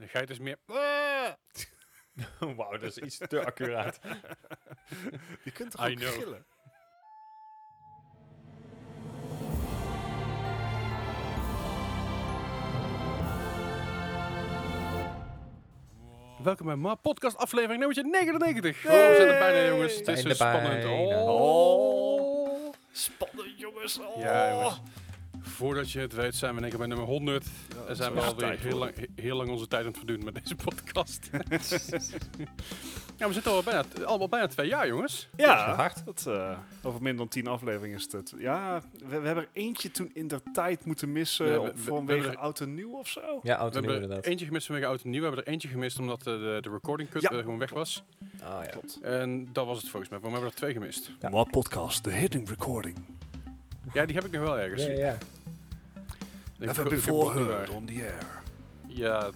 De geit is meer... Wauw, dat is iets te accuraat. Je kunt toch I ook know. gillen? Welkom bij Ma Podcast aflevering nummertje 99. Oh, we zijn er bijna jongens. Het is Bijna, zo spannend. bijna. Oh. Spannend, jongens. Oh. Ja, jongens. Voordat je het weet zijn we in één keer bij nummer 100. Ja, En zijn we dat alweer heel lang, he- heel lang onze tijd aan het verduren met deze podcast. ja, we zitten al bijna, al bijna twee jaar, jongens. Ja, hard. Dat, eh, over minder dan tien afleveringen is het. Ja, we, we hebben er eentje toen in de tijd moeten missen Ja, we- op- we- we vanwege hebben er- oud en nieuw of zo. Ja, We auto nieuw er inderdaad. eentje gemist vanwege oud en nieuw. We hebben er eentje gemist omdat eh, de, de recording cut Ja. eh, gewoon weg was. Ah, ja. Klopt. En dat was het volgens mij. Maar we hebben er twee gemist. Ja. Ma podcast, de hidden recording. Ja, die heb ik nog wel ergens. Ja, ja. Ik Never ik heb before nog heard on the air. Ja,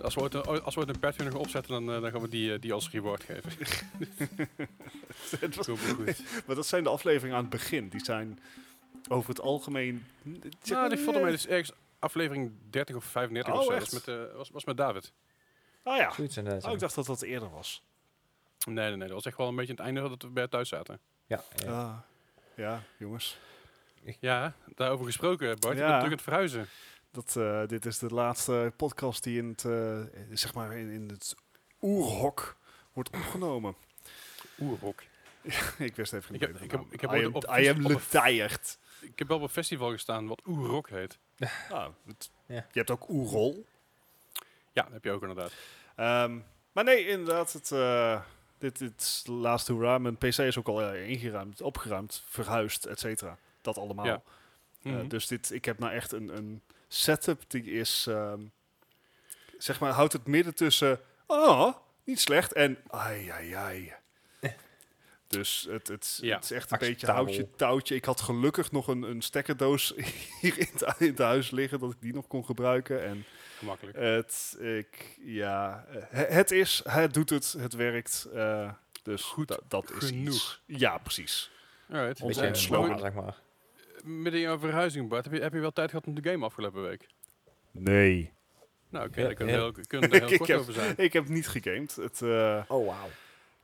als we ooit een, als we ooit een Patreon gaan opzetten, dan, eh, dan gaan we die, eh, die als reward geven. Het was- goed. maar dat zijn de afleveringen aan het begin. Die zijn over het algemeen... Nou, die vond mij dus ergens aflevering 30 of 35 Oh, of zo. echt? Was met, eh, was, was met David. Ah ja, Zoiets oh, ik dacht dat dat eerder was. Nee, nee, nee. Dat was echt wel een beetje het einde dat we bij thuis zaten. Ja, ja. Ah, ja, jongens. Ja, daarover gesproken, Bart. Je Ja. bent natuurlijk aan het verhuizen. Dat, eh, dit is de laatste podcast die in het, eh, zeg maar in, in het oerhok wordt opgenomen. Oerrok. ik wist even Ik niet. heb- beter ik heb- ik heb I am, op- I am. Ik heb wel op een festival gestaan wat Oerrok heet. Ah, het- Ja. Je hebt ook oerrol. Ja, dat heb je ook inderdaad. Ehm, maar nee, inderdaad, het, eh, dit, dit is de laatste hoera. Mijn PC is ook al ingeruimd, opgeruimd, verhuisd, et cetera. Dat allemaal. Ja. Eh, Mhm. dus dit, ik heb nou echt een, een setup die is, ehm, zeg maar, houdt het midden tussen, oh, niet slecht, en ai, ai, ai. Dus het, het, Ja, het is echt een beetje houtje touwtje. Ik had gelukkig nog een, een stekkerdoos hier in het, in het huis liggen, dat ik die nog kon gebruiken. En Gemakkelijk. het, ik, ja, he- het is, het doet het, het werkt. eh, dus Goed da- dat is genoeg. iets. Ja, precies. Alright. Onze slogan, zeg maar. Midden in jouw verhuizing, Bart. Heb je, heb je wel tijd gehad om te gamen afgelopen week? Nee. Nou, oké, Ja, daar kunnen we heel, kort heb- over zijn. Ik heb niet gegamed. Het, eh, Oh, wauw.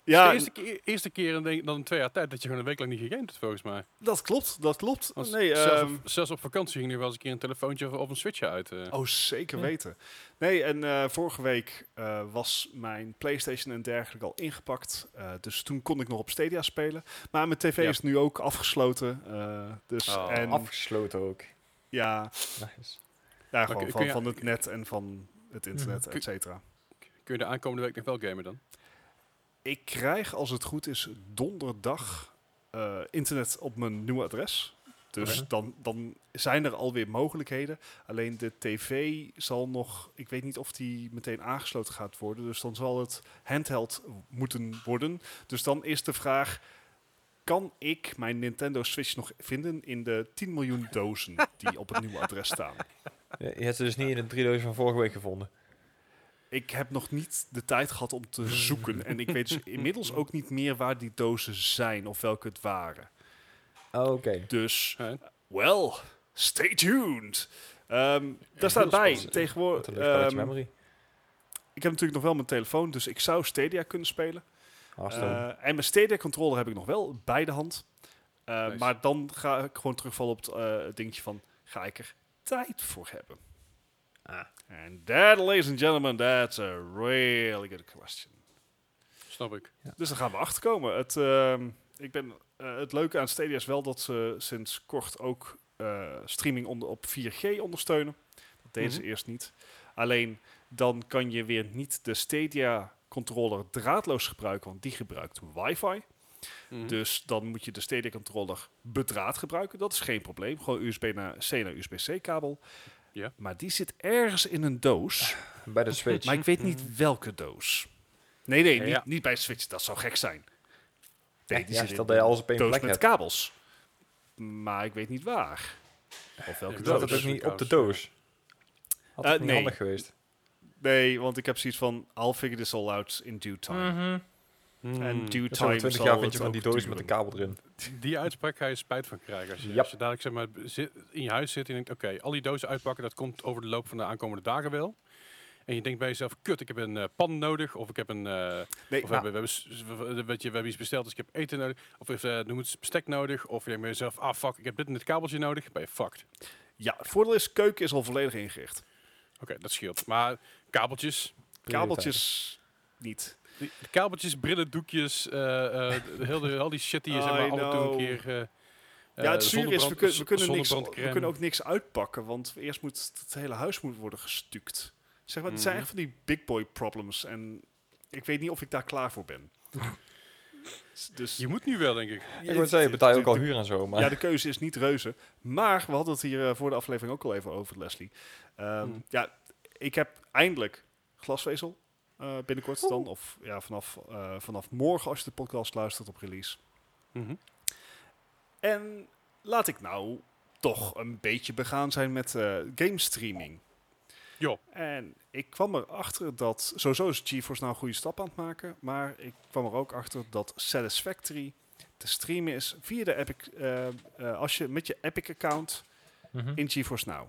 Ja, de eerste keer, eerste keer in, denk, dan twee jaar tijd dat je gewoon een week lang niet gegamed hebt, volgens mij. dat klopt, dat klopt. Want Nee, zelfs, ehm, op, zelfs op vakantie ging er wel eens een keer een telefoontje of, of een switchje uit. eh. oh, zeker Ja. weten. Nee, en eh, vorige week eh, was mijn PlayStation en dergelijke al ingepakt. Eh, dus toen kon ik nog op Stadia spelen. Maar mijn tv Ja. is nu ook afgesloten. eh, dus, Oh. en Afgesloten ook. ja, Nice. ja gewoon van, je- van het net en van het internet, Kun- et cetera. Kun je de aankomende week nog wel gamen dan? Ik krijg, als het goed is, donderdag eh, internet op mijn nieuwe adres. Dus dan, dan zijn er alweer mogelijkheden. Alleen de tv zal nog... Ik weet niet of die meteen aangesloten gaat worden. Dus dan zal het handheld moeten worden. Dus dan is de vraag... Kan ik mijn Nintendo Switch nog vinden in de 10 miljoen dozen die op het nieuwe adres staan? Je je hebt ze dus niet in de drie dozen van vorige week gevonden. Ik heb nog niet de tijd gehad om te zoeken. En ik weet dus inmiddels ook niet meer waar die dozen zijn of welke het waren. Oh, oké. Dus, well, stay tuned. Ehm daar staat bij, tegenwoordig... spelletje ehm, memory. ik heb natuurlijk nog wel mijn telefoon, dus ik zou Stadia kunnen spelen. Eh, en mijn Stadia controller heb ik nog wel bij de hand. Eh, Nice. Maar dan ga ik gewoon terugvallen op het eh, dingetje van, ga ik er tijd voor hebben? Ah. And that, ladies and gentlemen, that's a really good question. Snap ik. Dus daar gaan we achter komen. Het, ehm, ik ben, eh, het leuke aan Stadia is wel dat ze sinds kort ook eh, streaming onder, op 4G ondersteunen. Dat deden ze Mhm. eerst niet. Alleen dan kan je weer niet de Stadia controller draadloos gebruiken, want die gebruikt wifi. Mhm. Dus dan moet je de Stadia controller bedraad gebruiken. Dat is geen probleem. Gewoon USB naar C naar USB-C kabel. Ja. Maar die zit ergens in een doos. Bij de Switch. Maar ik weet niet welke doos. Nee, nee, niet, ja. niet bij Switch. Dat zou gek zijn. Nee, Ja, die ja, zit stel dat je een alles op één doos plek met hebt. kabels. Maar ik weet niet waar. Of welke doos. het ook niet op de doos? Had Eh, het niet nee. handig geweest? Nee, want ik heb zoiets van... I'll figure this all out in due time. Mhm. Hmm. En due Dus over time 20 zal jaar vind je van die doos met de kabel erin. Die uitspraak ga je spijt van krijgen. Als je, Yep. als je dadelijk zeg maar, zit, in je huis zit en je denkt, oké, al die dozen uitpakken, dat komt over de loop van de aankomende dagen wel. En je denkt bij jezelf, kut, ik heb een eh, pan nodig. Of ik heb een... eh, Nee, of we, hebben, we, hebben, we, we- we hebben iets besteld, dus ik heb eten nodig. Of uh, noem het bestek nodig. Of je denkt bij jezelf, ah fuck, ik heb dit en dit kabeltje nodig. Ben je fucked. ja, het voordeel is, keuken is al volledig ingericht. Oké, dat scheelt. Maar kabeltjes, Kabeltjes niet. Die- kabeltjes, brillen, doekjes, eh, eh, heel de, al die shit die je zeg maar af en toe een keer... eh, Ja, het zuur is, we, zonnebrand- kun- we, kunnen niks, we kunnen ook niks uitpakken, want eerst moet het hele huis moet worden gestuukt. Zeg maar, het zijn Mhm. echt van die big boy problems en ik weet niet of ik daar klaar voor ben. dus Je moet nu wel, denk ik. Ik moet zeggen, betaal je ook al huur en zo, maar... Ja, de keuze is niet reuze. Maar we hadden het hier voor de aflevering ook al even over, Leslie. Ehm, Hmm. Ja, ik heb eindelijk glasvezel eh, binnenkort dan. Of ja, vanaf, eh, vanaf morgen als je de podcast luistert op release. Mhm. En laat ik nou toch een beetje begaan zijn met eh game streaming. Jo. En ik kwam erachter dat, sowieso is GeForce nou een goede stap aan het maken, maar ik kwam er ook achter dat Satisfactory te streamen is via de Epic, eh, eh, als je met je Epic account Mhm. in GeForce Now.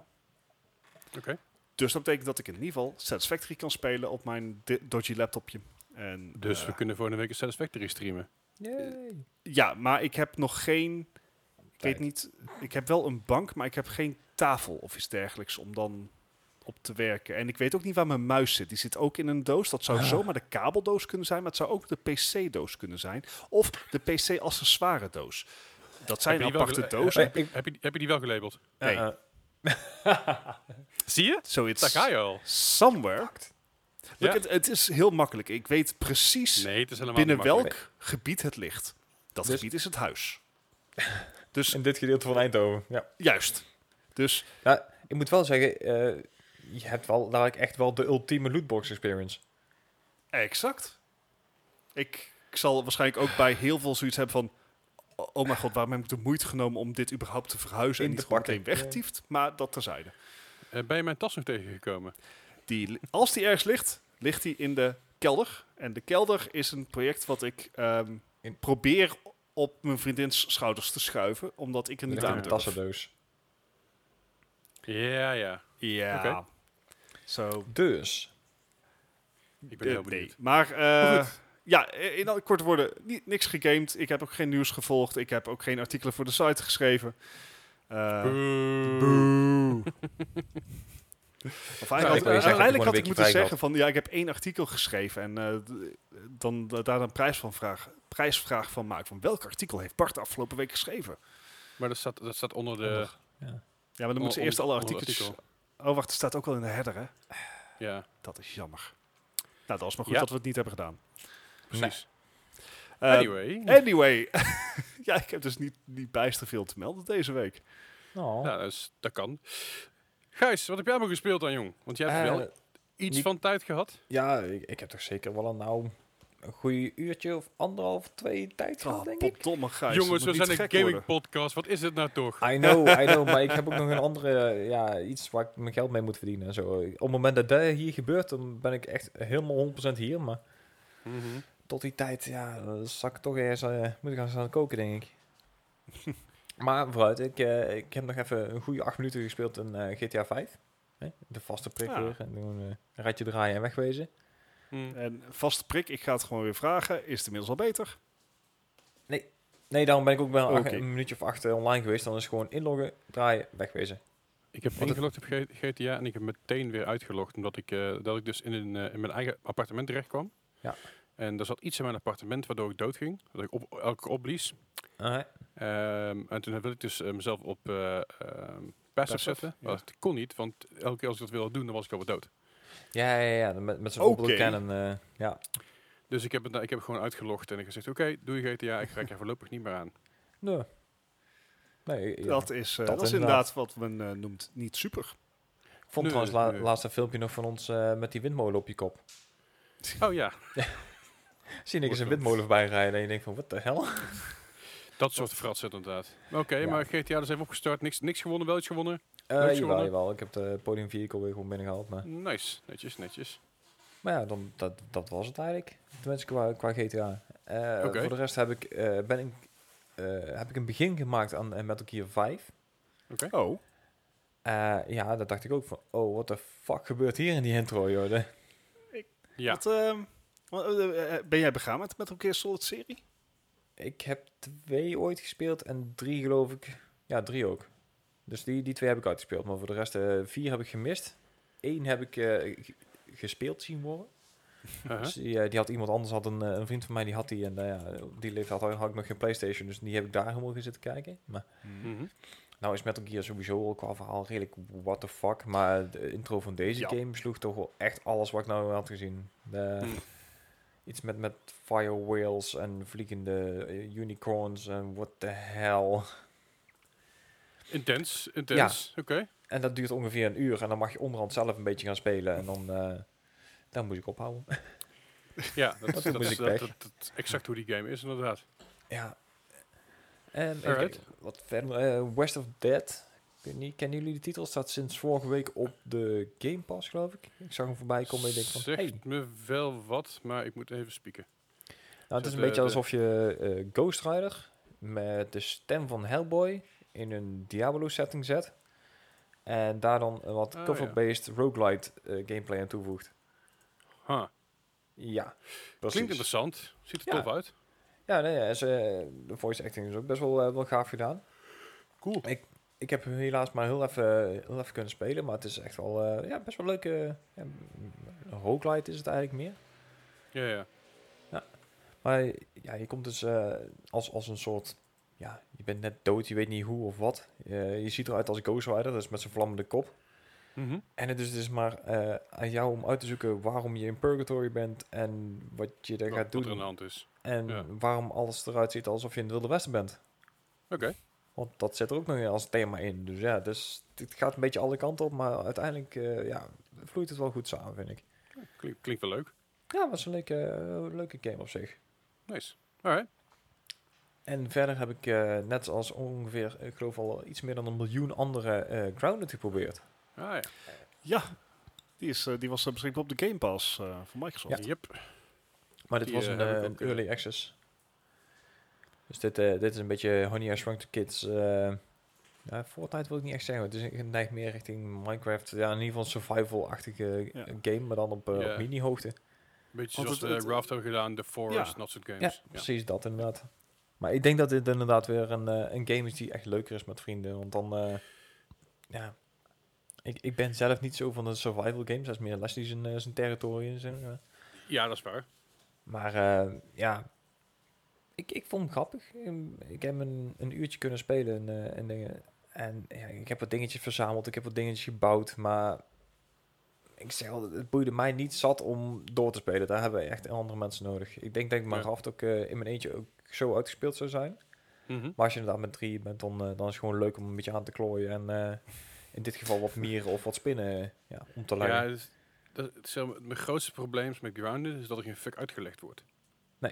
Oké. Dus dat betekent dat ik in ieder geval Satisfactory kan spelen op mijn dodgy laptopje. En, Dus eh, we kunnen volgende week een Satisfactory streamen. Yay. Ja, maar ik heb nog geen. Ik Tijd. weet niet. Ik heb wel een bank, maar ik heb geen tafel of iets dergelijks om dan op te werken. En ik weet ook niet waar mijn muis zit. Die zit ook in een doos. Dat zou Ah. zomaar de kabeldoos kunnen zijn, maar het zou ook de PC-doos kunnen zijn. Of de PC-accessoire doos. Dat zijn aparte dozen. Eh, ik- Heb je, heb je die wel gelabeld? Nee. Eh, Zie je? So it's Daar ga je al. somewhere. Look, Ja. het, het is heel makkelijk. Ik weet precies Nee, het is helemaal binnen welk gebied het ligt. Dat Dus- gebied is het huis. Dus in dit gedeelte van Eindhoven, ja. juist. Dus Ja, ik moet wel zeggen, eh, je hebt wel dadelijk echt wel de ultieme lootbox experience. exact. Ik, ik zal waarschijnlijk ook bij heel veel zoiets hebben van... Oh mijn god, waarom heb ik de moeite genomen om dit überhaupt te verhuizen In en niet gewoon meteen weggetiefd? Maar dat terzijde. Eh, ben je mijn tas nog tegengekomen? Die, als die ergens ligt, ligt die in de kelder. En de kelder is een project wat ik ehm, In- probeer op mijn vriendins schouders te schuiven, omdat ik er niet aan een tassendoos. Ja, ja. Ja. Oké. Dus, Ik ben Eh, heel benieuwd. nee. Maar eh, Maar ja, eh, in korte woorden, niet, niks gegamed. Ik heb ook geen nieuws gevolgd. Ik heb ook geen artikelen voor de site geschreven. Eh, Boe. of eigenlijk, zeggen, uiteindelijk had ik moeten zeggen van ja, ik heb één artikel geschreven en eh, dan da- daar een prijs van vraag, prijsvraag van maken. Van welk artikel heeft Bart de afgelopen week geschreven? Maar dat staat, dat staat onder de... Onder. ja. Ja, maar dan moeten ze eerst alle artikels. artikel. Oh, wacht, het staat ook wel in de header, hè? Ja, Dat is jammer. Nou, dat is maar goed Ja. dat we het niet hebben gedaan. precies. Eh, anyway. Anyway, ja, ik heb dus niet, niet bijster veel te melden deze week. Oh. Ja, dat, is, dat kan. Gijs, wat heb jij maar gespeeld dan, jong? Want jij hebt Eh, wel iets niet- van tijd gehad. ja, ik, ik heb toch zeker wel een, nou, een goede uurtje of anderhalf, twee tijd gehad, Oh, denk ik. potdomme Gijs. Jongens, we zijn een gek gaming worden. podcast. Wat is dit nou toch? I know, I know, maar ik heb ook nog een andere, ja, iets waar ik mijn geld mee moet verdienen en zo. Op het moment dat dat hier gebeurt, dan ben ik echt helemaal 100% hier, maar Mhm. Tot die tijd, ja, dan zal ik toch ergens, eh moeten gaan staan koken, denk ik. maar vooruit, ik, eh, ik heb nog even een goede acht minuten gespeeld in eh, GTA 5. Hè? De vaste prik Ja. weer en eh, een rijtje draaien en wegwezen. Mhm. En vaste prik, ik ga het gewoon weer vragen. Is het inmiddels al beter? Nee, daarom ben ik ook wel een minuutje of acht eh, online geweest. Dan is het gewoon inloggen, draaien, wegwezen. Ik heb Want het- ingelogd op GTA en ik heb meteen weer uitgelogd. Omdat ik, eh, dat ik dus in, een, in mijn eigen appartement terecht kwam. Ja. En er zat iets in mijn appartement waardoor ik doodging. Dat ik op, elke keer opblies. Ehm, en toen wil ik dus eh, mezelf op eh ehm, passive Passive, zetten. ja. Maar dat kon niet, want elke keer als ik dat wilde doen, dan was ik alweer dood. ja, ja, ja, met, met zo'n okay. Canon, eh, ja. Dus ik heb, het, ik heb gewoon uitgelogd en ik gezegd, oké, doe je GTA, ik raak er voorlopig niet meer aan. Nee. Nee, ja. Dat is, eh, dat dat is inderdaad. wat men eh, noemt niet super. Ik vond Nee, trouwens la nee. laatst een filmpje nog van ons eh, met die windmolen op je kop. Oh ja, Zie ik eens een windmolen voorbij rijden en je denkt van, wat de hel? dat soort frats inderdaad. Oké, Ja. maar GTA dus even opgestart, niks, niks gewonnen, wel iets gewonnen. Eh Nooit jawel, gewonnen? jawel. Ik heb de podium vehicle weer gewoon binnengehaald. Maar, Nice, netjes, netjes. maar ja, dan, dat, dat was het eigenlijk. Tenminste qua, qua GTA. Eh, Oké. Voor de rest heb ik, eh, ben ik, eh, heb ik een begin gemaakt aan eh, Metal Gear 5. Oké. Oh, Eh, ja, dat dacht ik ook van, oh, what the fuck gebeurt hier in die intro, joh. De- Ja. Wat, wat, eh, eh, ben jij begaan met Metal Gear Solid serie? Ik heb twee ooit gespeeld en drie geloof ik. Ja, drie ook. Dus die, die twee heb ik uitgespeeld. Maar voor de rest, eh, vier heb ik gemist. Eén heb ik eh, gespeeld zien worden. Uh-huh. Dus die, eh, die had iemand anders, had een, eh, een vriend van mij, die had die. En eh, ja, die leeftijd had, had ik nog geen Playstation. Dus die heb ik daar helemaal zitten kijken. Maar Mhm. nou is Metal Gear sowieso al qua verhaal redelijk what the fuck. Maar de intro van deze Ja. game sloeg toch wel echt alles wat ik nou had gezien. De, Mm. Iets met, met fire whales en vliegende eh, unicorns en what the hell. Intens, intens. Oké. En dat duurt ongeveer een uur. En dan mag je onderhand zelf een beetje gaan spelen. En dan, eh dan moet ik ophouden. Ja, dat, Dat is, dat, is exact hoe die game is, inderdaad. ja. En Alright. wat verder. eh, West of Dead. Niet, kennen jullie de titel? Staat sinds vorige week op de Game Pass, geloof ik. Ik zag hem voorbij komen en ik denk van, Zegt hey. me wel wat, maar ik moet even spieken. Nou, het is een de- beetje alsof je eh, Ghost Rider met de stem van Hellboy in een Diablo setting zet. En daar dan een wat Ah, ja. cover-based roguelite eh, gameplay aan toevoegt. Huh. Ja, precies. Klinkt interessant. Ziet er Ja. tof uit. Ja, nee, ja, ze, de voice acting is ook best wel, eh, wel gaaf gedaan. Cool. Ik heb helaas maar heel even, heel even kunnen spelen, maar het is echt wel eh, ja, best wel leuk. ja, een roguelite is het eigenlijk meer. Ja, ja. Maar ja, je komt dus eh, als, als een soort... Ja, je bent net dood, je weet niet hoe of wat. Je ziet eruit als Ghost Rider, dus met zijn vlammende kop. Mhm. En het is dus maar eh, aan jou om uit te zoeken waarom je in Purgatory bent en wat je er Wat- gaat er doen. de hand is. En Ja. waarom alles eruit ziet alsof je in het Wilde Westen bent. Oké. Want dat zit er ook nog als thema in. Dus ja, dus het gaat een beetje alle kanten op, maar uiteindelijk eh, ja, vloeit het wel goed samen, vind ik. Klink, klinkt wel leuk. Ja, het was een leuke, leuke game op zich. Nice. Alright. En verder heb ik eh, net als ongeveer, ik geloof al iets meer dan een miljoen andere eh Grounded geprobeerd. Ah ja. Ja, die, is, die was beschikbaar op de Game Pass eh, van Microsoft. Yep. Maar dit Die, was een, een early access. Dus dit, eh, dit is een beetje Honey I Shrunk the Kids. eh ja, Fortnite wil ik niet echt zeggen. Het is een neigt meer richting Minecraft. Ja, in ieder geval een survival-achtige Ja. game, maar dan op, eh, Ja. op mini-hoogte. Beetje Want zoals het- de het- Raft hebben gedaan, The Forest, Ja. dat soort games. Ja, precies dat inderdaad. Maar ik denk dat dit inderdaad weer een, een game is die echt leuker is met vrienden. Want dan, eh, ja, ik, ik ben zelf niet zo van de survival games. Dat is meer Leslie zijn, zijn territorium. Zeg maar. Ja, dat is waar. Maar eh, ja, ik, ik vond hem grappig. Ehm, Ik heb een, een uurtje kunnen spelen en, eh, en dingen. En ja, ik heb wat dingetjes verzameld, ik heb wat dingetjes gebouwd, maar ik zeg al, het boeide mij niet zat om door te spelen. Daar hebben we echt andere mensen nodig. Ik denk dat ik Ja. Minecraft ook eh, in mijn eentje ook zo uitgespeeld zou zijn. Mhm. Maar als je inderdaad met drie bent, dan, eh, dan is het gewoon leuk om een beetje aan te klooien. En in dit geval wat mieren of wat spinnen ja, om te Ja, leggen. dus, dat, wel- mijn grootste probleem met Grounded is dat er geen fuck uitgelegd wordt. Nee.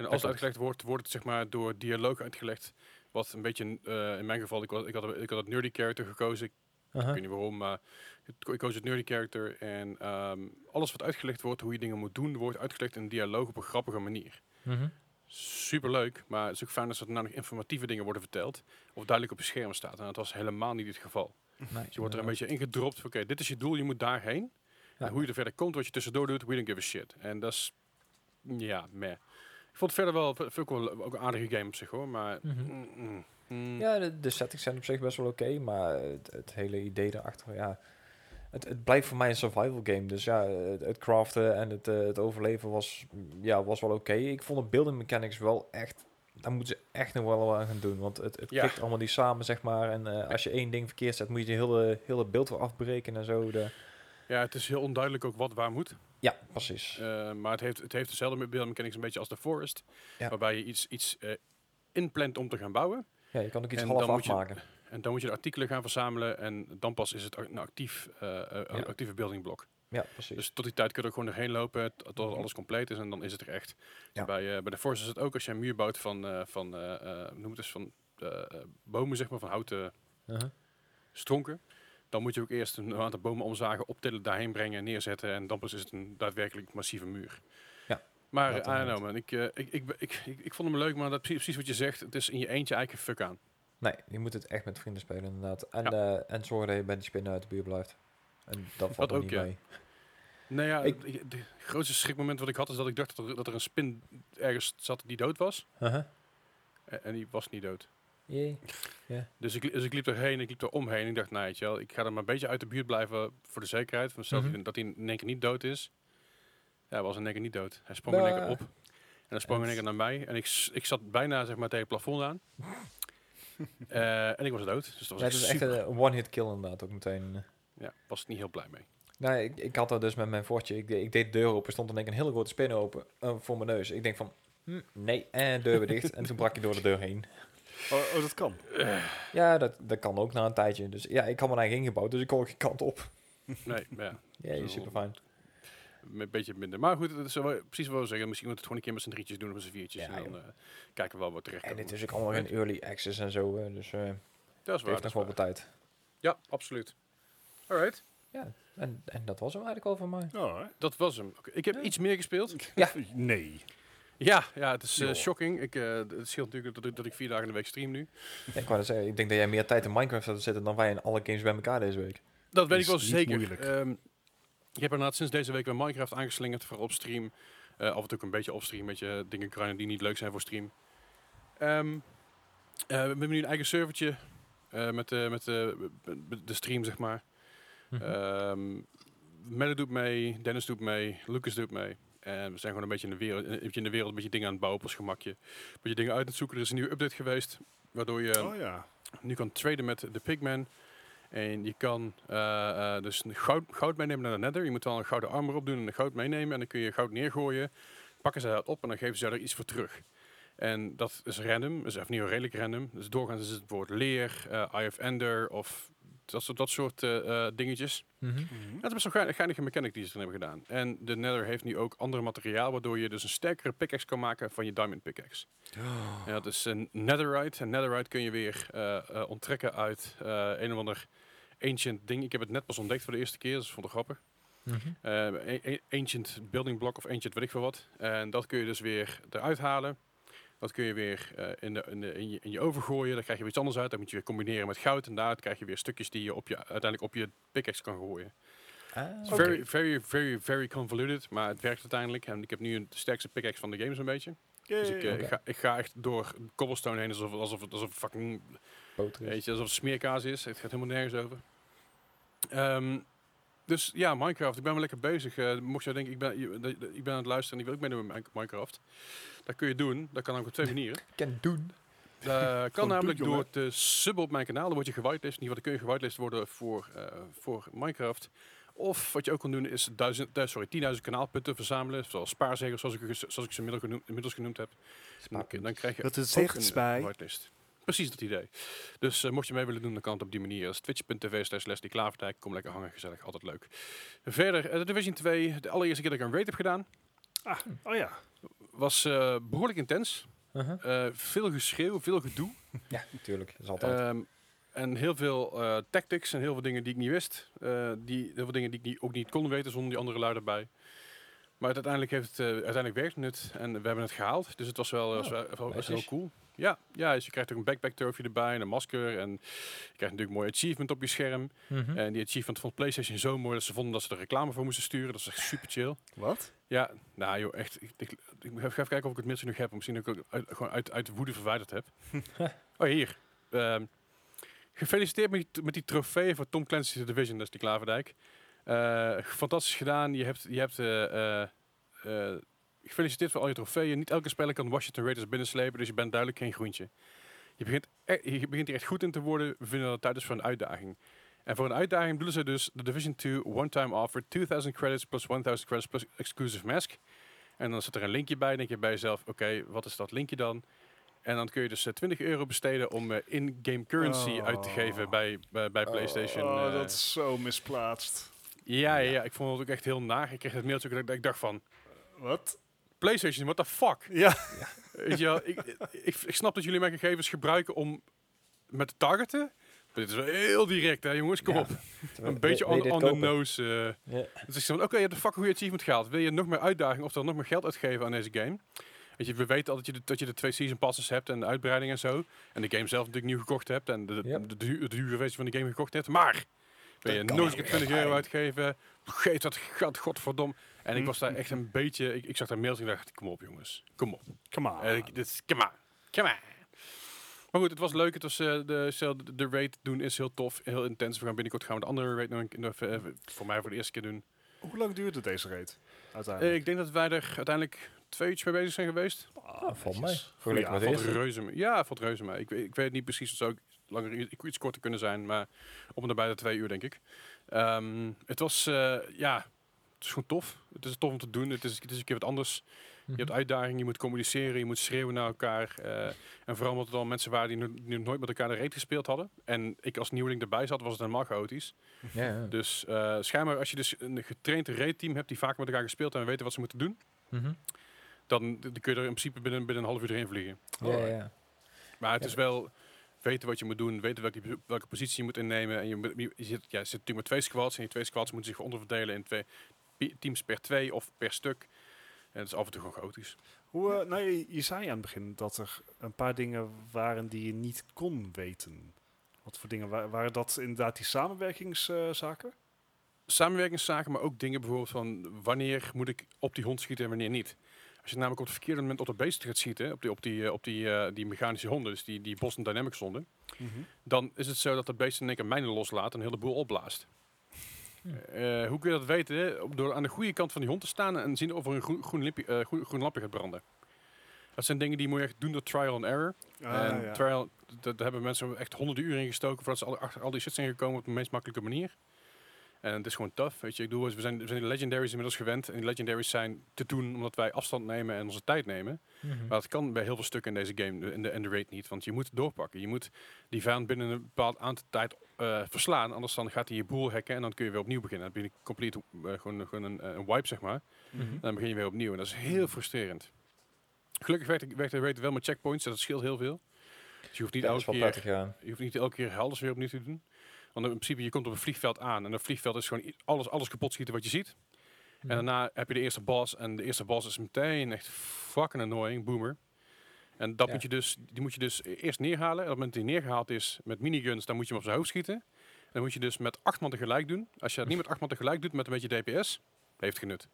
En als het uitgelegd wordt, wordt het zeg maar door dialoog uitgelegd. Wat een beetje, eh, in mijn geval, ik, was, ik, had, ik had het nerdy character gekozen. Ik weet niet waarom, maar ik, koos het nerdy character. En ehm, alles wat uitgelegd wordt, hoe je dingen moet doen, wordt uitgelegd in dialoog op een grappige manier. Mhm. Super leuk, maar het is ook fijn als er nou nog informatieve dingen worden verteld. Of duidelijk op je scherm staat. En dat was helemaal niet het geval. Nice, Dus je wordt er een beetje ingedropt. Oké, dit is je doel, je moet daarheen. Ja. En hoe je er verder komt, wat je tussendoor doet, we don't give a shit. En dat is, ja, meh. Vond het verder wel, vind ik wel ook een aardige game op zich hoor, maar... Mhm. mm, mm, mm. Ja, de, de settings zijn op zich best wel oké, maar het, het hele idee daarachter, ja... Het, het blijft voor mij een survival game, dus ja, het, het craften en het, eh, het overleven was, ja, was wel oké. Ik vond de building mechanics wel echt... Daar moeten ze echt nog wel aan gaan doen, want het, het Ja. klikt allemaal niet samen, zeg maar. En eh, als je één ding verkeerd zet, moet je de hele, hele beeld weer afbreken en zo. De, Ja, het is heel onduidelijk ook wat waar moet. Ja, precies. Eh, maar het heeft, het heeft dezelfde build mechanics een beetje als de Forest. Ja. Waarbij je iets, iets eh, inplant om te gaan bouwen. Ja, je kan ook iets en half dan moet je- afmaken. En dan moet je de artikelen gaan verzamelen. En dan pas is het een actief, eh, eh, Ja. actieve building blok. Ja, precies. Dus tot die tijd kun je er gewoon doorheen lopen, tot alles compleet is en dan is het er echt. Ja. Bij, eh, bij de Force is het ook als je een muur bouwt van, eh van eh, eh, noem het eens, van eh, eh, bomen, zeg maar, van houten Uh-huh. stronken. Dan moet je ook eerst een aantal bomen omzagen, optillen, daarheen brengen en neerzetten. En dan pas is het een daadwerkelijk massieve muur. Ja, Maar eh, I know, man. Ik, eh, ik, ik, ik, ik, vond hem leuk, maar dat precies, precies wat je zegt. Het is in je eentje eigenlijk fuck aan. Nee, je moet het echt met vrienden spelen inderdaad. En, Ja. eh, en zorgen dat je bij die spinnen uit de buurt blijft. En dat valt Dat ook niet ja. mee. Nou ja, Ik- het de grootste schrikmoment wat ik had is dat ik dacht dat er, dat er een spin ergens zat die dood was. Uh-huh. En, en die was niet dood. Jee. Dus ik, dus ik liep erheen, ik liep er omheen. Ik dacht, nou, wel, ik ga er maar een beetje uit de buurt blijven voor de zekerheid. Van stel Mhm. dat hij in één keer niet dood is. Ja, hij was in één keer niet dood. Hij sprong in één keer op. En dan sprong in één keer naar mij. En ik, ik zat bijna zeg maar, tegen het plafond aan. Eh, en ik was dood. Dus dat was Ja, het is echt een one-hit kill inderdaad ook meteen. Ja, was ik niet heel blij mee. Nou, ik, ik had dat dus met mijn fortje. Ik, ik deed de deur open, stond denk ik een hele grote spin open eh, voor mijn neus. Ik denk van, hm, nee, en deur weer dicht. en toen brak je door de deur heen. Oh, oh, dat kan. Ja, dat, dat kan ook na een tijdje. Dus ja, ik had mijn eigen ingebouwd, dus ik kon geen kant op. Nee, maar ja. Ja, Zo. super fijn. Een beetje minder. Maar goed, dat is wel- precies wat we zeggen. Misschien moeten we het gewoon een keer met z'n drietjes doen of met z'n viertjes. Ja, en dan eh, kijken we wel wat terecht En het is ook allemaal in early access en zo. eh, dus eh Dat is het waar. heeft dat nog wel wat tijd. Ja, absoluut. Alright, En, en dat was hem eigenlijk al van mij. Oh, dat was hem. Ik heb Ja. iets meer gespeeld. Nee. Ja, ja het is eh, Joh. shocking. Ik, eh, het scheelt natuurlijk dat ik, dat ik vier dagen in de week stream nu. Ja, ik wou zeggen, ik denk dat jij meer tijd in Minecraft zou zitten dan wij in alle games bij elkaar deze week. Dat weet ik wel zeker. Ehm, ik heb inderdaad sinds deze week weer Minecraft aangeslingerd, vooral op stream. Eh, af en toe ook een beetje op stream, een beetje dingen grinden die niet leuk zijn voor stream. Ehm, eh, we hebben nu een eigen servertje eh, met, de met de de stream, zeg maar. Ehm Melle doet mee, Dennis doet mee, Lucas doet mee. En we zijn gewoon een beetje in de wereld, een beetje in de wereld, een beetje dingen aan het bouwen op ons gemakje. Een beetje dingen uit het zoeken. Er is een nieuwe update geweest, waardoor je Oh ja. nu kan traden met de Pigman. En je kan eh, eh, dus goud, goud meenemen naar de nether. Je moet wel een gouden armor opdoen en een goud meenemen. En dan kun je goud neergooien. Pakken ze dat op en dan geven ze er iets voor terug. En dat is random. Dus even niet redelijk random. Dus doorgaans is het bijvoorbeeld leer, eh Eye of Ender of dat soort, dat soort eh, eh, dingetjes. Mhm. Ja, het is best wel geinig- geinige mechanic die ze erin hebben gedaan. En de Nether heeft nu ook andere materiaal, waardoor je dus een sterkere pickaxe kan maken van je diamond pickaxe. Ja, dat is een Netherite. En Netherite kun je weer eh, eh, onttrekken uit eh, een of ander ancient ding. Ik heb het net pas ontdekt voor de eerste keer, dus vond ik grappig. Mhm. Eh, a- a- ancient building block of ancient weet ik veel wat. En dat kun je dus weer eruit halen. Dat kun je weer eh, in, de, in, de, in, je, in je oven gooien. Dan krijg je weer iets anders uit. Dan moet je weer combineren met goud. En daaruit krijg je weer stukjes die je, op je uiteindelijk op je pickaxe kan gooien. Ah. Very, very, very, very convoluted. Maar het werkt uiteindelijk. En ik heb nu een, de sterkste pickaxe van de game zo'n beetje. Dus ik, eh, ik, ga, ik ga echt door cobblestone heen alsof, alsof, het- alsof het fucking. Weet je, alsof het smeerkaas is. Het gaat helemaal nergens over. Ehm, dus ja, Minecraft. Ik ben wel lekker bezig. Eh, mocht je denken, ik ben, ik ben aan het luisteren en ik wil ook meedoen met Minecraft. Dat kun je doen. Dat kan ook op twee manieren. Kan doen. Dat kan namelijk doen, door te subben op mijn kanaal. Dan word je gewitelist. In ieder geval dan kun je gewitelist worden voor, eh, voor Minecraft. Of wat je ook kan doen is duizend, eh, sorry, 10.000 kanaalpunten verzamelen. Zoals spaarzegers, zoals ik, zoals ik ze inmiddels genoemd, inmiddels genoemd heb. Dan, dan krijg je Dat is ook echt een whitelist. Precies dat idee. Dus eh, mocht je mee willen doen, dan kan het op die manier. Dat is twitch.tv slash Leslie Klaverdijk. Kom lekker hangen, gezellig, altijd leuk. Verder, eh, de Division 2, de allereerste keer dat ik een raid heb gedaan, Oh ja. was eh, behoorlijk intens. Uh-huh. Eh, veel geschreeuw, veel gedoe. Ja, natuurlijk. Dat is altijd. Ehm, en heel veel eh, tactics en heel veel dingen die ik niet wist. Eh, die, heel veel dingen die ik niet, ook niet kon weten zonder die andere lui erbij. Maar het uiteindelijk, heeft het, uiteindelijk werkt het en we hebben het gehaald. Dus het was wel, was wel- was heel cool. Ja, ja, dus je krijgt ook een backpack trophy erbij en een masker. En je krijgt natuurlijk een mooi achievement op je scherm. Mhm. En die achievement vond PlayStation zo mooi dat ze vonden dat ze er reclame voor moesten sturen. Dat is echt super chill. Wat? Ja, nou joh, echt. Ik, ik, ik ga even kijken of ik het mailtje nog heb. Misschien dat ik uit, gewoon uit, uit woede verwijderd heb. oh, hier. Ehm, gefeliciteerd met die, met die trofee voor Tom Clancy's The Division, dat is die Klaverdijk. Eh, fantastisch gedaan. Je hebt, je hebt eh, eh, gefeliciteerd voor al je trofeeën. Niet elke speler kan Washington Raiders binnenslepen, dus je bent duidelijk geen groentje. Je begint, e- je begint hier echt goed in te worden. We vinden dat het tijd is voor een uitdaging. En voor een uitdaging bedoelen ze dus de Division 2 one-time offer, 2000 credits plus 1000 credits plus exclusive mask. En dan zit er een linkje bij. denk je bij jezelf, oké, wat is dat linkje dan? En dan kun je dus eh, 20 euro besteden om eh, in-game currency Oh. uit te geven bij, bij, bij PlayStation. Oh, eh. dat is zo misplaatst. ja, ja, ja, ik vond het ook echt heel naar. Ik kreeg het mailtje dat ik dacht van, Wat? PlayStation, what the fuck? Ja. Weet je wel, ik, ik, ik snap dat jullie mijn gegevens gebruiken om met te targeten. Maar dit is wel heel direct, hè jongens, kom Ja. op. Terwijl- Een beetje on, on the nose. Ja. Dus ik oké, je hebt een fucking goede achievement gehaald. Wil je nog meer uitdaging of dan nog meer geld uitgeven aan deze game? Weet je, we weten al dat je, de, dat je de twee season passes hebt en de uitbreiding en zo. En de game zelf natuurlijk nieuw gekocht hebt. En de, de, de, de dure versie van de game gekocht hebt. Maar, wil je keer 20 meer. euro uitgeven? Geef dat gat, godverdom. En ik Hm. was daar echt een beetje... Ik, ik zag daar mails en ik dacht, kom op jongens. Kom op. Come on. Eh, ik- dit is, come on. Come on. Maar goed, het was leuk. Het was, eh, de, stel, de, de raid doen is heel tof, heel intens. We gaan binnenkort gaan we de andere raid nog een keer, eh, voor mij voor de eerste keer doen. Hoe lang duurde deze raid? Eh, Uiteindelijk. ik denk dat wij er uiteindelijk twee uurtjes mee bezig zijn geweest. Ah, Ah, valt netjes. mee. Vergeleken met de Goeie eerste. Valt reuze mee. Ja, valt reuze mee. Ik, weet- ik weet niet precies, het zou ook langer, i- iets korter kunnen zijn, maar op en nabij de twee uur denk ik. Ehm, het was, eh, ja, het is gewoon tof. Het is tof om te doen. Het is, het is een keer wat anders. Je hebt Mhm. uitdagingen, je moet communiceren, je moet schreeuwen naar elkaar. eh, en vooral omdat het al mensen waren die, no- die nooit met elkaar de reet gespeeld hadden. En ik als nieuweling erbij zat, was het helemaal chaotisch. Ja, ja. Dus eh, schijnbaar als je dus een getraind raid-team hebt die vaak met elkaar gespeeld hebben en weten wat ze moeten doen, Mhm. dan, dan kun je er in principe binnen, binnen een half uur erin vliegen. ja. Maar het is wel weten wat je moet doen, weten welke, welke positie je moet innemen. En je, je, je zit, ja, je zit natuurlijk met twee squads en die twee squads moeten zich onderverdelen in twee teams per twee of per stuk. En het is af en toe gewoon chaotisch. Hoe, eh, nou, je, je zei aan het begin dat er een paar dingen waren die je niet kon weten. Wat voor dingen wa- waren dat inderdaad die samenwerkingszaken? Samenwerkingszaken, maar ook dingen bijvoorbeeld van wanneer moet ik op die hond schieten en wanneer niet. Als je namelijk op het verkeerde moment op de beest gaat schieten, op die, op die, eh, op die, eh, die mechanische honden, dus die, die Boston Dynamics honden, dan is het zo dat dat beest in één keer mijnen loslaat en een heleboel opblaast. Eh, hoe kun je dat weten? hè? Door aan de goede kant van die hond te staan en zien of er een groen, groen, eh, groen, groen lampje gaat branden. Dat zijn dingen die moet je echt doen door trial and error. Ah, en ja. trial, dat daar hebben mensen echt honderden uren in gestoken voordat ze al, achter al die shit zijn gekomen op de meest makkelijke manier. En het is gewoon tough, weet je. Ik bedoel, we zijn, we zijn de legendaries inmiddels gewend. En die legendaries zijn te doen omdat wij afstand nemen en onze tijd nemen. Mhm. Maar dat kan bij heel veel stukken in deze game, in de, in de raid niet. Want je moet doorpakken. Je moet die vijand binnen een bepaald aantal tijd eh, verslaan. Anders dan gaat hij je boel hacken en dan kun je weer opnieuw beginnen. Dan heb je complete, eh, gewoon, gewoon een, eh, een wipe, zeg maar. Mhm. En dan begin je weer opnieuw. En dat is heel frustrerend. Gelukkig werkt, de- werkt de raid wel met checkpoints. en Dat scheelt heel veel. Dus je hoeft niet Ja, elke keer... prettig, ja. Je hoeft niet elke keer helders weer opnieuw te doen. Want in principe, je komt op een vliegveld aan. En dat vliegveld is gewoon alles, alles kapot schieten wat je ziet. En daarna heb je de eerste boss. En de eerste boss is meteen echt fucking annoying. Boomer. En dat Ja. moet je dus, die moet je dus eerst neerhalen. En op het moment dat die neergehaald is met miniguns, dan moet je hem op zijn hoofd schieten. En dan moet je dus met acht man tegelijk doen. Als je dat niet met acht man tegelijk doet met een beetje DPS, heeft het geen nut.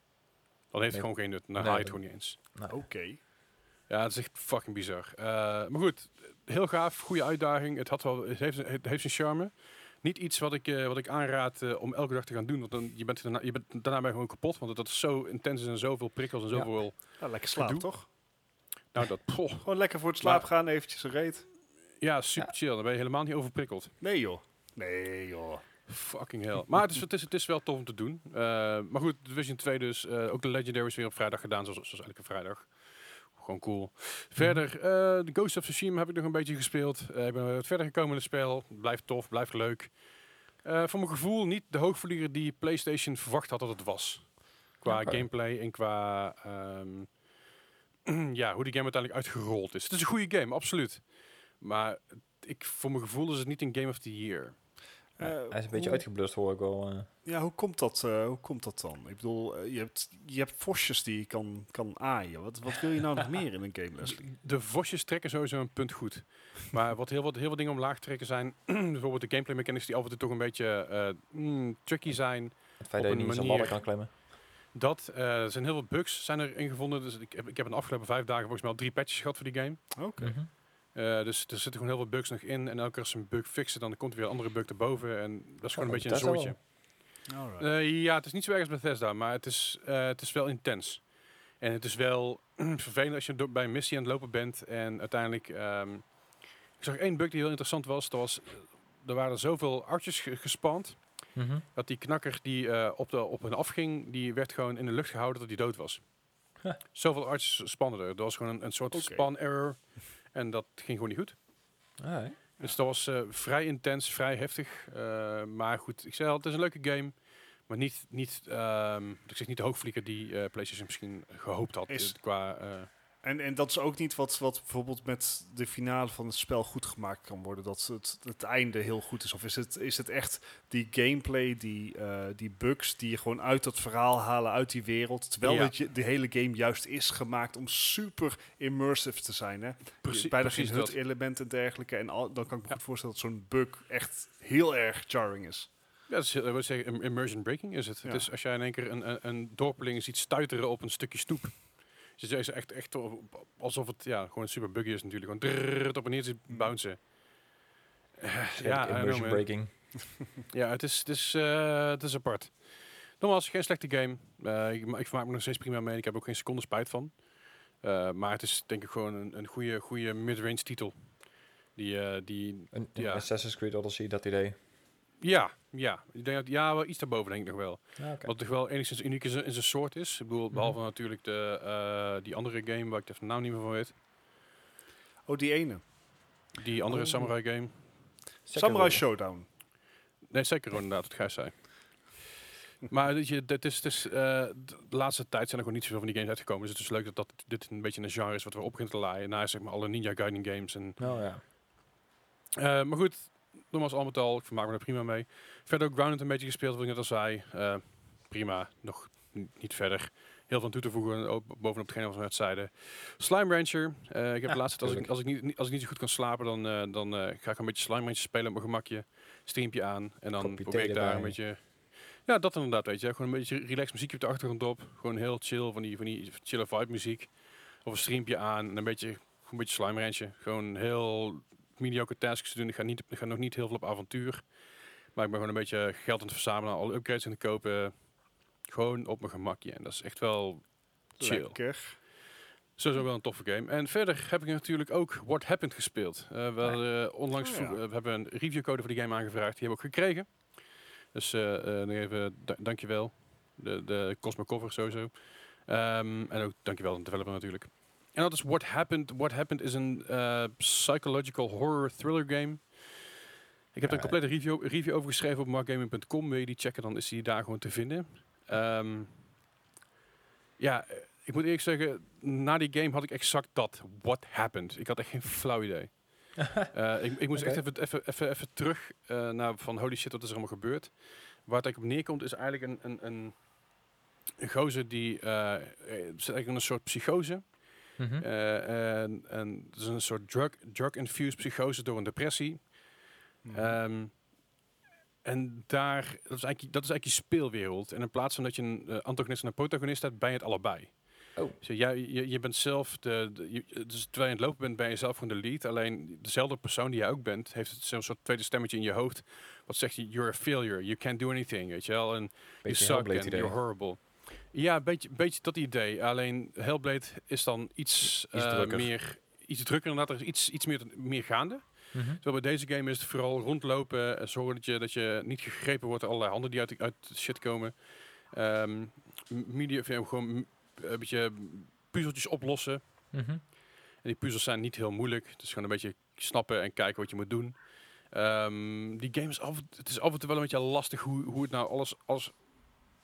Dan heeft het Nee. gewoon geen nut. Dan Nee, haal je het gewoon niet eens. Nou, Oké. Ja, het is echt fucking bizar. Eh, maar goed, heel gaaf, goede uitdaging. Het, had wel, het, heeft, het heeft zijn charme. Niet iets wat ik, eh, wat ik aanraad eh, om elke dag te gaan doen. Want dan, je, bent daarna, je bent daarna ben je gewoon kapot. Want dat is zo intens is en zoveel prikkels en Ja. zoveel... Nou, lekker slapen, Gedoe. toch? Nou, dat... poh, Gewoon lekker voor het slaap Maar- gaan, eventjes een reet. ja, super chill. Dan ben je helemaal niet overprikkeld. Nee, joh. Nee, joh. Fucking hell. Maar het is, het, is, het is wel tof om te doen. Eh, maar goed, Division 2 dus. eh, ook de Legendaries weer op vrijdag gedaan, zoals, zoals elke vrijdag. Gewoon cool. Verder, eh, de Ghost of Tsushima heb ik nog een beetje gespeeld. Eh, ik ben wat verder gekomen in het spel. Blijft tof, blijft leuk. Eh, voor mijn gevoel niet de hoogvlieger die PlayStation verwacht had dat het was. Qua gameplay en qua... ehm, ja, hoe die game uiteindelijk uitgerold is. Het is een goede game, absoluut. Maar ik, voor mijn gevoel is het niet een Game of the Year. Eh, hij is een beetje hoe- uitgeblust, hoor ik wel. eh. Ja, hoe komt dat, eh, hoe komt dat dan? Ik bedoel, je, hebt, je hebt vosjes die je kan, kan aaien. Wat, wat wil je nou nog meer in een game, Leslie? De vosjes trekken sowieso een punt goed. Maar wat heel, wat heel veel dingen omlaag trekken zijn... bijvoorbeeld de gameplay mechanics die af en toe toch een beetje eh, mm, tricky zijn. Het feit dat je niet zo'n ladder kan klemmen. Dat, eh, er zijn heel veel bugs zijn er ingevonden. Dus ik heb, ik heb in de afgelopen vijf dagen volgens mij al drie patches gehad voor die game. Oké. Mhm. Eh, dus er zitten gewoon heel veel bugs nog in. En elke keer als ze een bug fixen, dan komt er weer een andere bug erboven. En dat is gewoon Oh, een beetje een. Alright. Eh, ja, het is niet zo erg als Bethesda, maar het is, eh, het is wel intens. En het is wel vervelend als je bij een missie aan het lopen bent en uiteindelijk... ehm, ik zag één bug die heel interessant was. Dat was er waren zoveel artjes ge- gespand, Mhm. dat die knakker die eh, op, de, op hen afging, die werd gewoon in de lucht gehouden dat hij dood was. Huh. Zoveel artjes spannen er. Dat was gewoon een, een soort Oké. span error. En dat ging gewoon niet goed. Alright. Dus dat was eh, vrij intens, vrij heftig. Eh, maar goed, ik zei al, het is een leuke game. Maar niet, niet ehm, ik zeg niet de hoogvlieger die eh, PlayStation misschien gehoopt had. Is- qua, eh, En, en dat is ook niet wat, wat bijvoorbeeld met de finale van het spel goed gemaakt kan worden. Dat het, het einde heel goed is. Of is het, is het echt die gameplay, die, eh, die bugs die je gewoon uit dat verhaal halen, uit die wereld. Terwijl Ja. het je, de hele game juist is gemaakt om super immersive te zijn. Hè? Precies, Bijna precies geen dat. HUD-elementen en dergelijke. En al, dan kan ik me Ja. goed voorstellen dat zo'n bug echt heel erg jarring is. Ja, dat is, ik wil zeggen, im- immersion breaking is het. Ja. Het is als jij in één keer een, een, een dorpeling ziet stuiteren op een stukje stoep. Dus is echt, echt alsof het ja, gewoon super buggy is natuurlijk. Gewoon drrrr, op en neer zit bouncen. Eh, ja, immersion breaking. ja, het is, het, is, eh, het is apart. Nogmaals, geen slechte game. Eh, ik, ik vermaak me nog steeds prima mee. Ik heb ook geen seconde spijt van. Maar het is denk ik gewoon een, een goede, goede mid-range titel. Die, die, Een, een Ja. Assassin's Creed Odyssey, dat idee. Ja, ja, ik denk dat, ja, wel iets daarboven denk ik nog wel. Ja, oké. Wat toch wel enigszins uniek is in zijn soort is. Ik bedoel, behalve natuurlijk de, eh, die andere game waar ik even de naam niet meer van weet. Oh, die ene. Die andere Oh. samurai game. Sekiro. Samurai Showdown. Nee, zeker inderdaad, wat Gijs zei. maar weet je, dit is, eh, de laatste tijd zijn er gewoon niet zoveel van die games uitgekomen. Dus het is leuk dat, dat dit een beetje een genre is wat we op begint te laaien. Na zeg maar alle Ninja Gaiden games. En, Oh ja. eh, maar goed, nogmaals al met al, ik vermaak me er prima mee. Verder ook Grounded een beetje gespeeld, wat ik net al zei. Eh, prima, nog niet verder. Heel veel aan toe te voegen, ook bovenop hetgene wat we net zeiden. Slime Rancher. eh, ik heb Ja, de laatste tijd, als ik, als, ik niet, als ik niet zo goed kan slapen, dan, eh, dan ga ik een beetje Slime Rancher spelen op mijn gemakje. Streampje aan. En dan probeer ik daar een beetje... Ja, dat inderdaad, weet je. Gewoon een beetje relaxed muziekje op de achtergrond op. Gewoon heel chill, van die, van die chille vibe muziek. Of een streampje aan en een beetje, een beetje Slime Rancher. Gewoon heel mediocre tasks doen. Ik ga, niet, ik ga nog niet heel veel op avontuur. Maar ik ben gewoon een beetje geld aan het verzamelen, alle upgrades aan het kopen. Gewoon op mijn gemakje. En dat is echt wel chill. Lekker. Sowieso wel een toffe game. En verder heb ik natuurlijk ook What Happened gespeeld. Eh, we, hadden, eh, onlangs Oh ja. eh, we hebben een reviewcode voor die game aangevraagd. Die hebben we ook gekregen. Dus eh, nog even da dankjewel. De, de Cosmo Cover sowieso. Ehm, en ook dankjewel aan de developer natuurlijk. En dat is What Happened. What Happened is een eh, psychological horror thriller game. Ik heb er een complete review, review over geschreven op markgaming.com. Wil je die checken, dan is die daar gewoon te vinden. Ehm, ja, eh, ik moet eerlijk zeggen, na die game had ik exact dat. What happened? Ik had echt geen flauw idee. Eh, ik, ik moest echt even, even, even, even terug naar van holy shit, wat is er allemaal gebeurd? Waar het eigenlijk op neerkomt is eigenlijk een, een, een, een gozer die zit eigenlijk in een soort psychose. Mhm. Eh, en, en het is een soort drug, drug-infused psychose door een depressie. Mhm. Ehm, en daar, dat is, eigenlijk, dat is eigenlijk je speelwereld. En in plaats van dat je een eh, antagonist en een protagonist hebt, ben je het allebei. Oh. Dus jij, je, je bent zelf, de, de- je- dus terwijl je aan het lopen bent, ben je zelf gewoon de lead. Alleen dezelfde persoon die jij ook bent, heeft het zo'n soort tweede stemmetje in je hoofd. Wat zegt je, you're a failure, you can't do anything, weet je wel. En you suck and idee. you're horrible. Ja, een beetje, beetje dat idee. Alleen Hellblade is dan iets, Iets eh, drukker. meer, iets drukker inderdaad. Er is iets, iets meer, meer gaande. Terwijl bij deze game is het vooral rondlopen en zorgen dat je, dat je niet gegrepen wordt door allerlei handen die uit, uit de shit komen. Ehm media, gewoon een beetje puzzeltjes oplossen. Mhm. En die puzzels zijn niet heel moeilijk. Het is gewoon een beetje snappen en kijken wat je moet doen. Ehm, die game is af, het is af en toe wel een beetje lastig hoe, hoe het nou alles, alles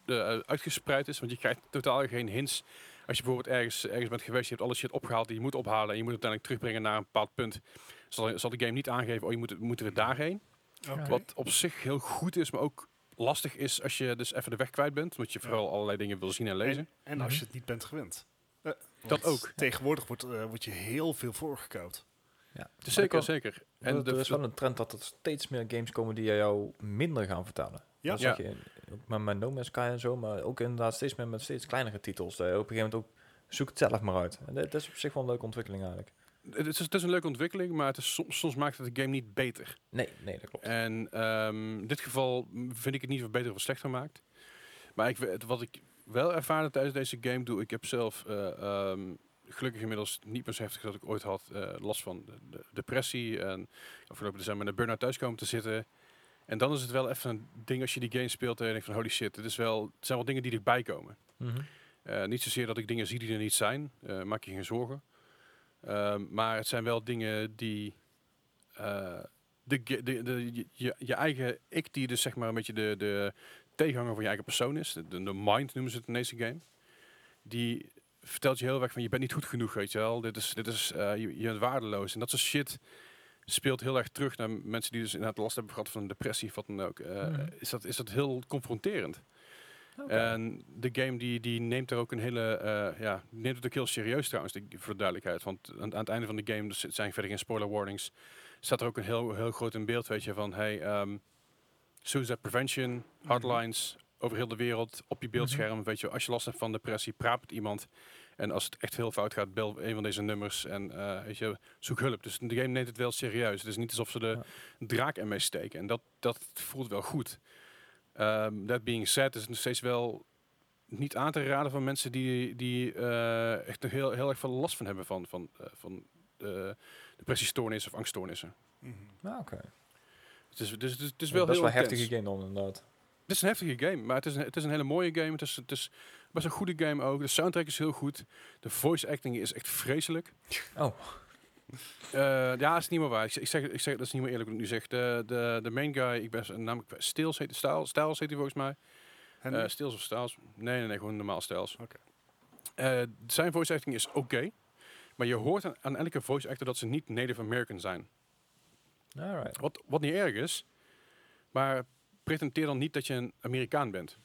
eh, uitgespreid is. Want je krijgt totaal geen hints. Als je bijvoorbeeld ergens, ergens bent geweest, je hebt alle shit opgehaald die je moet ophalen. En je moet het uiteindelijk terugbrengen naar een bepaald punt. Zal, zal de game niet aangeven, oh je moet, moeten we daarheen. Wat op zich heel goed is, maar ook lastig is als je dus even de weg kwijt bent. Omdat je Ja. vooral allerlei dingen wil zien en lezen. En, en als Mhm. je het niet bent gewend. Eh, Dat ook. Tegenwoordig wordt, eh, wordt je heel veel voorgekoud. Ja. Zeker, zeker. En er is wel een trend dat er steeds meer games komen die jou minder gaan vertalen. Ja. Dat zag je met, met No Man's Sky en zo, maar ook inderdaad steeds meer met steeds kleinere titels. Je op een gegeven moment ook zoek het zelf maar uit. En dat, is op zich wel een leuke ontwikkeling eigenlijk. het, is, het is een leuke ontwikkeling, maar het is, soms, soms maakt het de game niet beter. Nee, nee, dat klopt. En ehm, in dit geval vind ik het niet of beter of slechter maakt. Maar ik, wat ik wel ervaren tijdens deze game doe, ik heb zelf eh, ehm, gelukkig inmiddels niet meer zo heftig dat ik ooit had eh, last van de, de depressie. En afgelopen december met een burn-out thuis komen te zitten. En dan is het wel even een ding als je die game speelt en je denkt van holy shit, het, is wel, het zijn wel dingen die erbij komen. Mhm. Eh, niet zozeer dat ik dingen zie die er niet zijn, eh, maak je geen zorgen. Ehm, maar het zijn wel dingen die eh, de, ge- de, de, je- je, eigen ik, die dus zeg maar een beetje de, de tegenhanger van je eigen persoon is, de, de mind noemen ze het in deze game, die vertelt je heel erg van je bent niet goed genoeg, weet je wel. Dit is, dit is, je, je bent waardeloos. En dat soort shit speelt heel erg terug naar mensen die dus inderdaad last hebben gehad van een depressie of wat dan ook. Eh, Mhm. is, dat, is dat heel confronterend. En de game die, die neemt er ook een hele, eh, ja, neemt het ook heel serieus trouwens, die, voor de duidelijkheid. Want aan, aan het einde van de game, dus het zijn verder geen spoiler warnings, staat er ook een heel, heel groot in beeld, weet je, van hey, ehm, suicide prevention, hardlines, over heel de wereld, op je beeldscherm, weet je, als je last hebt van depressie, praat met iemand. En als het echt heel fout gaat, bel een van deze nummers en eh, weet je, zoek hulp. Dus de game neemt het wel serieus. Het is niet alsof ze de draak ermee steken. En dat, dat voelt wel goed. Um, that being said, is het nog steeds wel niet aan te raden van mensen die, die eh, echt nog heel, heel erg veel last van hebben van, van, eh, van uh, depressiestoornissen of angststoornissen. Mhm. Nou, oké. Het is, dus, het is, het is Ja, wel best heel wel intens. heftige game dan inderdaad. Het is een heftige game, maar het is een, het is een hele mooie game. Het is, het is best een goede game ook. De soundtrack is heel goed. De voice acting is echt vreselijk. Oh. Uh, ja, is niet meer waar. Ik, ik, zeg, ik zeg, dat is niet meer eerlijk wat ik nu zeg. De, de, de main guy, ik ben namelijk Stils heet Styles, Styles heet hij volgens mij. Uh, Stils of Styles? Nee, nee, nee, gewoon normaal Styles. Oké. Okay. Uh, zijn voice acting is oké, okay, maar je hoort aan, aan, elke voice actor dat ze niet Native American zijn. Alright. Wat, wat niet erg is, maar pretenteer dan niet dat je een Amerikaan bent.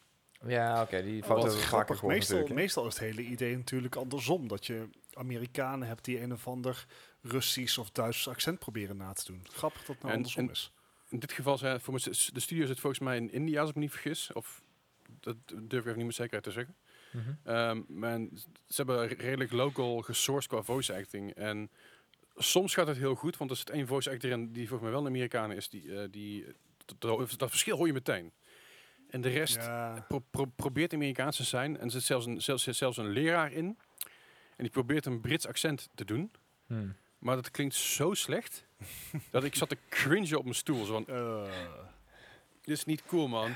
Ja, oké, okay, die foto wat vaker grappig. Meestal, meestal is het hele idee natuurlijk andersom. Dat je Amerikanen hebt die een of ander Russisch of Duits accent proberen na te doen. Grappig dat het nou En- andersom en- is. In dit geval zijn voor de studio zit volgens mij in India, als ik me niet vergis. Of dat durf ik even niet met zekerheid te zeggen. Mhm. Ehm, maar ze hebben redelijk local gesourced qua voice acting. En soms gaat het heel goed, want er zit één voice actor in die volgens mij wel een Amerikaan is. Die, eh, die, dat, dat, dat verschil hoor je meteen. En de rest Ja, pro- pro- probeert Amerikaans te zijn. En er zit zelfs een, zelfs, zelfs een leraar in. En die probeert een Brits accent te doen. Hmm. Maar dat klinkt zo slecht. dat ik zat te cringe op mijn stoel. Zo van, eh, dit is niet cool, man.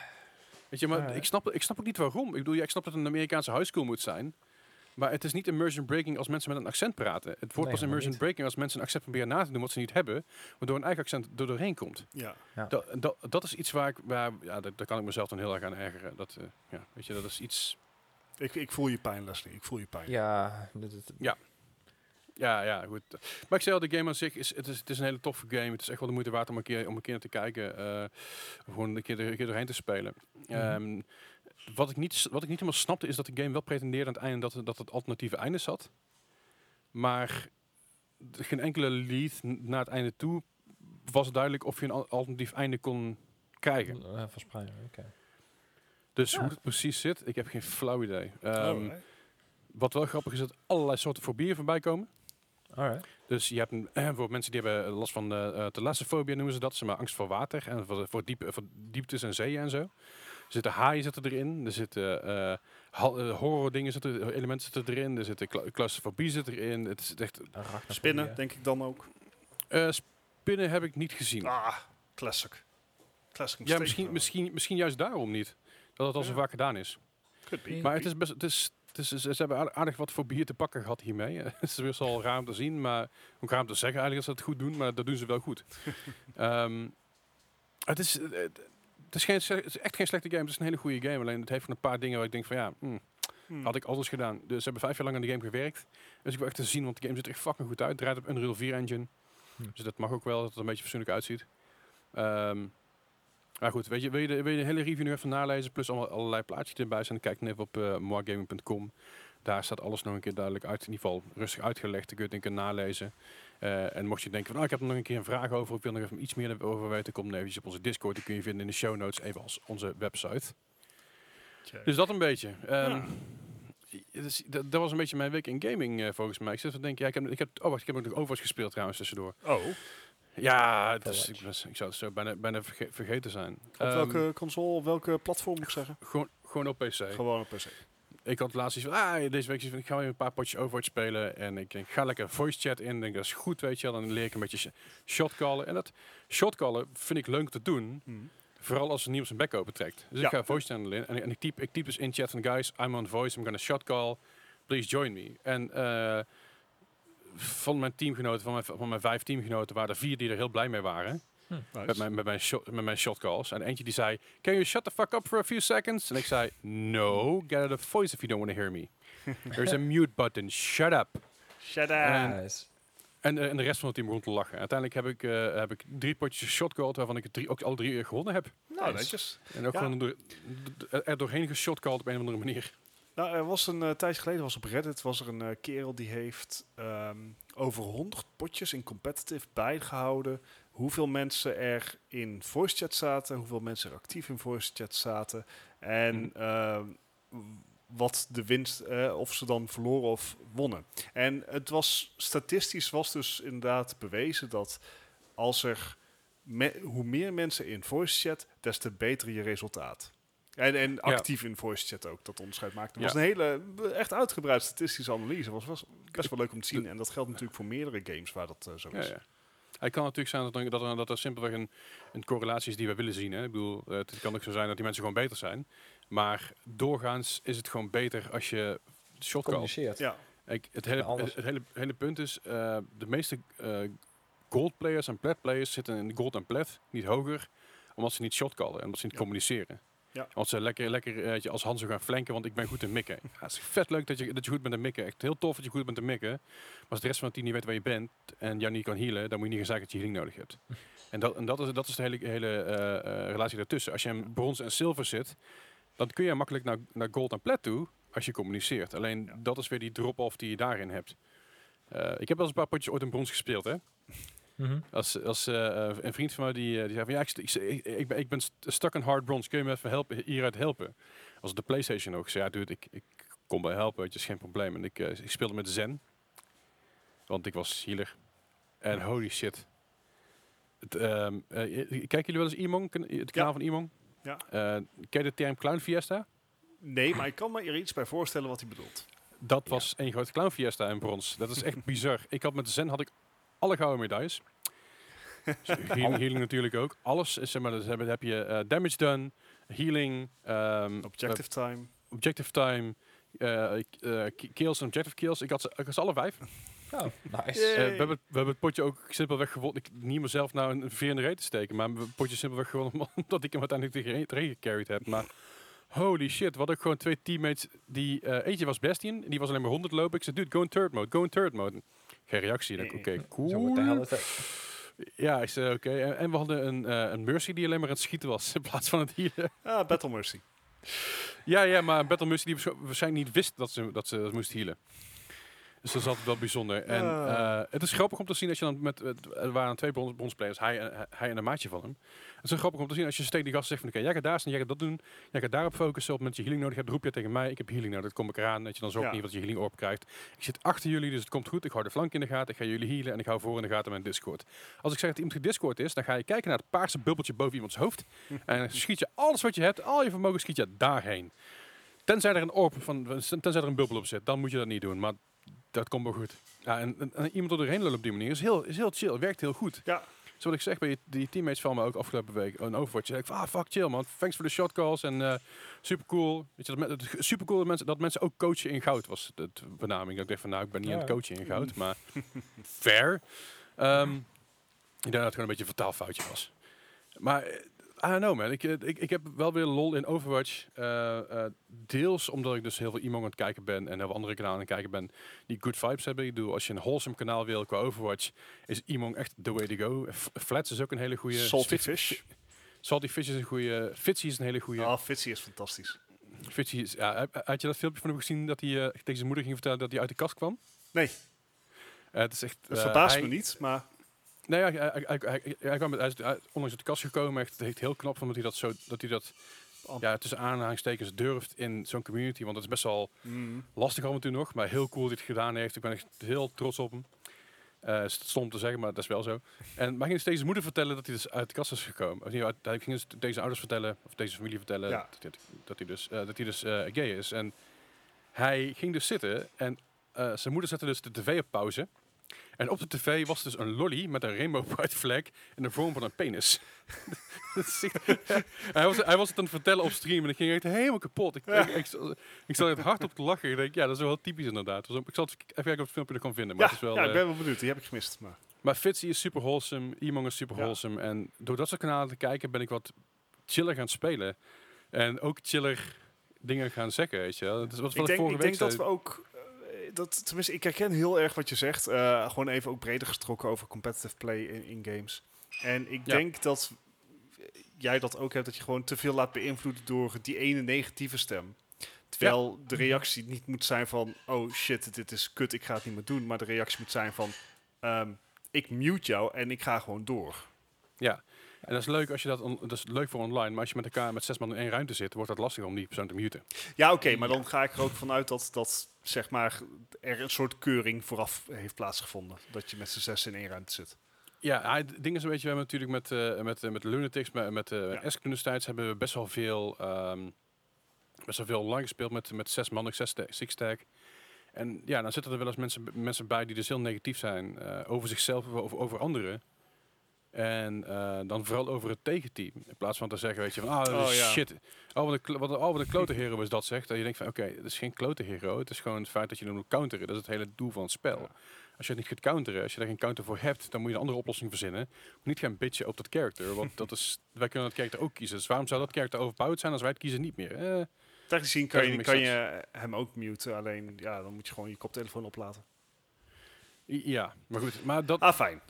Weet je, maar Ja. ik, snap, ik snap ook niet waarom. Ik bedoel, ja, ik snap dat het een Amerikaanse high school moet zijn. Maar het is niet immersion breaking als mensen met een accent praten. Het wordt Nee, pas immersion niet. breaking als mensen een accent proberen na te doen wat ze niet hebben. Waardoor een eigen accent er doorheen komt. ja. Ja. Dat, dat, dat is iets waar ik, waar, ja, daar, daar kan ik mezelf dan heel erg aan ergeren. Dat, eh, ja, weet je, dat is iets... Ik, ik voel je pijn, Leslie. Ik voel je pijn. Ja, dit, dit- Ja, ja, goed. Maar ik zei al, de game aan zich is het, is, het is een hele toffe game. Het is echt wel de moeite waard om een keer, om een keer naar te kijken. eh, of gewoon een keer, er, een keer doorheen te spelen. Mhm. Ehm, wat, ik niet, wat ik niet helemaal snapte, is dat de game wel pretendeerde aan het einde dat, er- dat het alternatieve einde zat. Maar geen enkele lead naar het einde toe was duidelijk of je een al- alternatief einde kon krijgen. eh, verspreiden, oké. Dus Ja. hoe het precies zit, ik heb geen flauw idee. Ehm, wat wel grappig is, dat allerlei soorten fobieën voorbij komen. Alright. Dus je hebt een, voor mensen die hebben last van de uh, thalassofobie noemen ze dat, zeg maar angst voor water en voor, voor, diep, voor dieptes en zeeën en zo. Er zitten haaien zitten erin, er zitten eh ha- eh, horror dingen zitten, elementen zitten erin, er zitten cla- claustrofobie zit erin. Het is echt, Spinnen, denk ik dan ook. eh, spinnen heb ik niet gezien. Ah, classic. Classic ja, misschien, misschien, misschien juist daarom niet. Dat het al zo vaak gedaan is. Could be. Ja. Maar het is best, het is, het is, ze hebben aardig- wat fobieën te pakken gehad hiermee. het is best wel raar om te zien, maar ook raar om te zeggen eigenlijk dat ze het goed doen, maar dat doen ze wel goed. Ehm, het, is, eh, het, is geen, sle- het is echt geen slechte game, het is een hele goede game. Alleen het heeft van een paar dingen waar ik denk van ja, hmm, Hmm. had ik anders gedaan. Dus ze hebben vijf jaar lang aan de game gewerkt. Dus ik wil echt te zien, want de game ziet er echt fucking goed uit. Het draait op Unreal 4 engine. Hm. Dus dat mag ook wel, dat het er een beetje fatsoenlijk uitziet. Ehm, maar goed, weet je, wil, je de, wil je de hele review nog even nalezen, plus allemaal, allerlei plaatjes erbij zijn, kijk dan even op uh, moagaming.com. Daar staat alles nog een keer duidelijk uit, in ieder geval rustig uitgelegd. Dan kun je het een keer nalezen. Eh, en mocht je denken van, oh, ik heb er nog een keer een vraag over, ik wil nog even iets meer over weten, kom dan eventjes op onze Discord. Die kun je vinden in de show notes, even als onze website. Check. Dus dat een beetje. Ehm, Ja. dus dat, dat was een beetje mijn week in gaming eh, volgens mij. Ik zit te denken, ja, ik heb, ik heb, oh wacht, ik heb ook nog Overwatch gespeeld trouwens tussendoor. Oh, Ja, is, ik, was, ik zou het zo bijna, bijna verge- vergeten zijn. op Ehm, welke console, op welke platform moet ik zeggen? Gewoon, gewoon op PC. Gewoon op PC. Ik had laatst iets van, ah, deze week ik ga weer een paar potjes Overwatch spelen. En ik denk, ga lekker voice chat in. denk, dat is goed, weet je wel. Dan leer ik een beetje sh- shotcallen. En dat shotcallen vind ik leuk te doen. Hmm. Vooral als er niemand zijn bek open trekt. Dus Ja. ik ga voice channel in. En, ik- en ik, typ, ik typ dus in chat van, guys, I'm on voice. I'm gonna shotcall. Please join me. En eh, van mijn teamgenoten, van mijn, van mijn vijf teamgenoten, waren er vier die er heel blij mee waren. Nice. Met mijn, met, mijn shot, met mijn shotcalls. En eentje die zei, can you shut the fuck up for a few seconds? En ik zei, no, get out of voice if you don't want to hear me. There's a mute button. Shut up. Shut En- Nice. En, eh, en de rest van het team begon te lachen. Uiteindelijk heb ik, eh, heb ik drie potjes shotcalled, waarvan ik het drie, ook alle drie eh, gewonnen heb. Oh, netjes. En ook Ja. gewoon door, er doorheen geshotcalled op een of andere manier. Nou, er was een uh, tijdje geleden was op Reddit was er een kerel die heeft ehm, over 100 potjes in competitive bijgehouden. Hoeveel mensen er in voice chat zaten, hoeveel mensen er actief in voice chat zaten. En Mhm. ehm, wat de winst, eh, of ze dan verloren of wonnen. En het was statistisch was dus inderdaad bewezen dat als er me- hoe meer mensen in voice chat, des te beter je resultaat. En, en actief in voice chat ook, dat onderscheid maakte. Het was een hele b- echt uitgebreid statistische analyse. was, was best wel leuk om te zien. En dat geldt natuurlijk voor meerdere games waar dat eh, zo is. ja. Het kan natuurlijk zijn dat er, dat er, dat er simpelweg een, een correlatie is die we willen zien. Hè. Ik bedoel, eh, het kan ook zo zijn dat die mensen gewoon beter zijn. Maar doorgaans is het gewoon beter als je shot. Communiceert. Ja, Ik, het, hele, alles. het, het hele, hele punt is, eh, de meeste eh, gold players en plat players zitten in gold en plat, niet hoger, omdat ze niet shot callen en omdat ze niet Ja. communiceren. Ja. Want ze lekker, lekker eh, als Hanzo gaan flanken, want ik ben goed in mikken. Ja, het is vet leuk dat je, dat je goed bent in mikken. Echt heel tof dat je goed bent in mikken. Maar als de rest van het team niet weet waar je bent en jou niet kan healen, dan moet je niet gaan zeggen dat je healing nodig hebt. en dat, en dat, is, dat is de hele, hele eh, eh, relatie daartussen. Als je in brons en zilver zit, dan kun je makkelijk naar, naar gold en plat toe als je communiceert. Alleen Ja. dat is weer die drop-off die je daarin hebt. Ik heb wel eens een paar potjes ooit in brons gespeeld, hè. Mhm. Als, als eh, eh, een vriend van mij die, eh, die zei van ja, ik, ik, ik, ben, ik ben st- stuck in hard bronze. Kun je me even helpen, hieruit helpen? Als de PlayStation ook. Zei ja, dude, ik, ik kom bij helpen, weet je, is geen probleem. En ik, ik speelde met Zen, want ik was healer. En holy shit. Het, ehm, eh, kijken jullie wel eens Imong, het kanaal van Imong? Ja. Ken je de term Clown Fiesta? nee, maar ik kan me er iets bij voorstellen wat hij bedoelt. Dat was één grote Clown Fiesta in brons. Dat is echt bizar. Ik had met Zen had ik alle gouden medailles. Dus healing, healing natuurlijk ook. Alles is zeg maar, dus heb, heb je eh, damage done, healing, ehm, Objective time. objective time, k- kills en objective kills. Ik had ze, ik had ze alle vijf. Oh, nice. We, hebben, we hebben het potje ook simpelweg gewonnen. Ik niet mezelf nou een veer in de reet te steken, maar we hebben het potje simpelweg gewonnen omdat ik hem uiteindelijk tegen erin gecarried heb. Maar holy shit, wat ook gewoon twee teammates die eh, eentje was Bastion, die was alleen maar 100 lopen. Ik zei, dude, go in third mode, go in third mode. Geen reactie. Dan, Oké, Eh, cool. Eh, Ja, ik zei oké. En, en we hadden een, eh, een Mercy die alleen maar aan het schieten was in plaats van het healen. Ah, Battle Mercy. ja, ja, maar een Battle Mercy die waarsch- waarschijnlijk niet wist dat ze, dat ze moest healen. Dus dat is altijd wel bijzonder. En Ah. eh, het is grappig om te zien als je dan met, er waren twee brons, bronsplayers, hij, en- hij en een maatje van hem. Het is grappig om te zien als je tegen die gast zegt van oké, jij gaat daar staan, jij gaat dat doen, jij gaat daarop focussen, op het moment dat je healing nodig hebt, roep je tegen mij, ik heb healing nodig, dat kom ik eraan, dat je dan zorgt Ja. niet dat je healing op krijgt. Ik zit achter jullie, dus het komt goed, ik hou de flank in de gaten, ik ga jullie healen en ik hou voor in de gaten mijn Discord. Als ik zeg dat iemand gediscord is, dan ga je kijken naar het paarse bubbeltje boven iemands hoofd en dan schiet je alles wat je hebt, al je vermogen schiet je daarheen. Tenzij er een orb van, tenzij er een bubbel op zit, dan moet je dat niet doen, maar dat komt wel goed. Ja, en, en, en iemand er doorheen lullen op die manier is heel, is heel chill, werkt heel goed. Ja. Zoals ik zeg bij die teammates van me ook afgelopen week, een Overwatch, ik van, ah fuck chill man, thanks voor de shot calls en eh super cool. Weet je, dat, dat, super cool dat mensen, dat mensen ook coachen in goud was de benaming. Dat ik dacht van, nou ik ben niet aan het coachen in goud, maar fair. Ehm, ik denk dat het gewoon een beetje een vertaalfoutje was. Maar eh, I don't know man, ik, eh, ik, ik heb wel weer lol in Overwatch. eh, eh, deels omdat ik dus heel veel iemand aan het kijken ben en heel veel andere kanalen aan het kijken ben die good vibes hebben. Ik bedoel, als je een wholesome kanaal wil qua Overwatch, is Imong echt the way to go. F- Flats is ook een hele goede. Salty Fish. Salty Fish is een goede. Fitzy is een hele goede. Ah, Fitzy is fantastisch. Fitzy is, ja, had je dat filmpje van hem gezien dat hij tegen zijn moeder ging vertellen dat hij uit de kast kwam? Nee, het is echt. eh, verbaast hij- me niet, maar Nee, ja, hij, hij, hij, hij, hij kwam is onlangs uit de kast gekomen. Echt, echt heel knap van dat hij dat zo, dat hij dat, ja, tussen aanhalingstekens durft in zo'n community. Want het is best wel mm, lastig af en toe nog, maar heel cool dat hij het gedaan heeft. Ik ben echt heel trots op hem. Is stom te zeggen, maar dat is wel zo. En maar hij ging dus zijn moeder vertellen dat hij dus uit de kast is gekomen. Of niet, uit- hij ging dus deze ouders vertellen, of deze familie vertellen, Ja. dat, hij- dat hij dus, eh, dat hij dus eh, gay is. En hij ging dus zitten en zijn moeder zette dus de tv op pauze. En op de tv was dus een lolly met een rainbow pride flag in de vorm van een penis. Hij, was, hij was het aan het vertellen op stream en ik ging echt helemaal kapot. Ik, ik, ik, ik zat echt hard op te lachen. Ik denk, ja, dat is wel typisch inderdaad. Dus ik zal even kijken of het filmpje er kan vinden. Maar, ja, het is wel, ja, ik eh, ben wel benieuwd. Die heb ik gemist. Maar. maar Fitzy is super wholesome, Imong is super Ja. wholesome. En door dat soort kanalen te kijken ben ik wat chiller gaan spelen. En ook chiller dingen gaan zeggen, weet je wel. Dat is wat, Ik denk, vorige ik week denk dat we ook... Dat, tenminste, ik herken heel erg wat je zegt. eh, gewoon even ook breder gestrokken over competitive play in, in games. En ik Ja. denk dat jij dat ook hebt, dat je gewoon te veel laat beïnvloeden door die ene negatieve stem. Terwijl de reactie niet moet zijn van, oh shit, dit is kut, ik ga het niet meer doen. Maar de reactie moet zijn van, ehm, ik mute jou en ik ga gewoon door. En dat is leuk als je dat, on- dat is leuk voor online, maar als je met elkaar met zes man in één ruimte zit, wordt dat lastig om die persoon te muten. Ja, oké, maar dan ga ik er ook vanuit dat, dat zeg maar, er een soort keuring vooraf heeft plaatsgevonden. Dat je met z'n zes in één ruimte zit. Ja, het ding is een beetje, we hebben natuurlijk met, eh met, eh, met Lunatics, met, met uh, Ja. Destijds, hebben we best wel veel, ehm, best wel veel online gespeeld met, met zes man, zes six tag. En ja, dan zitten er wel eens mensen, mensen bij die dus heel negatief zijn over zichzelf of over, over anderen. En eh, dan vooral over het tegenteam. In plaats van te zeggen, weet je, van, ah, dat is Oh, ja. shit. Oh, wat een, wat, een- oh, wat een klote hero is dat, zegt. Dat je denkt van, oké, het is geen klote hero. Het is gewoon het feit dat je hem moet counteren. Dat is het hele doel van het spel. Ja. Als je het niet gaat counteren, als je daar geen counter voor hebt, dan moet je een andere oplossing verzinnen. Moet niet gaan bitchen op dat character, want dat is, wij kunnen dat character ook kiezen. Dus waarom zou dat character overpowered zijn als wij het kiezen niet meer? Eh, Technisch gezien kan je, kan je hem ook muten, alleen ja, dan moet je gewoon je koptelefoon oplaten. ja, maar goed. Maar dat, Ah, fijn.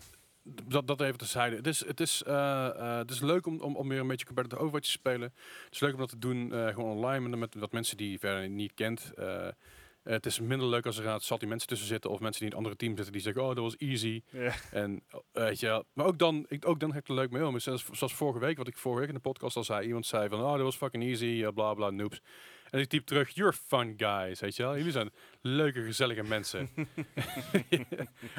Dat, dat even terzijde. Het is, het is, eh, eh, het is leuk om, om, om weer een beetje competitive Overwatch te spelen. Het is leuk om dat te doen eh, gewoon online met, met wat mensen die je verder niet kent. Het is minder leuk als er inderdaad zat die mensen tussen zitten of mensen die in een andere team zitten die zeggen, oh, dat was easy. En weet je, maar ook dan, ik, ook dan heb ik er leuk mee om. Zoals, zoals vorige week, wat ik vorige week in de podcast al zei. Iemand zei van, oh, dat was fucking easy, bla bla, noobs. En ik typ terug, you're fun guys, weet je wel. Jullie zijn leuke, gezellige mensen.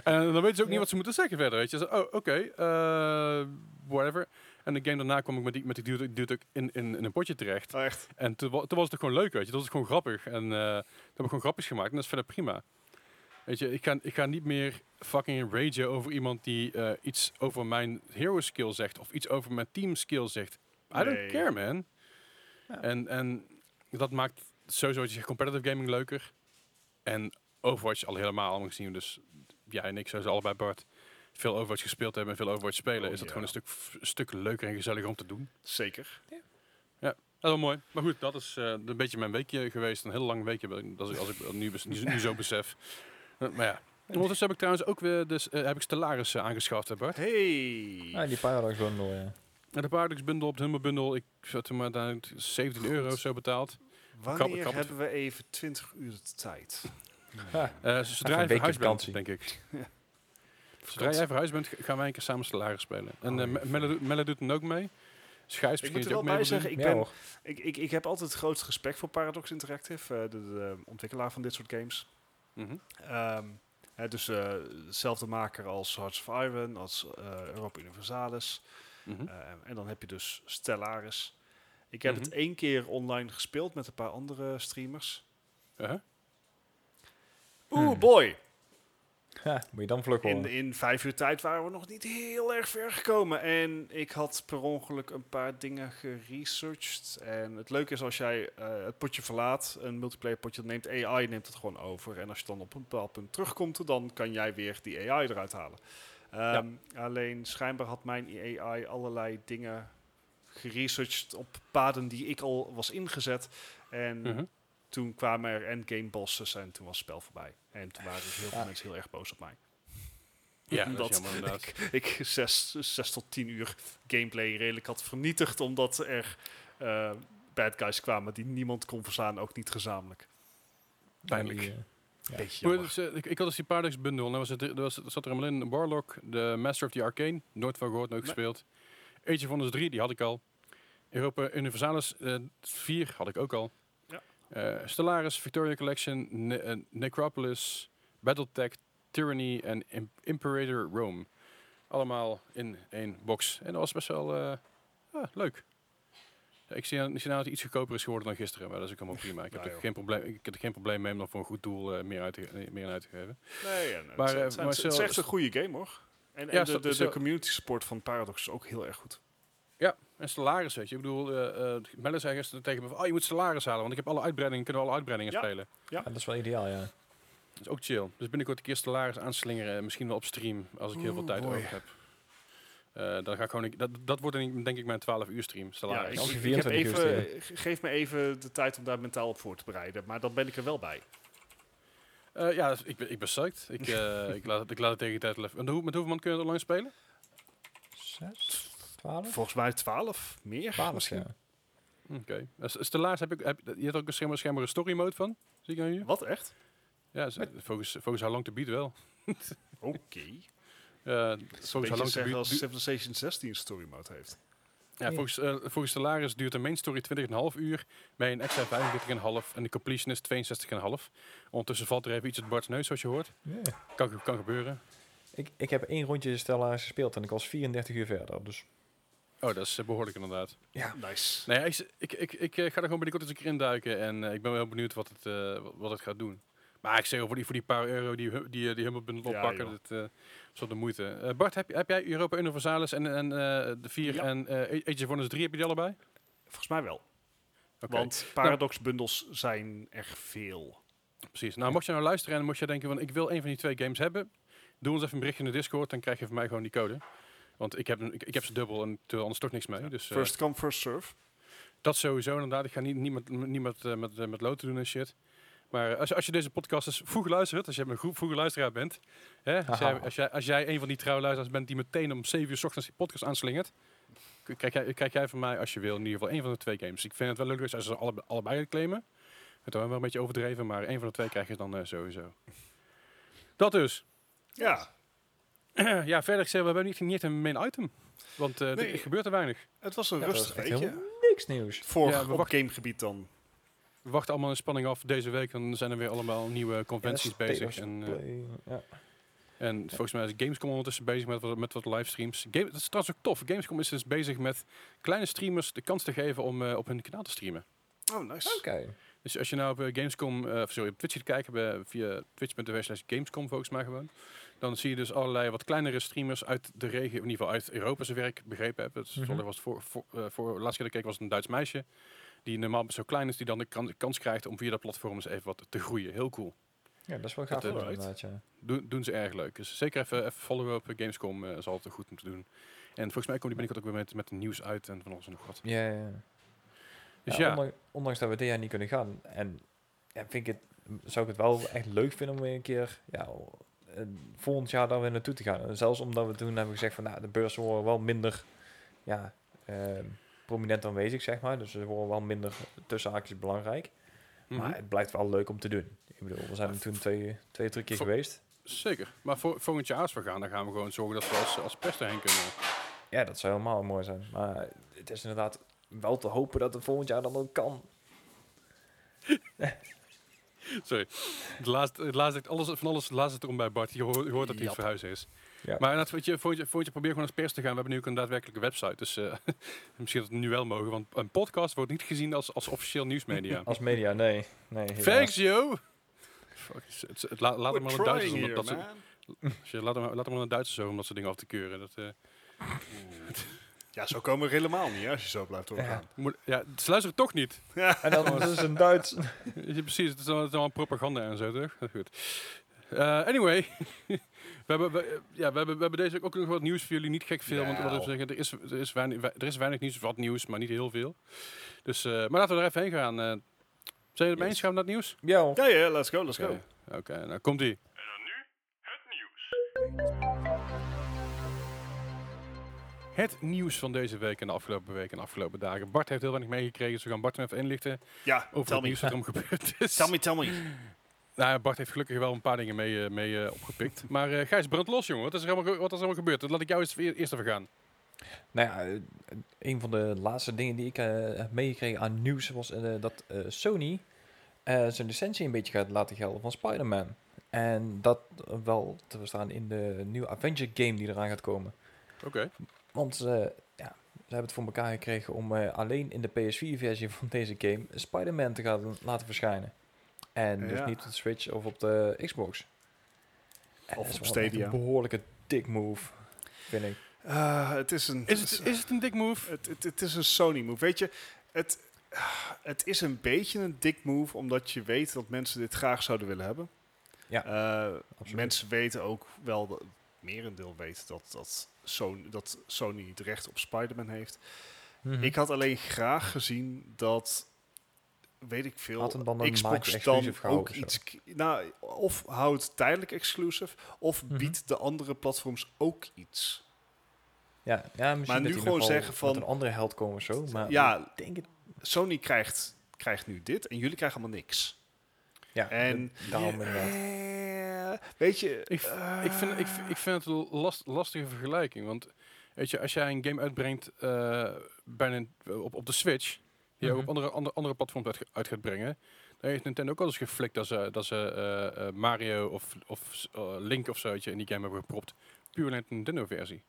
en dan weten ze ook niet wat ze moeten zeggen verder, weet je. Zo, oh, oké, eh, whatever. En de game daarna kwam ik met die, met die dude, dude ook in, in, in een potje terecht. Oh, echt. En toen, wa- toen was het gewoon leuk, weet je. Dat was gewoon grappig. En eh toen heb ik gewoon grapjes gemaakt. En dat is verder prima. Weet je, ik ga, ik ga niet meer fucking ragen over iemand die eh, iets over mijn hero skill zegt. Of iets over mijn team skill zegt. I don't care, man. Ja. En, en dat maakt sowieso je competitive gaming leuker. En Overwatch al helemaal allemaal gezien. Dus jij en ik sowieso allebei Bart veel Overwatch gespeeld hebben en veel Overwatch spelen. Oh, is dat ja. gewoon een stuk, een stuk leuker en gezelliger om te doen. Zeker. Dat is wel mooi. Maar goed, dat is eh, een beetje mijn weekje geweest. Een heel lang weekje, als ik, als ik nu, nu, zo besef. Eh, maar ja. Ondertussen heb ik trouwens ook weer dus, heb ik Stellaris aangeschaft, hè Bart. Hey. Ah, die Paradox Bundle, ja. En de Paardix bundel op de Humble bundle, ik zat er maar daar 17 euro of zo betaald. Wanneer hebben we even 20 uur de tijd? Ha, Eh zodra verhuisd bent, denk ik. Zodra jij verhuisd bent, gaan wij een keer samen Stellaris spelen. En ja. Melle, doet- Melle doet dan ook mee. Schijs Ik moet er wel je bij zeggen, ik, ja, ben, ik, ik, ik heb altijd het grootste respect voor Paradox Interactive, eh, de, de ontwikkelaar van dit soort games. Mhm. Ehm, hè, dus eh, dezelfde maker als Hearts of Iron, als eh, Europa Universalis. Mhm. Eh, en dan heb je dus Stellaris. Ik heb het Mhm. één keer online gespeeld met een paar andere streamers. Uh-huh. Oeh, Hmm. boy! Ha, moet je dan vlug In, worden. in vijf uur tijd waren we nog niet heel erg ver gekomen. En ik had per ongeluk een paar dingen geresearched. En het leuke is als jij eh, het potje verlaat, een multiplayer potje, neemt AI neemt het gewoon over. En als je dan op een bepaald punt terugkomt, dan kan jij weer die AI eruit halen. Ehm, Alleen schijnbaar had mijn AI allerlei dingen geresearched op paden die ik al was ingezet. En Mhm. toen kwamen er endgame bosses en toen was het spel voorbij. En toen waren dus heel veel mensen heel erg boos op mij. Ja, dat, Dat- is jammer inderdaad. ik zes, zes tot tien uur gameplay redelijk had vernietigd, omdat er eh, bad guys kwamen die niemand kon verslaan, ook niet gezamenlijk. Pijnlijk. Eh, Ja. Dus, eh, ik, ik had dus die Paradox bundle. En was het, er was, zat er helemaal in. Warlock, de Master of the Arcane. Nooit van gehoord, nooit Nee. gespeeld. Age of Wonders 3, die had ik al. Europa Universalis eh 4 had ik ook al. Ja. Eh, Stellaris, Victoria Collection, Ne- eh, Necropolis, Battletech, Tyranny en Im- Imperator Rome. Allemaal in één box. En dat was best wel eh, ah, leuk. Ik zie, ik zie nou dat het iets goedkoper is geworden dan gisteren, maar dat is ook helemaal prima. Ik heb, Nou, er geen probleem, ik heb er geen probleem mee om er voor een goed doel eh, meer, uit te, meer uit te geven. Nee, ja, nee, Maar, het, eh, is- het, het echt een goede game hoor. En, en Ja, de, de, community support van Paradox is ook heel erg goed. Ja, en Stellaris, weet je. Ik bedoel, eh eh Melle zei gisteren tegen me van, oh, je moet Stellaris halen, want ik heb alle uitbreidingen, kunnen we alle uitbreidingen Ja. spelen. Ja, dat is wel ideaal, ja. Dat is ook chill. Dus binnenkort een keer Stellaris aanslingeren, misschien wel op stream, als ik heel veel tijd boy. over heb. Eh, dan ga ik gewoon, dat, dat wordt denk denk ik mijn 12 uur stream. Ja, Stellaris. ik, Als je ik heb 24 uur even, ge- geef me even de tijd om daar mentaal op voor te bereiden. Maar dan ben ik er wel bij. Eh, ja, ik, ben- ik ben psyched. Ik, eh, ik, laat, het- ik laat het tegen de tijd even. Met, hoe- met hoeveel man kun je er online spelen? Zes? Twaalf? Volgens mij 12, meer Twaalf, misschien. ja. Oké. Dus Stellaris heb ik, heb, je hebt ook een schijnbaar, schijnbaar een story mode van. Zie ik nou hier? Wat, echt? Ja, volgens, volgens How Long to Beat wel. Oké. Eh, Beetje How Long to zeggen als Civilization 16 story mode heeft. Ja, volgens, eh, volgens Stellaris duurt de main story 20,5 uur. Bij een extra 45,5 en de completion is 62,5. Ondertussen valt er even iets uit Bart's neus, zoals je hoort. Ja. Kan, kan gebeuren. Ik, ik heb één rondje Stellaris gespeeld en ik was 34 uur verder. Dus Oh, dat is eh, behoorlijk inderdaad. ja, Nice. Nee, ik, ik, ik, ik eh, ga er gewoon binnenkort eens een keer induiken. En eh, ik ben wel benieuwd wat het, eh, wat het gaat doen. Maar ik zeg voor die, voor die paar euro die die, die Humble Bundle Ja, oppakken, dat eh, is de moeite. Eh, Bart, heb, heb jij Europa Universalis en, en eh, de 4 Ja. en eh Age of Wonders 3, heb je die allebei? Volgens mij wel. Want Paradox bundles zijn er veel. Precies. Nou, mocht je nou luisteren en mocht je denken van ik wil een van die twee games hebben, doe ons even een berichtje in de Discord, dan krijg je van mij gewoon die code. Want ik heb, ik, ik heb ze dubbel en er anders toch niks mee. Dus eh, First come, first serve. dat sowieso inderdaad. Ik ga niet, niet met, niet met, met, eh, met loten doen en shit. Maar als, je- als je deze podcast eens vroeg luistert, als je een goed vroege luisteraar bent, hè, als, jij, als, jij, als jij een van die trouwe luisteraars bent die meteen om 7 uur 's ochtends die podcast aanslingert, k- krijg jij, krijg jij van mij, als je wil, in ieder geval één van de twee games. Ik vind het wel leuk als ze alle, allebei claimen. Het is wel een beetje overdreven, maar één van de twee krijg je dan eh, sowieso. Dat dus. Ja, ja, verder gezegd, we hebben niet, niet een main item. Want eh, Nee. er gebeurt er weinig. het was een Ja, rustig weekje. niks nieuws. Voor Ja, op gamegebied dan. We wachten allemaal in spanning af deze week. Dan zijn er weer allemaal nieuwe conventies Ja, bezig. En, eh, Play, ja. En volgens mij is Gamescom ondertussen bezig met wat, met wat livestreams. Game, dat is trouwens ook tof. Gamescom is dus bezig met kleine streamers de kans te geven om eh, op hun kanaal te streamen. Oh, nice. Oké. Dus als je nou op eh, Gamescom, eh, of sorry, op Twitch gaat kijken bij, via twitch.tv slash Gamescom volgens mij gewoon. Dan zie je dus allerlei wat kleinere streamers uit de regio, in ieder geval uit Europa zijn werk begrepen hebben. Dus Mhm. toevallig was het voor, voor, eh, voor, laatst keer dat ik keek was het een Duits meisje. Die normaal zo klein is, die dan de kan- kans krijgt om via dat platform eens even wat te groeien. Heel cool. Ja, dat is wel gaaf Dat, eh, ja. Doen, doen ze erg leuk. Dus zeker even, even followen op eh, Gamescom eh, is altijd goed om te doen. En volgens mij komt die binnenkort ook weer met, met een nieuws uit en van alles en nog wat. Ja, ja. Dus Ja, ja, ondanks, ondanks dat we dit jaar niet kunnen gaan. En ja, vind ik het, zou ik het wel echt leuk vinden om weer een keer ja, eh, volgend jaar daar weer naartoe te gaan. En zelfs omdat we toen hebben gezegd van nou, de beurzen worden wel minder ja, eh, prominent aanwezig, zeg maar. Dus ze worden wel minder tussen haakjes belangrijk. mhm. Maar het blijft wel leuk om te doen. Ik bedoel, we zijn er toen twee, twee drie keer geweest. zeker. Maar voor, volgend jaar als we gaan, dan gaan we gewoon zorgen dat we als, als pers erheen kunnen. Ja, dat zou helemaal mooi zijn. Maar het is inderdaad wel te hopen dat het volgend jaar dan ook kan. Sorry. Het laatste, het laatste, alles, van alles het laatste erom bij Bart. Je hoort, je hoort dat hij verhuisd is. Ja. Maar weet je, volgend, jaar- volgend jaar probeer gewoon als pers te gaan. We hebben nu ook een daadwerkelijke website. Dus eh, misschien dat we nu wel mogen. Want een podcast wordt niet gezien als, als officieel nieuwsmedia. Als media, nee. nee. Thanks, yo! Fuck, het, het, het- la- laat hem maar een Duitsers. Omdat, dat je, laat, hem, laat hem maar een Duitsers zo om dat soort dingen af te keuren. Dat, eh, Ja, zo komen we er helemaal niet als je zo blijft doorgaan. moet, ja, ze luisteren toch niet. En dan is het een Duits. Ja, precies, het is allemaal propaganda en zo, toch? Dat is Goed. Eh, anyway, hebben, we, ja, we, hebben, we hebben deze week ook nog wat nieuws voor jullie. Niet gek veel, want wat ik zeggen, er, is, er, is weinig, er is weinig nieuws. Wat nieuws, maar niet heel veel. Dus, eh, maar laten we er even heen gaan. Eh, zijn jullie het mee eens? Gaan het nieuws? Ja, Ja, ja, let's go, let's Oké, go. Oké, nou komt ie. Het nieuws van deze week en de afgelopen week en de afgelopen dagen. Bart heeft heel weinig meegekregen, dus we gaan Bart hem even inlichten Ja, over het me. nieuws wat er om gebeurd is. Tell me, tell me. Nou, Bart heeft gelukkig wel een paar dingen mee, eh, mee eh, opgepikt. Maar eh Gijs, brand los, jongen. Wat is er allemaal, wat is er allemaal gebeurd? Dat laat ik jou eens eer- eerst even gaan. Nou ja, een van de laatste dingen die ik heb meegekregen aan nieuws was dat Sony zijn licentie een beetje gaat laten gelden van Spider-Man. En dat wel te verstaan in de nieuwe Avenger game die eraan gaat komen. Oké. Want ja, ze hebben het voor elkaar gekregen om alleen in de PS4-versie van deze game Spider-Man te gaan laten verschijnen. En dus niet op de Switch of op de Xbox. En Of dat is op Stadia. Een behoorlijke dick move, vind ik. Eh, het is een... Is, het, is het een dik move? Het, het, het is een Sony move. Weet je, het, het is een beetje een dik move, omdat je weet dat mensen dit graag zouden willen hebben. Ja, Eh, mensen weten ook wel dat, merendeel weet dat, dat, Sony, dat Sony het recht op Spider-Man heeft. Mhm. Ik had alleen graag gezien dat, weet ik veel, Had hem dan een Xbox dan ook iets... Nou, of houdt tijdelijk exclusive, of Mhm. biedt de andere platforms ook iets. ja, ja, misschien Maar dat nu gewoon zeggen van- een andere held komen of zo. Maar Ja. ik denk het. Sony krijgt, krijgt nu dit en jullie krijgen allemaal niks. Ja, En- daarom inderdaad. Eh, weet je... Ik, ik, vind, ik, vind- ik vind het een last, lastige vergelijking. Want weet je, als jij een game uitbrengt eh, bij een, op, op de Switch, die ook Mhm. op andere, andere, andere platforms uit, uit gaat brengen, dan heeft Nintendo ook al eens geflikt dat ze, dat ze eh, eh, Mario of, of eh, Link of zo weet je, in die game hebben gepropt. Puur alleen de Nintendo-versie.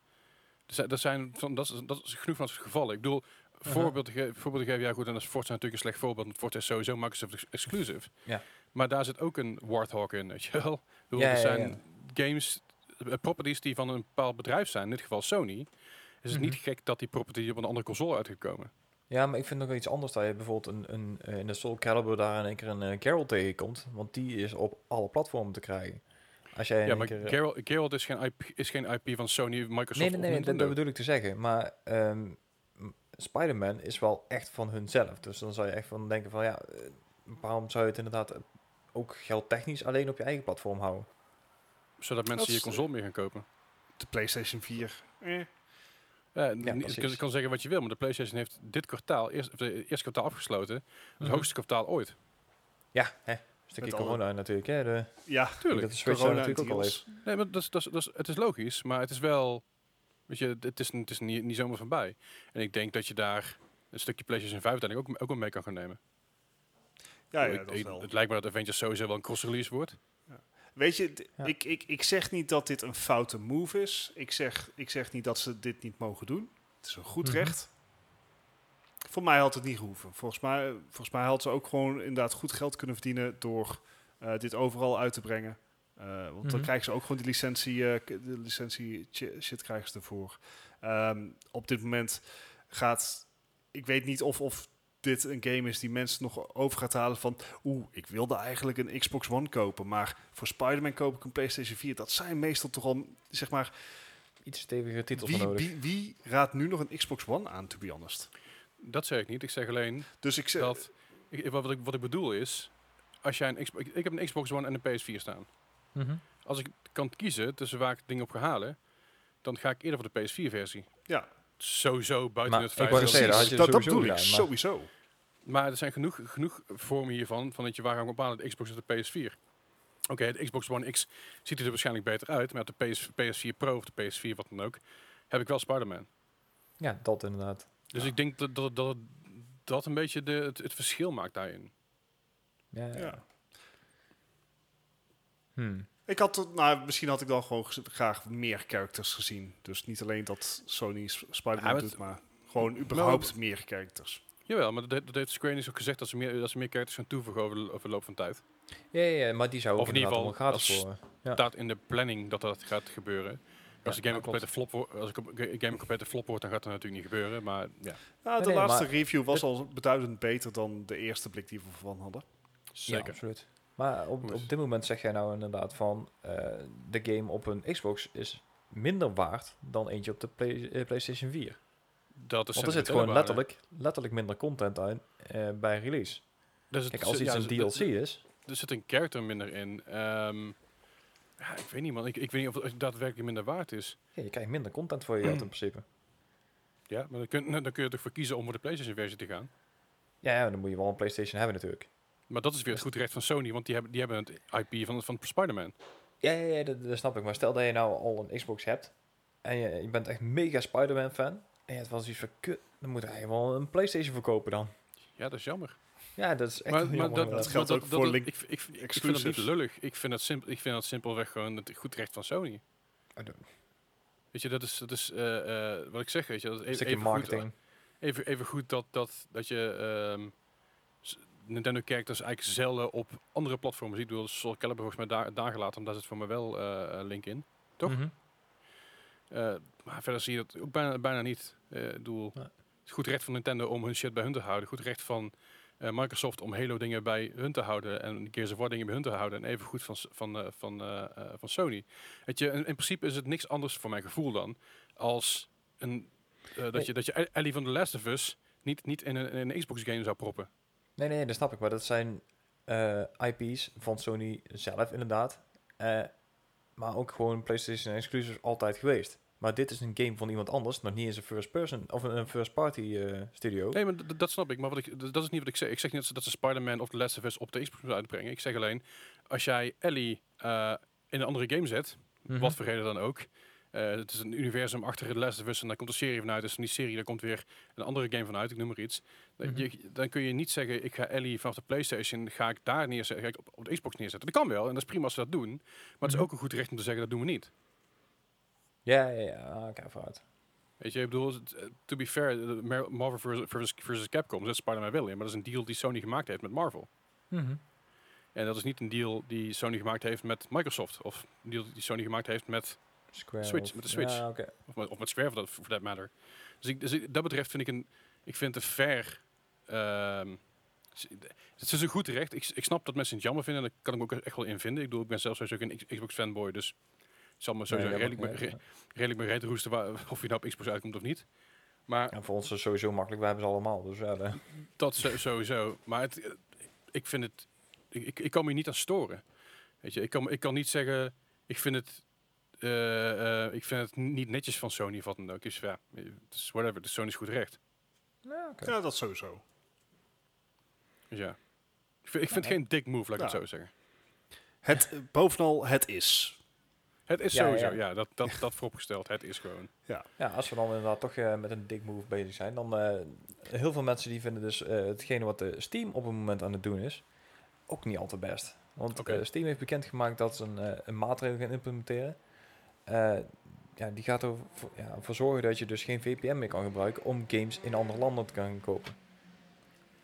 Dus dat zijn van, dat, is, dat is genoeg van soort gevallen. Ik bedoel, voorbeeld, ge- voorbeeld te geven, ja goed, en dat is Forza natuurlijk een slecht voorbeeld, want Forza is sowieso Microsoft ex- exclusive. Ja. Maar daar zit ook een Warthog in, weet je wel. Bedoel, Ja, er ja, zijn games, eh, properties die van een bepaald bedrijf zijn, in dit geval Sony. Is het Mhm. niet gek dat die property op een andere console uitgekomen? Ja, maar ik vind nog wel iets anders dat je bijvoorbeeld een, een, eh, in de Soul Calibur daar in één keer een eh, Carol tegenkomt. Want die is op alle platformen te krijgen. Als jij Ja, maar keer, eh, Geralt, Geralt is, geen IP, is geen IP van Sony, Microsoft Nee, nee, of nee, dat, bedoel ik te zeggen. Maar ehm, m- Spider-Man is wel echt van hunzelf. Dus dan zou je echt van denken van ja, eh, waarom zou je het inderdaad eh, ook geldtechnisch alleen op je eigen platform houden? Zodat mensen Dat je console meer gaan kopen. De PlayStation 4. Eh. Ja, niet- je kan, zeggen wat je wil, maar de PlayStation heeft dit kwartaal, eerst, of de eerste kwartaal afgesloten. Het Mhm. hoogste kwartaal ooit. Ja, hè, een stukje Met alle- corona natuurlijk. Hè, de, Ja, Tuurlijk. dat de Switch daar corona natuurlijk ook al deals. heeft. Nee, maar dat is, dat is, dat is, het is logisch, maar het is wel, weet je, het is, het is niet, niet zomaar voorbij. En ik denk dat je daar een stukje PlayStation 5 uiteindelijk ook, ook wel mee kan gaan nemen. Ja, Ik- ja, dat is ik- wel. Het lijkt me dat Avengers sowieso wel een cross-release wordt. Weet je, Ja. ik, ik, ik zeg niet dat dit een foute move is. Ik zeg, ik zeg niet dat ze dit niet mogen doen. Het is een goed Mhm. recht. Voor mij had het niet gehoeven. Volgens mij, volgens mij had ze ook gewoon inderdaad goed geld kunnen verdienen door eh, dit overal uit te brengen. Eh, want dan Mhm. krijgen ze ook gewoon die licentie, eh, de licentie shit krijgen ze ervoor. Ehm, op dit moment gaat, ik weet niet of, of dit een game is die mensen nog over gaat halen van, oeh, ik wilde eigenlijk een Xbox One kopen, maar voor Spider-Man koop ik een PlayStation 4. Dat zijn meestal toch al, zeg maar, Iets stevige titels wie, nodig. wie, wie raadt nu nog een Xbox One aan, to be honest? Dat zeg ik niet. Ik zeg alleen Dus ik zeg, dat, ik, wat, ik, wat ik bedoel is, als jij een Xbox, ik, ik heb een Xbox One en een PS4 staan. Mhm. Als ik kan kiezen tussen waar ik dingen op ga halen, dan ga ik eerder voor de PS4-versie. ja, Sowieso buiten Maar het ik feit wou dat... zeggen, dat dat, dat sowieso bedoel ik, sowieso. Maar er zijn genoeg, genoeg vormen hiervan, van dat je waar gaan we op aan, de Xbox of de PS4. Oké, de Xbox One X ziet er waarschijnlijk beter uit, maar op de PS, PS4 Pro of de PS4, wat dan ook, heb ik wel Spider-Man. Ja, dat inderdaad. Dus Ja. ik denk dat dat, dat dat een beetje de, het, het verschil maakt daarin. Ja, ja. Ja. Hmm. Ik had, het- nou, misschien had ik dan gewoon graag meer characters gezien. Dus niet alleen dat Sony Spider-Man Ja, doet, het- maar gewoon überhaupt meer characters. Jawel, maar dat, heeft- dat heeft Square Enix ook gezegd dat ze meer, dat ze meer characters gaan toevoegen over, de- over de loop van tijd. Ja, ja, ja, maar die zou ook Of in ieder geval als- voor. Ja. staat in de planning dat dat gaat gebeuren. Als Ja, de game een complete flop wordt, als ik een ga- game een complete flop wordt, dan gaat dat natuurlijk niet gebeuren. Maar ja, Nou, de nee, laatste maar review was al beduidend beter dan de eerste blik die we van hadden. Ja, zeker. absoluut. Maar op, op dit moment zeg jij nou inderdaad van eh, de game op een Xbox is minder waard dan eentje op de Play- eh, PlayStation 4. Dat is Want er zit gewoon letterlijk, letterlijk minder content aan eh, bij release. Dus het Kijk, als zit- iets ja, een DLC er- is, Er zit een character minder in. Ehm, ja, ik weet niet man. Ik, ik weet niet of het daadwerkelijk minder waard is. ja, je krijgt minder content voor je geld in principe. Ja, maar dan kun, dan kun je ervoor kiezen om voor de PlayStation versie te gaan. Ja, ja, dan moet je wel een PlayStation hebben natuurlijk. Maar dat is weer het goed recht van Sony, want die hebben, die hebben het IP van, van Spider-Man. Ja, ja, ja dat, dat snap ik. Maar stel dat je nou al een Xbox hebt en je, je bent echt mega Spider-Man fan en je hebt wel zoiets van, kut, dan moet hij wel een PlayStation verkopen dan. Ja, dat is jammer. Ja, dat is echt maar, heel maar jammer. dat, inderdaad. geldt maar ook voor Link ik, ik, ik, ik vind dat niet lullig. Ik vind dat, simpel, ik vind dat simpelweg gewoon het goed recht van Sony. Oh, Weet je, dat is, dat is eh, eh, wat ik zeg, weet je. Dat is Een even, stukje even, goed, marketing. even, even goed dat, dat, dat je ehm, s- Nintendo characters eigenlijk zelden op andere platformen ziet. Ik bedoel, Soul Calibur volgens mij daar, daar gelaten, daar zit voor mij wel eh, link in. toch? Mhm. Eh, maar verder zie je dat ook bijna, bijna niet. Eh, Nee. het is goed recht van Nintendo om hun shit bij hun te houden. Goed recht van Microsoft om Halo dingen bij hun te houden en Gears of War dingen bij hun te houden en even goed van, van, van, van Sony. Weet je, in, in principe is het niks anders voor mijn gevoel dan als een, dat, Nee. je, dat je Ellie van The Last of Us niet, niet in, een, in een Xbox game zou proppen. Nee, nee, dat snap ik. Maar dat zijn eh, IP's van Sony zelf inderdaad. Eh, maar ook gewoon PlayStation exclusives altijd geweest. Maar dit is een game van iemand anders, nog niet eens een first person of een, first party eh, studio. Nee, maar dat snap ik. Maar wat ik, dat is niet wat ik zeg. Ik zeg niet dat ze, dat ze Spider-Man of The Last of Us op de Xbox uitbrengen. Ik zeg alleen, als jij Ellie in een andere game zet, Mhm. wat voor reden dan ook. Eh, het is een universum achter The Last of Us en daar komt een serie vanuit. Dus van die serie, daar komt weer een andere game vanuit. Ik noem maar iets. Dan- Mhm. je, dan kun je niet zeggen, ik ga Ellie vanaf de Playstation, ga ik daar neerzetten, ga ik op, op de Xbox neerzetten. Dat kan wel en dat is prima als ze dat doen. Maar het is Mhm. ook een goed recht om te zeggen, dat doen we niet. Ja, ja, ja. Ah, kijk vooruit. Weet je, ik bedoel, eh, to be fair, de Mar- Marvel versus, versus, versus Capcom, zet Spider-Man wel in. Maar dat is een deal die Sony gemaakt heeft met Marvel. En dat is niet een deal die Sony gemaakt heeft met Microsoft. Of een deal die Sony gemaakt heeft met, Square Switch, of- met de Switch. Ja, of met, of met Square, that, for that matter. Dus, ik, dus ik- dat betreft vind ik, een, ik vind het een fair... ehm, s- het is een goed recht. Ik, ik snap dat mensen het jammer vinden. En daar kan ik me ook echt wel in vinden. Ik bedoel, ik ben zelf sowieso een X- Xbox fanboy. Dus het zal me sowieso Nee, dat redelijk, me- re- redelijk me roesten waar- of je nou op Xbox uitkomt of niet. Maar Ja, voor ons is het sowieso makkelijk. We hebben ze allemaal. Dus ja, de- Dat sowieso. Maar het, ik vind het. Ik, ik, ik kan me niet aan storen. Weet je, ik kan, ik kan niet zeggen. Ik vind het. Eh, eh, ik vind het niet netjes van Sony of wat dan ook. Dus ja, het is whatever. De Sony is goed recht. ja, oké. Ja, dat sowieso. Dus ja. Ik vind, ik vind het geen dik move, laat ik Ja. het zo zeggen. Het, eh, bovenal, het is. Het is Ja, sowieso, ja. ja, dat, dat, dat vooropgesteld. Het is gewoon. Ja, als we dan inderdaad toch eh, met een dik move bezig zijn, dan eh, heel veel mensen die vinden dus eh, hetgene wat de Steam op het moment aan het doen is, ook niet al te best. Want eh, Steam heeft bekendgemaakt dat ze een, eh, een maatregel gaan implementeren. Eh, ja, die gaat ervoor voor, ja, voor zorgen dat je dus geen VPN meer kan gebruiken om games in andere landen te gaan kopen.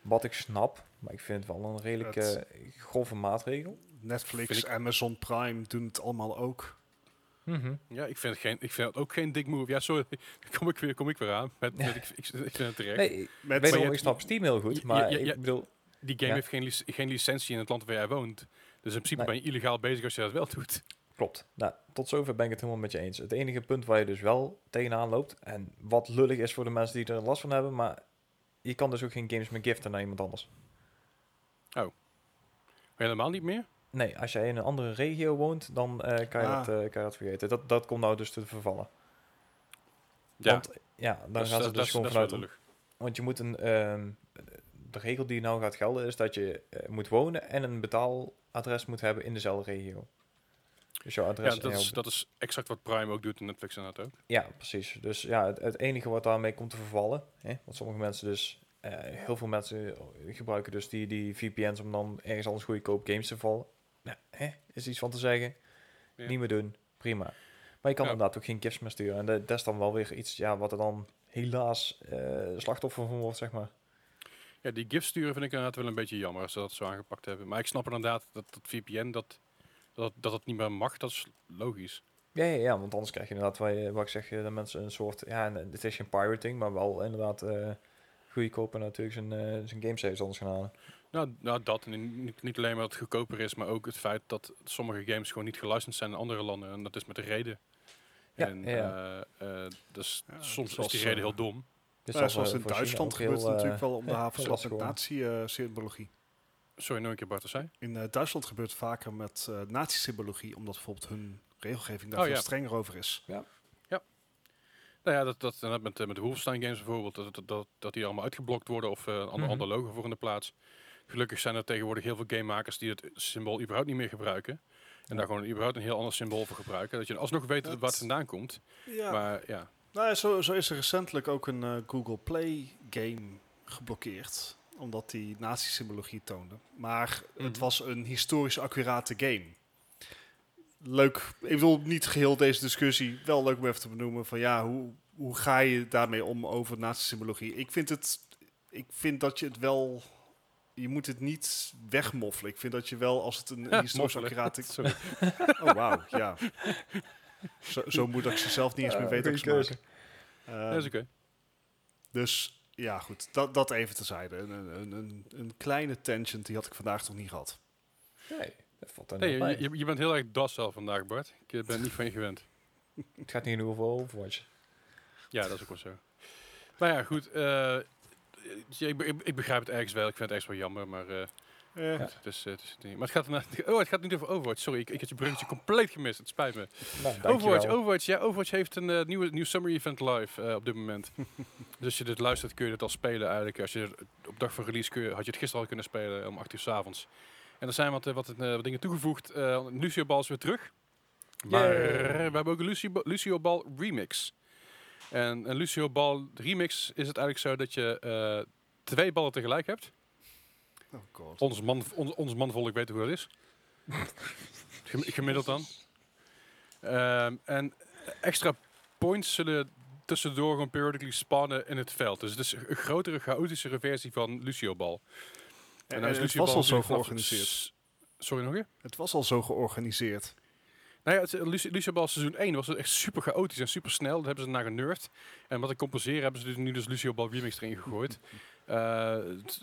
Wat ik snap, maar ik vind het wel een redelijk eh, grove maatregel. Netflix, ik- Amazon Prime doen het allemaal ook. Ja, ik vind het, geen, ik vind het ook geen dik move. Ja, sorry. kom ik weer, kom ik weer aan. Met, met, ik, ik, ik vind het terecht. Nee, ik Met weet maar wel, je- ik snap Steam heel goed, maar ik bedoel... Die game Ja. heeft geen, lic- geen licentie in het land waar jij woont. Dus in principe Nee. ben je illegaal bezig als je dat wel doet. Klopt. Nou, tot zover ben ik het helemaal met je eens. Het enige punt waar je dus wel tegenaan loopt, en wat lullig is voor de mensen die er last van hebben, maar je kan dus ook geen games meer giften naar iemand anders. Helemaal niet meer? Nee, als jij in een andere regio woont, dan eh, kan, je Ah. dat, eh, kan je dat vergeten. Dat, dat komt nou dus te vervallen. Ja, Want ja, dan dat ze dat- dus gewoon vanuit... Want je moet een... ehm, de regel die nou gaat gelden is dat je eh, moet wonen en een betaaladres moet hebben in dezelfde regio. Dus jouw adres... Ja, dat is, dat is exact wat Prime ook doet en Netflix inderdaad ook. Ja, precies. Dus ja, het, het enige wat daarmee komt te vervallen, hè, want sommige mensen dus, eh, heel veel mensen gebruiken dus die, die VPN's om dan ergens anders goedkoop games te vallen. Ja, hè, is iets van te zeggen. Ja. Niet meer doen, prima. Maar je kan Ja. inderdaad ook geen gifts meer sturen. En dat, dat is dan wel weer iets ja, wat er dan helaas eh, slachtoffer van wordt, zeg maar. Ja, die GIF sturen vind ik inderdaad wel een beetje jammer als ze dat zo aangepakt hebben. Maar ik snap inderdaad dat dat VPN, dat dat, dat het niet meer mag, dat is logisch. Ja, ja, ja, want anders krijg je inderdaad, waar, je, wat ik zeg, eh, dat mensen een soort, ja, en het is geen pirating, maar wel inderdaad eh goedkoop en natuurlijk zijn, eh zijn gamesaves anders gaan halen. Nou, nou dat. En niet, niet alleen maar dat het goedkoper is, maar ook het feit dat sommige games gewoon niet gelicensed zijn in andere landen. En dat is met de reden. Ja, en ja, eh, eh, dus Ja, soms is die reden eh, heel dom. Dit Nou, zal zoals in Duitsland gebeurt het natuurlijk eh, wel om de ja, havens heel lastig met nazi-symbologie. Sorry, nog een keer Bart, wat zei? In eh, Duitsland gebeurt het vaker met eh nazi-symbologie, omdat bijvoorbeeld hun regelgeving daar Oh, veel ja. strenger over is. Nou ja, dat, dat, met, eh, met de Wolfenstein games bijvoorbeeld, dat, dat, dat, dat die allemaal uitgeblokt worden of eh, een ander, Mhm. ander logo voor in de plaats. Gelukkig zijn er tegenwoordig heel veel gamemakers die het symbool überhaupt niet meer gebruiken. En Ja. daar gewoon überhaupt een heel ander symbool voor gebruiken. Dat je alsnog weet Dat- waar het vandaan komt. Ja. Maar ja, Nou, ja, zo, zo is er recentelijk ook een eh, Google Play game geblokkeerd. Omdat die nazi-symbologie toonde. Maar het Mhm. was een historisch accurate game. Leuk. Ik bedoel, niet geheel deze discussie. Wel leuk om even te benoemen van ja, hoe, hoe ga je daarmee om over nazi-symbologie? Ik vind het... Ik vind dat je het wel... Je moet het niet wegmoffelen. Ik vind dat je wel, als het een Ja, historisch accurate... Sorry. Oh, wauw, ja. Zo, zo moet ik ze zelf niet eens meer weten. maak. dat is Ehm, oké. dus ja, goed. Dat, dat even terzijde. Een, een, een, een kleine tangent, die had ik vandaag nog niet gehad. Nee, dat valt er Nee, nog je, bij. je, je bent heel erg docile vandaag, Bart. Ik eh, ben niet van je gewend. Het gaat niet genoeg over Overwatch. Ja, dat is ook wel zo. Maar ja, goed. eh, ik, ik, ik begrijp het ergens wel. Ik vind het ergens wel jammer, maar... eh, Ja. het is, eh, niet. Maar het gaat, oh, het gaat niet over Overwatch. Sorry, ik, ik had je bruggetje compleet gemist. Het spijt me. Nou, Overwatch. Overwatch, ja, Overwatch heeft een eh, nieuwe, nieuw summer event live eh, op dit moment. dus als je dit luistert, kun je het al spelen eigenlijk. Als je op dag van release kun je, had je het gisteren al kunnen spelen om 8 uur s avonds. En er zijn wat, wat, eh, wat dingen toegevoegd. Eh Lucio Ball is weer terug. Maar we hebben ook een Lucio, Lucio Ball remix. En een Lucio Ball remix is het eigenlijk zo dat je eh, twee ballen tegelijk hebt. Oh god. Ons, man, ons, ons manvolk weet hoe dat is. Gem- Gemiddeld dan. Ehm, en extra points zullen tussendoor gewoon periodically spannen in het veld. Dus het is een grotere, chaotischere versie van Lucio Ball. En, nou is het Lucio was al zo georganiseerd. Sorry nog keer? Het was al zo georganiseerd. Nou ja, het, eh, Lucio, seizoen 1 was het echt super chaotisch en super snel. Dat hebben ze naar genurfd. En wat ik compenseren hebben ze dus nu dus Lucio Ball Remix erin gegooid. Eh,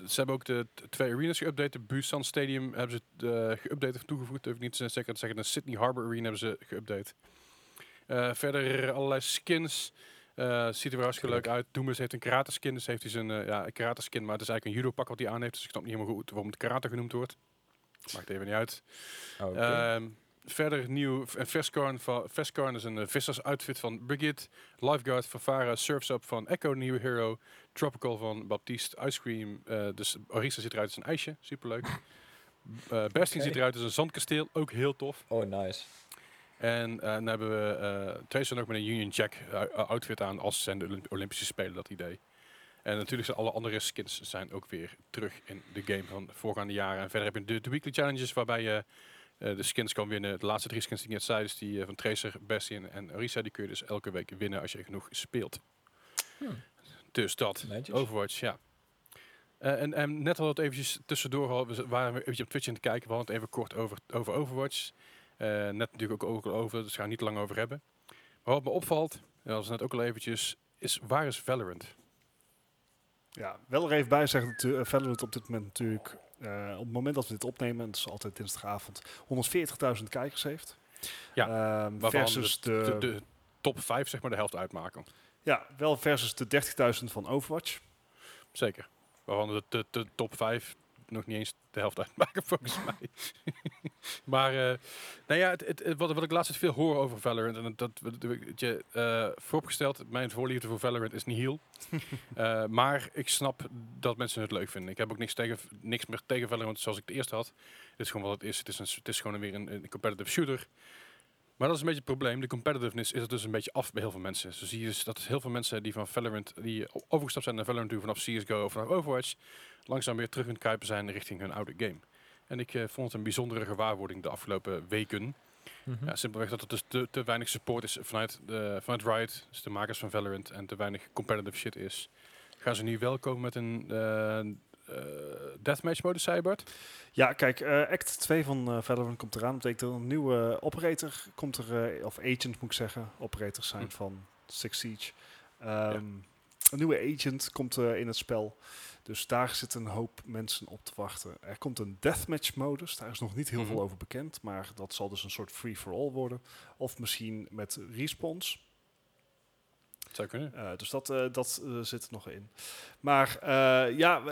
ze hebben ook de twee arenas geüpdate. De Busan Stadium hebben ze uh, geüpdate of toegevoegd. Ik niet zeggen te zeggen. De Sydney Harbor Arena hebben ze geüpdate. Eh, verder allerlei skins. Eh ziet er wel hartstikke leuk uit. Doomus heeft een karate skin. Dus heeft hij zijn eh, ja, karate skin. Maar het is eigenlijk een judo pak wat hij aan heeft. Dus ik snap niet helemaal goed waarom het karate genoemd wordt. Maakt even niet uit. Oh, Oké. Ehm, verder nieuw, en Vescarn is een uh, vissers outfit van Brigitte, Lifeguard van Farah, Surf's Up van Echo, nieuwe hero, Tropical van Baptiste, Ice Cream, eh, dus Orisa ziet eruit als een ijsje, superleuk. Eh Oké. ziet eruit als een zandkasteel, ook heel tof. oh, nice. En eh, dan hebben we eh twee zijn ook met een Union Jack eh, outfit aan als zijn de Olymp- Olympische Spelen, dat idee. En natuurlijk zijn alle andere skins zijn ook weer terug in de game van de voorgaande jaren. En verder heb je de, de weekly challenges waarbij je eh, de skins kan winnen. De laatste drie skins die ik net zei, dus die eh, van Tracer, Bastion en Orisa, die kun je dus elke week winnen als je genoeg speelt. Hmm. Dus dat. Netjes. Overwatch, ja. Eh, en, en net al het eventjes tussendoor, al- we waren we eventjes op Twitch aan het kijken. We hadden het even kort over, over Overwatch. Eh, net natuurlijk ook, over, dus we gaan het niet lang over hebben. Maar wat me opvalt, en dat was net ook al eventjes, is waar is Valorant? Ja, wel er even bij zeggen dat uh, Valorant op dit moment natuurlijk, eh, op het moment dat we dit opnemen, het is altijd dinsdagavond, 140.000 kijkers heeft. Ja, Ehm, versus de, de, de, de top 5 zeg maar de helft uitmaken. ja, wel versus de 30.000 van Overwatch. Zeker. Waarvan de, de, de top 5 nog niet eens de helft uitmaken volgens mij. maar eh, nou ja, het, het, wat, wat ik laatst veel hoor over Valorant, en dat, dat je, eh, vooropgesteld, mijn voorliefde voor Valorant is niet heel. Eh, maar ik snap dat mensen het leuk vinden. Ik heb ook niks, tegen, niks meer tegen Valorant zoals ik het eerst had. Het is gewoon wat het is. Het is, een, het is gewoon weer een, een competitive shooter. Maar dat is een beetje het probleem. De competitiveness is er dus een beetje af bij heel veel mensen. Zo zie je dus dat heel veel mensen die van Valorant, die overgestapt zijn naar Valorant toe vanaf CSGO of vanaf Overwatch, langzaam weer terug aan het kruipen zijn richting hun oude game. En ik eh, vond het een bijzondere gewaarwording de afgelopen weken. Mhm. Ja, simpelweg dat er dus te, te weinig support is vanuit, de, vanuit Riot, dus de makers van Valorant, en te weinig competitive shit is. Gaan ze nu wel komen met een eh, deathmatch modus, zei Bart? Ja, kijk, Act 2 van Valorant komt eraan. Dat betekent dat een nieuwe operator komt er, of agent moet ik zeggen. Operators zijn Hm. van Six Siege. Ehm, Een nieuwe agent komt in het spel. Dus daar zit een hoop mensen op te wachten. Er komt een deathmatch modus. Daar is nog niet heel Mhm. veel over bekend. Maar dat zal dus een soort free-for-all worden. Of misschien met respawns. Dat zou kunnen. Uh, dus dat, uh, dat uh, zit er nog in. Maar ja,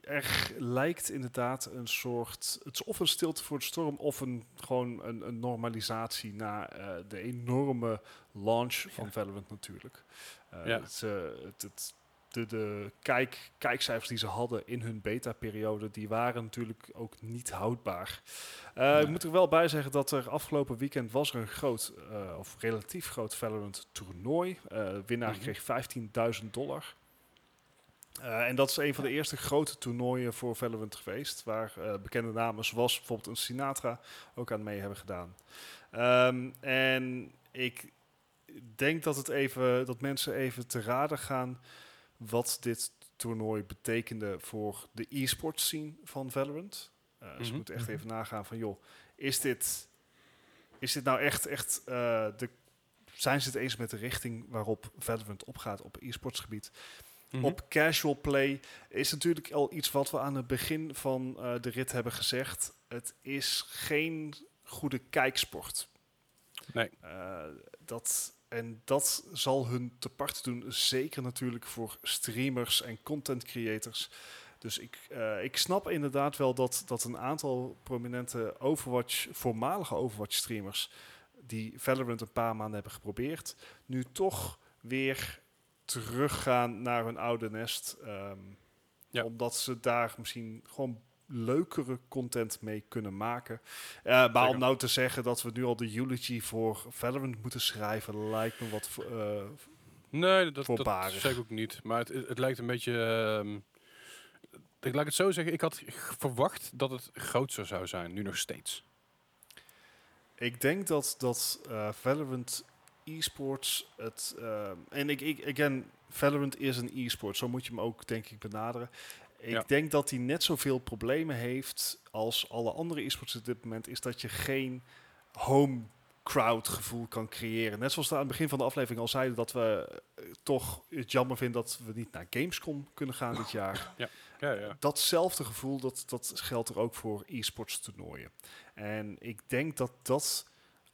er lijkt inderdaad een soort. Het is of een stilte voor de storm, of een, gewoon een, een normalisatie na de enorme launch van Ja. Valorant natuurlijk. Ja. Het, het, het, de de kijk, kijkcijfers die ze hadden in hun beta-periode, die waren natuurlijk ook niet houdbaar. Uh, Nee. Ik moet er wel bij zeggen dat er afgelopen weekend was er een groot, uh, of relatief groot Valorant toernooi. Uh, winnaar Mhm. kreeg 15.000 dollar. En dat is een van de eerste grote toernooien voor Valorant geweest, waar bekende namen zoals bijvoorbeeld een Sinatra ook aan mee hebben gedaan. Um, en ik denk dat, het even, dat mensen even te raden gaan wat dit toernooi betekende voor de e-sport scene van Valorant. Uh, mm -hmm. Ze moeten echt even nagaan van, joh, is dit, is dit nou echt, echt uh, de, zijn ze het eens met de richting waarop Valorant opgaat op e-sportsgebied? Mhm. op casual play is natuurlijk al iets wat we aan het begin van eh, de rit hebben gezegd. Het is geen goede kijksport. Nee. Eh, dat, en dat zal hun te part doen, zeker natuurlijk voor streamers en content creators. Dus ik, eh, ik snap inderdaad wel dat, dat een aantal prominente Overwatch, voormalige Overwatch streamers, die Valorant een paar maanden hebben geprobeerd, nu toch weer teruggaan naar hun oude nest. ehm, Ja. Omdat ze daar misschien gewoon leukere content mee kunnen maken. Eh, maar om nou te zeggen dat we nu al de eulogy voor Valorant moeten schrijven, lijkt me wat... eh, Nee, dat, zeg ik ook niet. Maar het, het lijkt een beetje... ehm, ik laat het zo zeggen, ik had verwacht dat het groter zou zijn, nu nog steeds. Ik denk dat, dat eh, Valorant esports het... eh, en ik, ik, again, Valorant is een e-sport. Zo moet je hem ook, denk ik, benaderen. Ik Ja. denk dat hij net zoveel problemen heeft als alle andere e-sports op dit moment. Is dat je geen home crowd gevoel kan creëren. Net zoals we aan het begin van de aflevering al zeiden... dat we eh, toch het jammer vinden dat we niet naar Gamescom kunnen gaan dit jaar. Ja, ja. datzelfde gevoel, dat, dat geldt er ook voor e-sports toernooien. En ik denk dat dat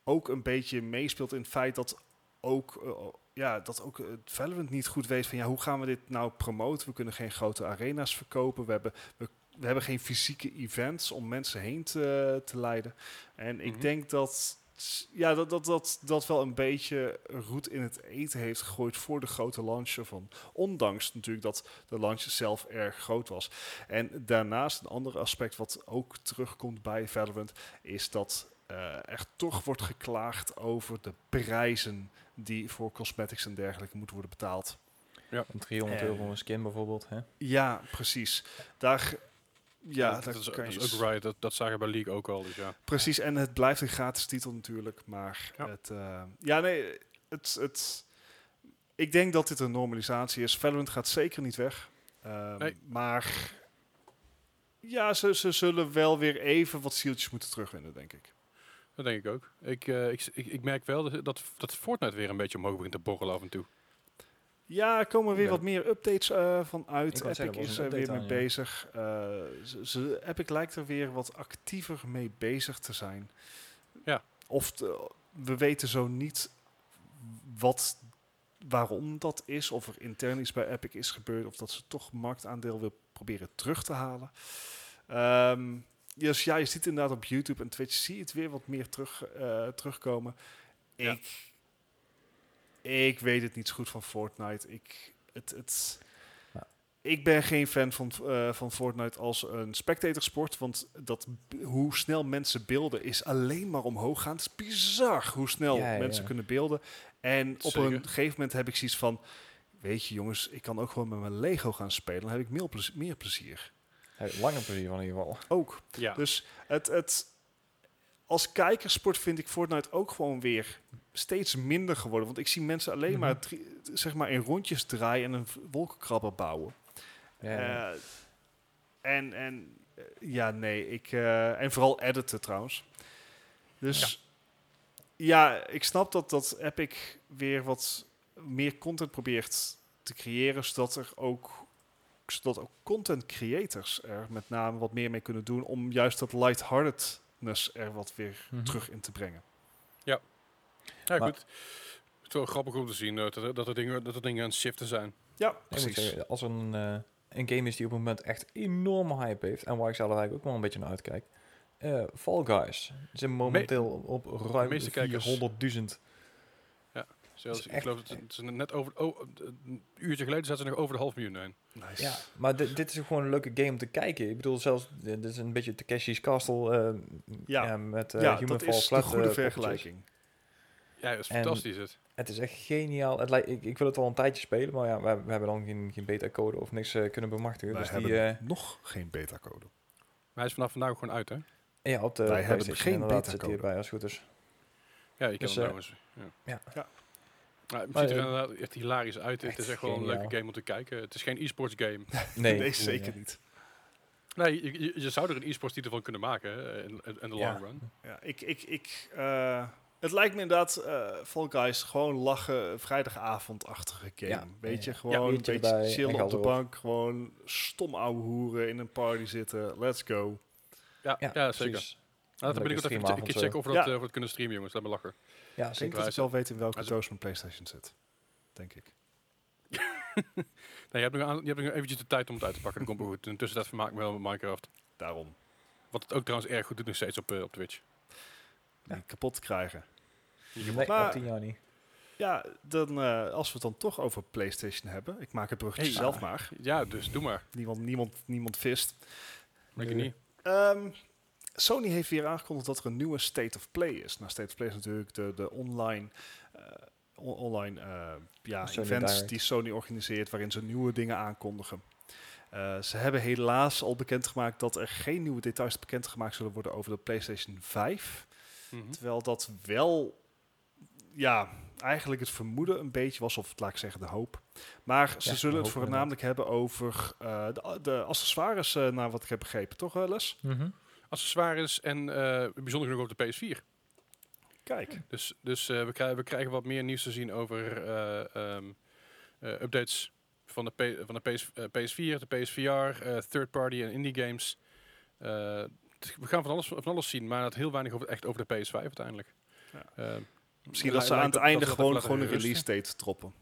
ook een beetje meespeelt in het feit dat ook, eh, ja, dat ook het Valorant niet goed weet van ja, hoe gaan we dit nou promoten? We kunnen geen grote arena's verkopen. We hebben, we, we hebben geen fysieke events om mensen heen te, te leiden. En ik Mhm. denk dat ja, dat, dat, dat, dat wel een beetje roet in het eten heeft gegooid voor de grote launch ervan. Ondanks natuurlijk dat de launch zelf erg groot was. En daarnaast een ander aspect wat ook terugkomt bij Valorant is dat eh, er toch wordt geklaagd over de prijzen die voor cosmetics en dergelijke moeten worden betaald. Een 300 Eh. euro voor een skin bijvoorbeeld. Hè? Ja, precies. Daar, ja, dat, is, kan dat je is s- ook right. Dat, dat zagen we bij League ook al. Dus ja. Precies, en het blijft een gratis titel natuurlijk, maar Ja. het, eh, ja, nee, het, het, ik denk dat dit een normalisatie is. Valorant gaat zeker niet weg, Ehm, Nee. maar ja, ze, ze zullen wel weer even wat zieltjes moeten terugwinnen, denk ik. Dat denk ik ook. Ik, eh, ik, ik, ik merk wel dat, dat, Fortnite weer een beetje omhoog begint te borrelen af en toe. Ja, er komen weer wat meer updates eh, van uit. Epic zeggen, er is er weer mee aan, ja. bezig. Eh, ze, ze- Epic lijkt er weer wat actiever mee bezig te zijn. Ja. Of te- we weten zo niet wat, waarom dat is. Of er intern iets bij Epic is gebeurd. Of dat ze toch marktaandeel wil proberen terug te halen. Ehm, dus ja, je ziet inderdaad op YouTube en Twitch zie je het weer wat meer terug, eh, terugkomen. Ja. Ik, ik weet het niet zo goed van Fortnite. Ik, het, het, Ja. ik ben geen fan van, eh, van Fortnite als een spectatorsport. Want dat, hoe snel mensen beelden is alleen maar omhoog gaan. Het is bizar hoe snel Ja, mensen kunnen beelden. En op een gegeven moment heb ik zoiets van... Weet je jongens, ik kan ook gewoon met mijn Lego gaan spelen. Dan heb ik meer plezier. Lange plezier van in ieder geval. Ook. Ja. Dus het, het, als kijkersport vind ik Fortnite ook gewoon weer steeds minder geworden. Want ik zie mensen alleen Mhm. maar, drie- zeg maar in rondjes draaien en een wolkenkrabber bouwen. Ja, ja. Eh, en, en eh, ja, nee, ik, eh, en vooral editen trouwens. Dus ja. ik snap dat, dat Epic weer wat meer content probeert te creëren, zodat er ook zodat ook content creators er met name wat meer mee kunnen doen om juist dat lightheartedness er wat weer Mhm. terug in te brengen. Ja, Maar- goed. Het is wel grappig om te zien eh, dat, er, dat, er dingen, dat er dingen aan het shiften zijn. Ja, precies. zeggen, als er een, eh, een game is die op het moment echt enorme hype heeft, en waar ik zelf eigenlijk ook wel een beetje naar uitkijk, eh, Fall Guys. Ze zijn momenteel op ruim meeste kijkers- 400.000. Zelfs, is ik geloof dat ze net over, oh, een uurtje geleden zaten ze nog over de half miljoen heen. Nice. Ja, maar dit, dit is gewoon een leuke game om te kijken. Ik bedoel, zelfs, eh, dit is een beetje Takeshi's Castle eh, Ja. ja, met eh ja, Human dat Fall is de Flat. goede eh, poppetjes. vergelijking. Ja, dat is En- fantastisch het. Het is echt geniaal. Het lijkt, ik, ik wil het al een tijdje spelen, maar ja, we, we hebben dan geen, geen beta-code of niks eh, kunnen bemachtigen. Wij dus hebben die, eh, nog geen beta-code. Maar hij is vanaf vandaag gewoon uit, hè? ja, op de Wij hebben geen beta-code. hierbij als het goed is. Ja, je kan Dus, hem eh, nou eens. Ja. ja. Ja. Het ziet er eh, inderdaad echt hilarisch uit. Het is echt wel een leuke game om te kijken. Het is geen e-sports game. Nee, Nee, zeker niet. nee, je, je, je zou er een e-sports titel van kunnen maken in, in de Ja. long run. Ja, ik, ik, ik, eh, Het lijkt me inderdaad, eh Fall Guys, gewoon lachen, vrijdagavondachtige game. Ja, Weet je, ja. gewoon een beetje chillen op de bank. Gewoon stom ouwe hoeren in een party zitten. Let's go. Ja, ja, zeker. Nou, dan ben ik Lekker ook even een keer streamavond, checken of we dat, Ja. of we het kunnen streamen, jongens. Laat me lachen. Ja, Ik denk zeker. dat ik wel weet in welke doos mijn Playstation zit. Denk ik. Nee, je hebt nog, aan, je hebt nog eventjes de tijd om het uit te pakken. Dat komt wel goed. Intussen dat vermaak ik me wel met Minecraft. Daarom. Wat het ook trouwens erg goed doet nog steeds op, eh, op Twitch. Kapot krijgen. Nee, Maar- op tien jaar niet. Ja, dan, eh, als we het dan toch over PlayStation hebben. Ik maak het bruggetje Hey. zelf maar. Ja, dus doe maar. Niemand, niemand, niemand vist. Denk je Nee. niet? Ehm, Sony heeft weer aangekondigd dat er een nieuwe State of Play is. Nou, State of Play is natuurlijk de, de online, eh, on- online eh, ja, Sony events Direct. die Sony organiseert, waarin ze nieuwe dingen aankondigen. Eh, ze hebben helaas al bekendgemaakt dat er geen nieuwe details bekendgemaakt zullen worden over de PlayStation 5. Mhm. Terwijl dat wel, ja, eigenlijk het vermoeden een beetje was, of laat ik zeggen de hoop. Maar ze zullen het voornamelijk hebben over eh, de, de accessoires, naar wat ik heb begrepen. Toch, Les? Mhm. Accessoires en eh, bijzonder genoeg op de PS4. Kijk. Dus, dus eh, we, krijgen, we krijgen wat meer nieuws te zien over eh, ehm, eh, updates van de, P- van de PS, eh, PS4, de PSVR, eh third party en indie games. Eh, we gaan van alles, van alles zien, maar het heel weinig over, echt over de PS5 uiteindelijk. Ja. Eh, Misschien dat ze aan het einde dat gewoon, gewoon een release date droppen.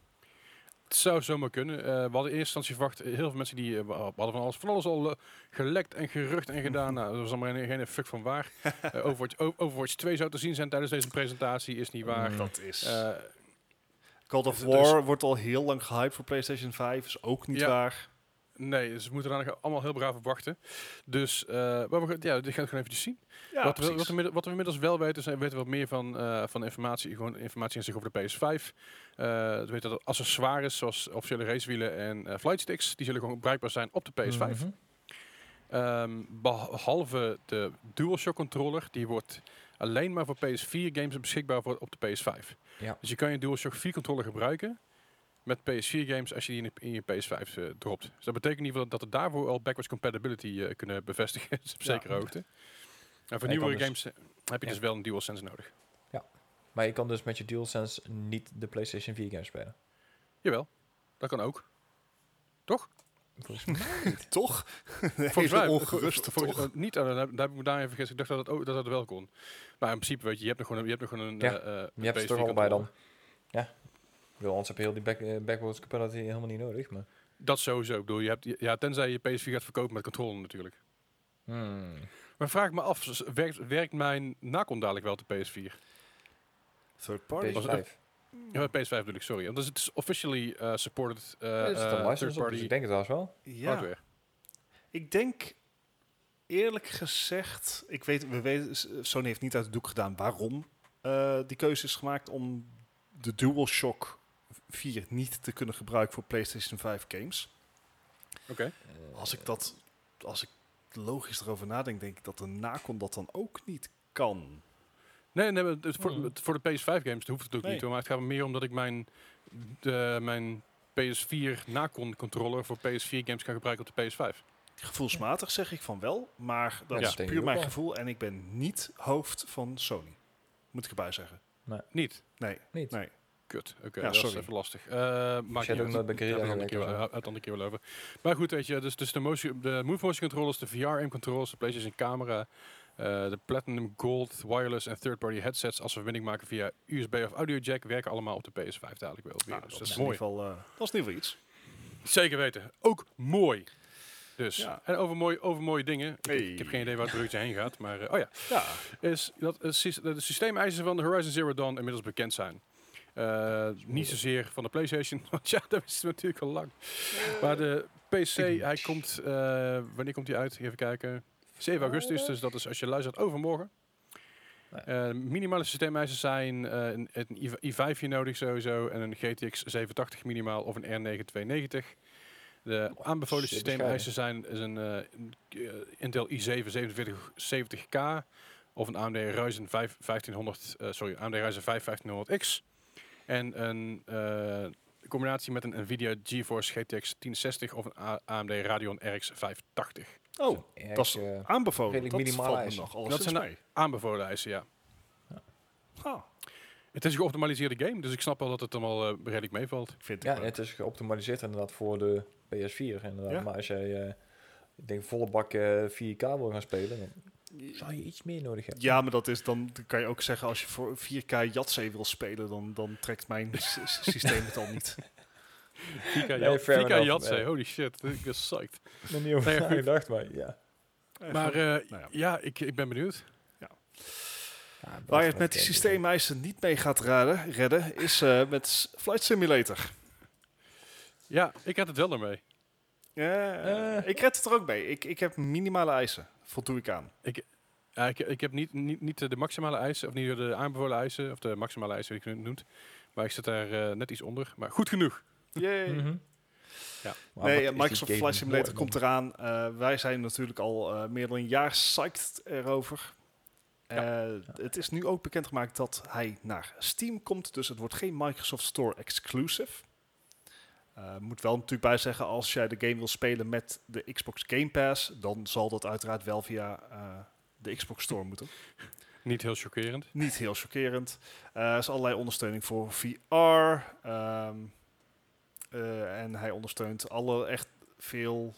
Het zou zomaar kunnen. Eh, we hadden in eerste instantie verwacht, heel veel mensen die eh, hadden van alles, van alles al eh, gelekt en gerucht en gedaan. nou, dat was allemaal geen, geen fuck van waar. Eh, Overwatch, Overwatch 2 zou te zien zijn tijdens deze presentatie, is niet waar. Mm. Dat is... Eh, Call of dus- War wordt al heel lang gehyped voor PlayStation 5. Is ook niet Ja. waar. Nee, dus we moeten daar allemaal heel braaf op wachten. Dus, eh, maar we, ja, dit gaan we gewoon eventjes zien. Ja, wat, we, wat, we, inmiddels- wat we inmiddels wel weten, zijn, weten we wat meer van, eh, van informatie, gewoon informatie in zich over de PS5. Eh we weten dat accessoires zoals officiële racewielen en flightsticks, die zullen gewoon bruikbaar zijn op de PS5. Mhm. Ehm, behalve de DualShock controller, die wordt alleen maar voor PS4 games beschikbaar voor op de PS5. Ja. Dus je kan je DualShock 4 controller gebruiken met PS4 games als je die in, je- in je PS5 eh, dropt. Dus dat betekent in ieder geval dat we daarvoor al backwards compatibility eh, kunnen bevestigen, op Ja. zekere hoogte. En voor Ja, nieuwere dus- games eh, heb je Ja. dus wel een DualSense nodig. Maar je kan dus met je DualSense niet de PlayStation 4 games spelen. Jawel, dat kan ook. Toch? Volgens mij. Toch? Volgens mij ongerust, vol- toch? niet, daar, daar heb ik me daar even vergist. Ik dacht dat het, ook, dat het wel kon. Maar in principe, weet je, je hebt nog gewoon, een- je hebt nog gewoon een. Ja, Je hebt PS4 toch allebei dan. Bedoel, anders heb je heel die back, eh, backwards compatibility helemaal niet nodig. Maar. Dat sowieso. Ik bedoel, je hebt, ja, tenzij je PS4 gaat verkopen met controller natuurlijk. Hmm. Maar vraag me af, werkt, werkt mijn Nacon dadelijk wel de PS4? Third party? Was PS5. het Ja, PS5 bedoel ik, sorry. Want het is officially eh, supported uh, Ja, een license op, dus third-party ik denk het trouwens wel. Ja, hardware. ik denk eerlijk gezegd, ik weet, we weten, Sony heeft niet uit de doek gedaan waarom eh, die keuze is gemaakt om de DualShock 4 niet te kunnen gebruiken voor PlayStation 5 games. Oké. Als ik dat, als ik logisch erover nadenk, denk ik dat de Nacon dat dan ook niet kan. Nee, nee, het voor, Hmm. het- voor de PS5 games hoeft het ook Nee. niet. Maar het gaat me meer omdat ik mijn, de, mijn PS4 Nacon controller voor PS4 games kan gebruiken op de PS5. Gevoelsmatig zeg ik van wel, maar dat Ja, is puur mijn gevoel en ik ben niet hoofd van Sony. Moet ik erbij zeggen. Niet. Nee, Niet. nee. Kut. Oké, Ja, dat is sorry. even lastig. Eh niet jij doet uit. nooit bij Guerrilla een keer wel- uit een keer wel over. Maar goed, weet je, dus, dus de, motion, de Move Motion controllers, de VR aim controllers, de PlayStation camera, eh, de Platinum Gold wireless en third-party headsets als we verbinding maken via USB of audio jack werken allemaal op de PS5 dadelijk wel. weer. Nou, dus dat, dat is is in mooi. ieder geval, eh, dat is in ieder geval iets. Zeker weten. Ook mooi. Dus, Ja. en over, mooi, over mooie dingen. Ik, Hey. ik heb geen idee waar het bruggetje heen gaat, maar eh, oh ja. Ja, Is dat het de systeemeisen van de Horizon Zero Dawn inmiddels bekend zijn. Eh, niet zozeer van de PlayStation, want ja, dat is natuurlijk al lang. Maar de PC, hij komt, eh, wanneer komt hij uit? Even kijken. 7 augustus, dus dat is als je luistert overmorgen. Eh minimale systeemeisen zijn eh, een, een i- i5 hier nodig sowieso en een GTX 780 minimaal of een R9 De aanbevolen zeer systeemeisen zijn is een, eh, een, eh, Intel i7 4770K of een AMD Ryzen 5 1500, eh, sorry, AMD Ryzen 5 1500X en een eh, combinatie met een Nvidia GeForce GTX 1060 of een A- AMD Radeon RX 580. oh, dat is eh, aanbevolen. dat minimale valt me eisen. nog alles Dat zijn mee. Aanbevolen eisen, ja. Ah, Het is een geoptimaliseerde game, dus ik snap wel dat het allemaal eh, redelijk meevalt. Vind Ja, het is geoptimaliseerd inderdaad voor de PS4 inderdaad. Ja. Maar als jij, eh, ik denk, volle bak eh 4K wil gaan spelen, dan zou je iets meer nodig hebben. Ja, maar dat is dan dan kan je ook zeggen als je voor 4K Yatzee wil spelen, dan, dan trekt mijn systeem het al niet. 4K, Nee, Jat- fair 4K enough, Yatzee, ja. holy shit, ik ben psyched. nog niet over Nee, goed. nagedacht, maar ja. Maar eh, nou ja. ja, ik, ik ben benieuwd. Ja, Waar je het met die systeemeisen niet mee gaat raden, redden, is eh, met Flight Simulator. Ja, ik had het wel ermee. Ja, Eh. Ik red het er ook mee. Ik, ik heb minimale eisen. Voldoe ik aan. Ja, ik, ik heb niet, niet, niet de maximale eisen, of niet de aanbevolen eisen, of de maximale eisen, wie ik het noemt. Maar ik zit daar eh, net iets onder. Maar goed genoeg. Yay. Mhm. Ja. Maar Nee, eh, Microsoft Flight Simulator mooi, komt eraan. Eh, wij zijn natuurlijk al eh, meer dan een jaar psyched erover. Eh, Het is nu ook bekendgemaakt dat hij naar Steam komt. Dus het wordt geen Microsoft Store exclusive. Eh moet wel natuurlijk bij zeggen, als jij de game wil spelen met de Xbox Game Pass, dan zal dat uiteraard wel via eh, de Xbox Store moeten. Niet heel chockerend. Niet heel chockerend. Eh, Er is allerlei ondersteuning voor VR. ehm, eh, en hij ondersteunt alle echt veel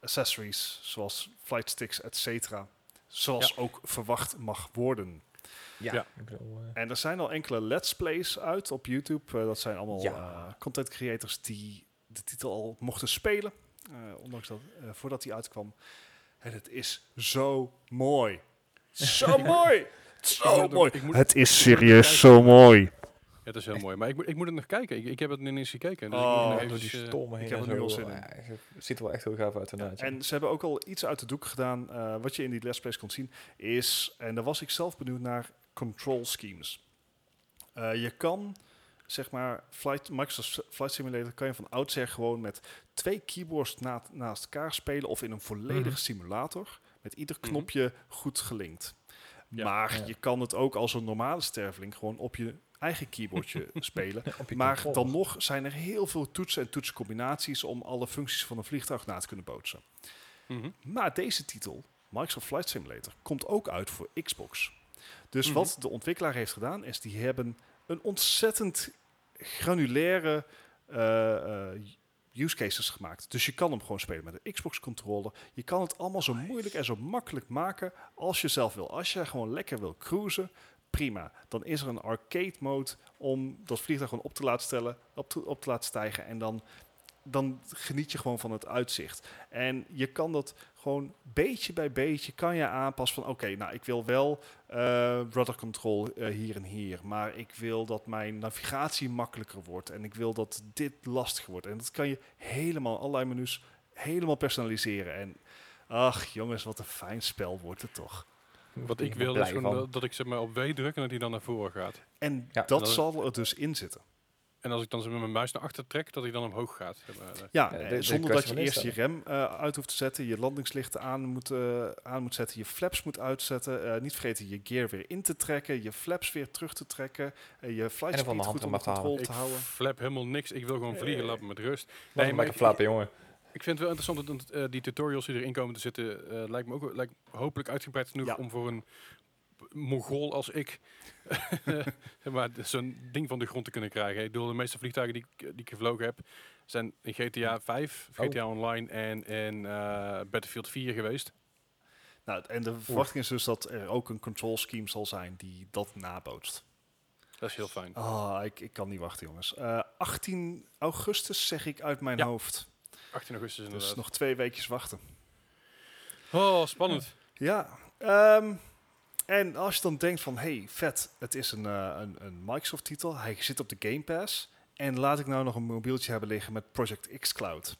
accessories, zoals flight sticks, et cetera. Zoals ook verwacht mag worden. Ja, Ja. ik bedoel, eh, En er zijn al enkele let's plays uit op YouTube. Eh, dat zijn allemaal Ja. eh, content creators die de titel al mochten spelen. eh, ondanks dat, eh, voordat die uitkwam. En het is zo mooi. Zo mooi! Zo mooi! moet- Het is serieus zo mooi. Ja, het is heel mooi. Maar ik, moet- ik moet het nog kijken. Ik, ik heb het niet eens gekeken. Dus Oh, ik moet nog door eventjes, die eh, stormen heen ik heb er nu al zin in. Ja, het ziet er wel echt heel gaaf uit inderdaad. ja. En ze hebben ook al iets uit de doek gedaan. eh, wat je in die let's plays kon zien is, en daar was ik zelf benieuwd naar, control schemes. Eh, je kan, zeg maar, Flight, Microsoft Flight Simulator kan je van oudsher gewoon met twee keyboards na- naast elkaar spelen of in een volledige Mhm. simulator met ieder Mhm. knopje goed gelinkt. Ja. Maar Ja. je kan het ook als een normale sterveling gewoon op je eigen keyboardje spelen. Maar dan nog zijn er heel veel toetsen en toetscombinaties om alle functies van een vliegtuig na te kunnen bootsen. mhm. Maar deze titel, Microsoft Flight Simulator, komt ook uit voor Xbox. Dus Mhm. wat de ontwikkelaar heeft gedaan, is die hebben een ontzettend granulaire eh, eh, use cases gemaakt. Dus je kan hem gewoon spelen met een Xbox controller. Je kan het allemaal zo moeilijk en zo makkelijk maken als je zelf wil. Als je gewoon lekker wil cruisen, prima. Dan is er een arcade mode om dat vliegtuig gewoon op te laten stellen, op te, op te laten stijgen en dan dan geniet je gewoon van het uitzicht. En je kan dat gewoon beetje bij beetje kan je aanpassen van oké, nou ik wil wel eh rudder control eh, hier en hier, maar ik wil dat mijn navigatie makkelijker wordt en ik wil dat dit lastiger wordt. En dat kan je helemaal allerlei menus helemaal personaliseren. En ach jongens, wat een fijn spel wordt het toch. Wat ik wil is dat, dat ik zeg maar op W druk en dat hij dan naar voren gaat. En Ja, dat dat- zal er dus in zitten. En als ik dan zo met mijn muis naar achter trek, dat hij dan omhoog gaat. Eh, Ja, Ja, eh, de- de zonder dat je eerst je rem eh, uit hoeft te zetten, je landingslichten aan moet, eh, aan moet zetten, je flaps moet uitzetten, eh, niet vergeten je gear weer in te trekken, je flaps weer terug te trekken, eh, je flight En van de speed hand goed om onder af te halen. controle Ik te houden. flap helemaal niks. Ik wil gewoon vliegen, Eh. laat me met rust. Nee, maar maar ik- flappen, jongen. Ik vind het wel interessant dat eh, die tutorials die erin komen te zitten, eh, lijkt me ook lijkt hopelijk uitgebreid genoeg Ja. om voor een Mongool als ik zeg maar, zo'n ding van de grond te kunnen krijgen. Ik bedoel, de meeste vliegtuigen die, ik- die ik gevlogen heb, zijn in GTA 5, Oh. GTA Online en in eh, Battlefield 4 geweest. Nou, en de verwachting is dus dat er ook een control scheme zal zijn die dat nabootst. Dat is heel fijn. Ah, ik, ik kan niet wachten jongens. Eh, 18 augustus zeg ik uit mijn Ja. hoofd. 18 augustus Dus inderdaad. nog twee weekjes wachten. Oh, spannend. Ja, ehm, en als je dan denkt van, hey, vet, het is een, eh, een, een Microsoft-titel, hij zit op de Game Pass, en laat ik nou nog een mobieltje hebben liggen met Project X Cloud.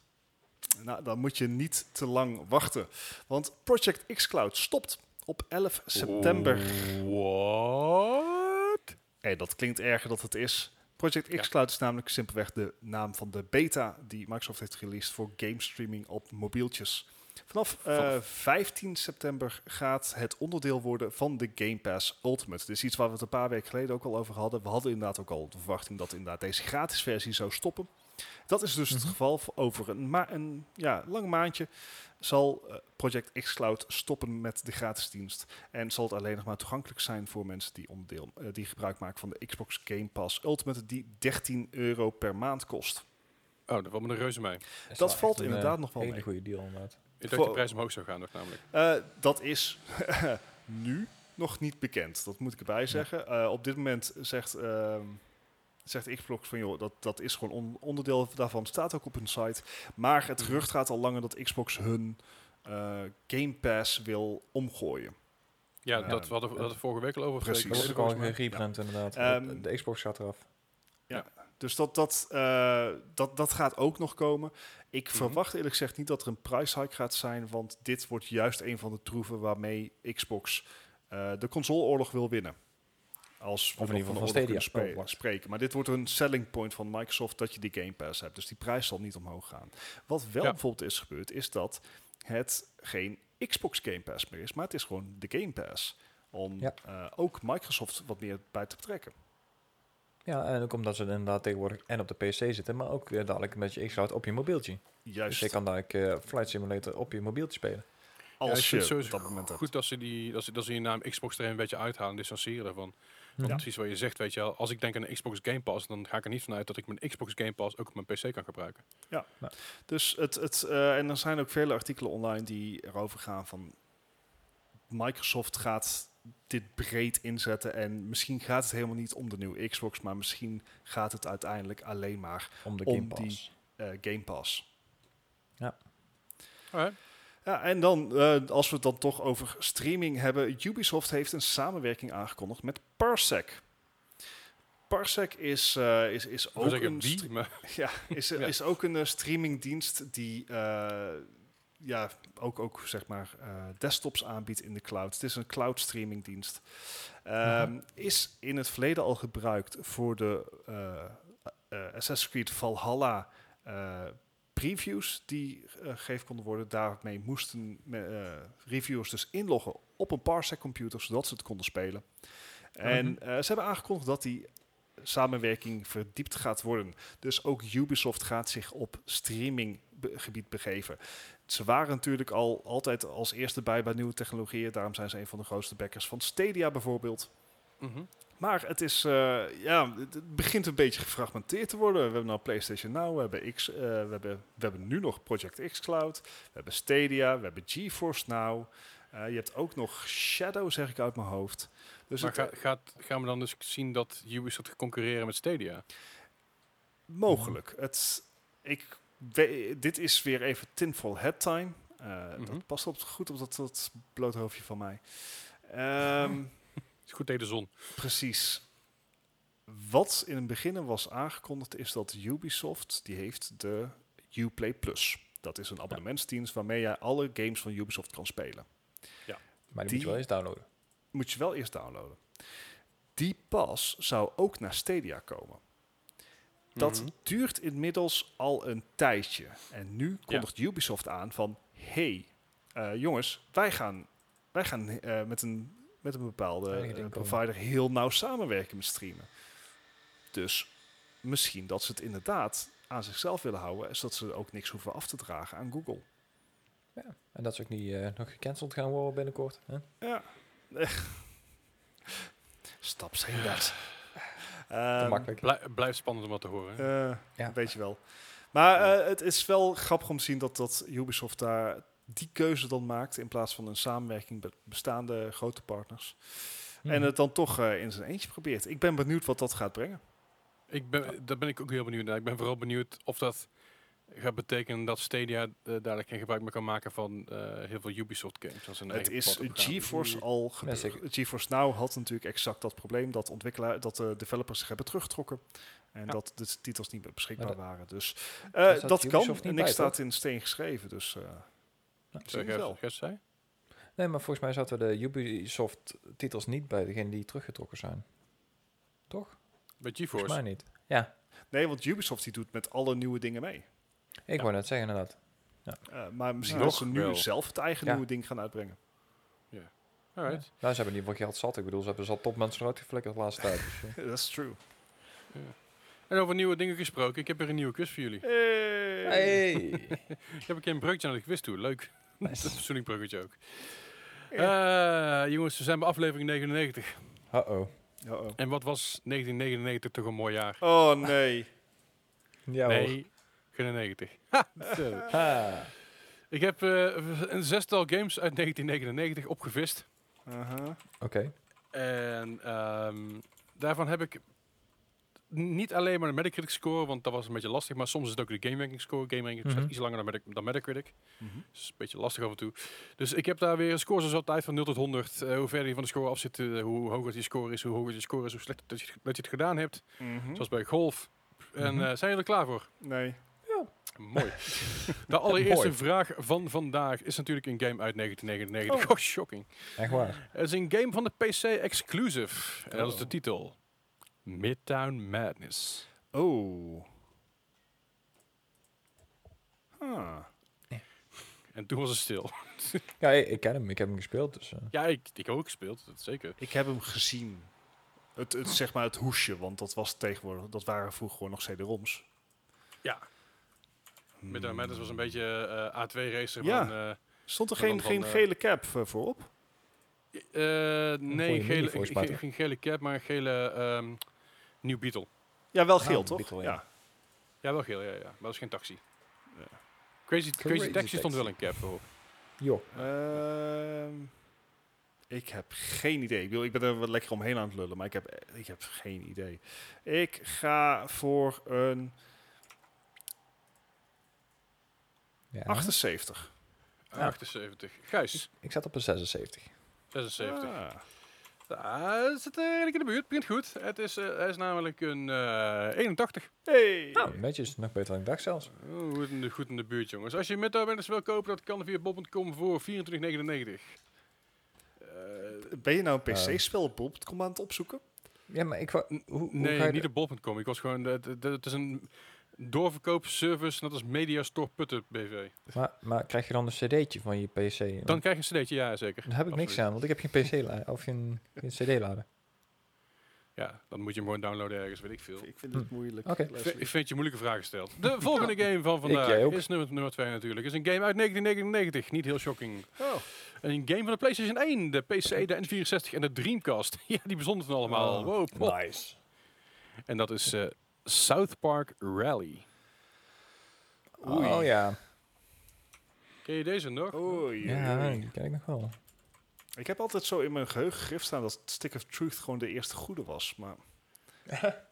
Nou, dan moet je niet te lang wachten, want Project X Cloud stopt op 11 september. What? Hey, dat klinkt erger dan het is. Project X Ja. Cloud is namelijk simpelweg de naam van de beta die Microsoft heeft released voor game streaming op mobieltjes. Vanaf eh, Vanaf- 15 september gaat het onderdeel worden van de Game Pass Ultimate. Dit is iets waar we het een paar weken geleden ook al over hadden. We hadden inderdaad ook al de verwachting dat inderdaad deze gratis versie zou stoppen. Dat is dus het Mhm. geval. Voor Over een, ma een ja, lang maandje zal eh, Project xCloud stoppen met de gratis dienst. En zal het alleen nog maar toegankelijk zijn voor mensen die, onderdeel, eh, die gebruik maken van de Xbox Game Pass Ultimate, die 13 euro per maand kost. Oh, dat valt me een reuze mee. Dat valt een, inderdaad eh, nog wel hele mee. goede deal inderdaad. Ik dacht Voor- de prijs omhoog zou gaan nog namelijk. Eh, dat is nu nog niet bekend. Dat moet ik erbij zeggen. Eh, op dit moment zegt, ehm zegt Xbox van joh, dat, dat is gewoon on- onderdeel daarvan. Staat ook op hun site. Maar het gerucht gaat al langer dat Xbox hun eh, Game Pass wil omgooien. Ja, Ja, dat we hadden we vorige week al over. Precies. Dat wordt ook al gerebrand inderdaad. Ehm, de, de Xbox gaat eraf. Dus dat, dat, eh, dat, dat gaat ook nog komen. Ik Mhm. verwacht eerlijk gezegd niet dat er een price hike gaat zijn, want dit wordt juist een van de troeven waarmee Xbox eh, de consoleoorlog wil winnen. Als we Of in nog ieder geval de van oorlog Stadia. spreken. Maar dit wordt een selling point van Microsoft dat je die Game Pass hebt. Dus die prijs zal niet omhoog gaan. Wat wel Ja. bijvoorbeeld is gebeurd, is dat het geen Xbox Game Pass meer is, maar het is gewoon de Game Pass. Om Ja. eh, ook Microsoft wat meer bij te betrekken. Ja, en ook omdat ze inderdaad tegenwoordig en op de PC zitten, maar ook eh, dadelijk met je xCloud op je mobieltje. Juist Dus je kan dadelijk eh, Flight Simulator op je mobieltje spelen. Ja, als vind je het sowieso op dat moment. Goed dat ze, die, dat, ze, dat ze die naam Xbox er een beetje uithalen, distancieren daarvan. Want Ja. precies wat je zegt, weet je wel, als ik denk aan een Xbox Game Pass, dan ga ik er niet vanuit dat ik mijn Xbox Game Pass ook op mijn PC kan gebruiken. Dus het, het, eh, en er zijn ook vele artikelen online die erover gaan van Microsoft gaat dit breed inzetten en misschien gaat het helemaal niet om de nieuwe Xbox, maar misschien gaat het uiteindelijk alleen maar Om de Om Game die- Pass. eh, Game Pass. Alright. Ja, en dan, eh, als we het dan toch over streaming hebben, Ubisoft heeft een samenwerking aangekondigd met Parsec. Parsec is, eh, is, is ook een Ja, is, Ja. is ook een eh, streamingdienst die eh, ja, ook, ook zeg maar eh, desktops aanbiedt in de cloud. Het is een cloud streamingdienst. Ehm, Is in het verleden al gebruikt voor de eh, eh, Assassin's Creed Valhalla previews die gegeven konden worden. Daarmee moesten reviewers dus inloggen op een Parsec computer, zodat ze het konden spelen. En Mhm. ze hebben aangekondigd dat die samenwerking verdiept gaat worden. Dus ook Ubisoft gaat zich op streaminggebied begeven. Ze waren natuurlijk al altijd als eerste bij bij nieuwe technologieën. Daarom zijn ze een van de grootste backers van Stadia bijvoorbeeld. Mhm. Maar het is, eh, ja, het begint een beetje gefragmenteerd te worden. We hebben nou PlayStation Now, we hebben, X, eh, we hebben, we hebben nu nog Project xCloud, we hebben Stadia, we hebben GeForce Now. Eh, je hebt ook nog Shadow, zeg ik uit mijn hoofd. Dus maar het, ga- gaat, gaan we dan dus zien dat Ubisoft gaat concurreren met Stadia? Mogelijk. Het, ik, we- dit is weer even tinfoil head time. Eh, Mhm. Dat past op, goed op dat, dat blote hoofdje van mij. Ehm, Is goed tegen de zon. precies. Wat in het begin was aangekondigd is dat Ubisoft, die heeft de Uplay Plus. Dat is een abonnementsdienst waarmee jij alle games van Ubisoft kan spelen. Maar die, Die- moet je wel eens downloaden. Moet je wel eerst downloaden. Die pas zou ook naar Stadia komen. Dat Mhm. duurt inmiddels al een tijdje. En nu kondigt Ubisoft aan van... hey, eh, jongens, wij gaan, wij gaan eh, met, een, met een bepaalde eh, provider heel nauw samenwerken met streamen. Dus misschien dat ze het inderdaad aan zichzelf willen houden... zodat ze ook niks hoeven af te dragen aan Google. Ja. En dat ze ook niet eh, nog gecanceld gaan worden binnenkort. Hè? Ja. Stap saying that. Te Ehm, makkelijk. Blij- blijft spannend om wat te horen. Eh, Ja. Weet je wel. Maar eh, het is wel grappig om te zien dat, dat Ubisoft daar die keuze dan maakt in plaats van een samenwerking met bestaande grote partners. En Mhm. het dan toch eh, in zijn eentje probeert. Ik ben benieuwd wat dat gaat brengen. Ik ben, daar ben ik ook heel benieuwd naar. Ik ben vooral benieuwd of dat gaat betekenen dat Stadia eh, dadelijk geen gebruik meer kan maken van eh, heel veel Ubisoft games. Als een Het is. GeForce al gebeurd. GeForce Now had natuurlijk exact dat probleem dat ontwikkelaar, dat de developers zich hebben teruggetrokken. En Ja. dat de titels niet meer beschikbaar dat- waren. Dus eh, dat kan. Niet En niks staat toch? in steen geschreven. Dus eh Ja. Zeg, wel. Gert zei? Nee, maar volgens mij zaten de Ubisoft-titels niet bij degene die teruggetrokken zijn. Toch? Bij Volgens GeForce. mij niet. Ja, Nee, want Ubisoft die doet met alle nieuwe dingen mee. Ik Ja. wou net zeggen inderdaad. Eh, maar misschien Nog dat ze nu wel. zelf het eigen Ja. nieuwe ding gaan uitbrengen. Alright. Nou, ze hebben in ieder geval geld zat. Ik bedoel, ze hebben zat topmensen eruit geflikkerd de laatste tijd. Dus, eh. That's true. En over nieuwe dingen gesproken, ik heb weer een nieuwe quiz voor jullie. Hey. Hey! Ik heb een keer een breukje naar de quiz toe. Leuk. Dat is Nice. een persoonlijk bruggetje ook. Eh, jongens, we zijn bij aflevering 99. Uh-oh. Uh-oh. En wat was 1999 toch een mooi jaar? Oh nee. Ja, nee, geen 90. Ha, zo. Ha. ik heb eh, een zestal games uit 1999 opgevist. Aha. Oké. En ehm, daarvan heb ik niet alleen maar de Metacritic score, want dat was een beetje lastig, maar soms is het ook de Game Ranking score. Game Ranking staat Mhm. iets langer dan, Metac- dan Metacritic. Mhm. Dus een beetje lastig af en toe. Dus ik heb daar weer scores zoals altijd van 0 tot 100. Eh, hoe verder je van de score af zit, eh, hoe hoger die score is, hoe hoger die score is, hoe slechter dat je, dat je het gedaan hebt. Mhm. Zoals bij golf. En Mhm. eh, zijn jullie er klaar voor? Nee. Mooi. De allereerste Mooi. vraag van vandaag is natuurlijk een game uit 1999. Oh, shocking. Echt waar. Het is een game van de PC exclusive. En dat is de Oh. titel. Midtown Madness. Oh. Ah. En toen was het stil. Ja, ik, ik ken hem. Ik heb hem gespeeld. Dus, eh. Ja, ik, ik heb ook gespeeld, dat zeker. Ik heb hem gezien. Het, het, zeg maar het hoesje, want dat was tegenwoordig, dat waren vroeger gewoon nog CD-ROMs. Ja. Midtown Madness was een beetje eh, A2-racer Ja. van... eh, Stond er geen, geen eh, gele cap voorop? eh, nee, gele, ge- geen gele cap, maar een gele ehm New Beetle. Ja, wel Ah, geel, toch? Beetle, ja. ja. Ja, wel geel, ja, ja. Maar dat is geen taxi. Crazy, Crazy, Crazy Taxi stond wel een cap voor. joh. Ehm, ik heb geen idee. Ik, bedoel, ik ben er wat lekker omheen aan het lullen, maar ik heb, ik heb geen idee. Ik ga voor een Ja. 78. Ja. 78. Gijs, Ik zat op een 76. 76. Ah. Ah, het zit eh, redelijk in de buurt. Begint goed. Het is, eh, hij is namelijk een eh 81. Hey. Nou, netjes. Nog beter dan ik dacht zelfs. Oh, goed, in de, goed in de buurt, jongens. Als je met Madness wil kopen, dat kan via bob.com voor 24,99. Eh, Ben je nou een Eh. PC-spel op bol.com aan het opzoeken? Ja, maar ik wou... Hoe, hoe nee, ga je niet de- op bol.com. Ik was gewoon... Het is een doorverkoopservice, net als Mediastore Putten BV. maar, maar krijg je dan een cd'tje van je PC? Dan krijg je een cd'tje, ja zeker. Daar heb ik niks aan, want ik heb geen PC-lader of geen, geen cd-lader. Ja, dan moet je hem gewoon downloaden ergens, weet ik veel. Ik vind het Hm. moeilijk. Oké. Ik vind- Ik vind je moeilijke vragen gesteld. De volgende game van vandaag is nummer, nummer 2 natuurlijk. is een game uit 1999. Niet heel shocking. Oh. Een game van de PlayStation 1, de PC, de N64 en de Dreamcast. Ja, die bezonden het allemaal. Oh, wow, pop. Nice. En dat is eh, South Park Rally. Oei. Oh ja. Ken je deze nog? Oei, Ja, die ken ik nog wel. Ik heb altijd zo in mijn geheugen gegrift staan dat Stick of Truth gewoon de eerste goede was. Maar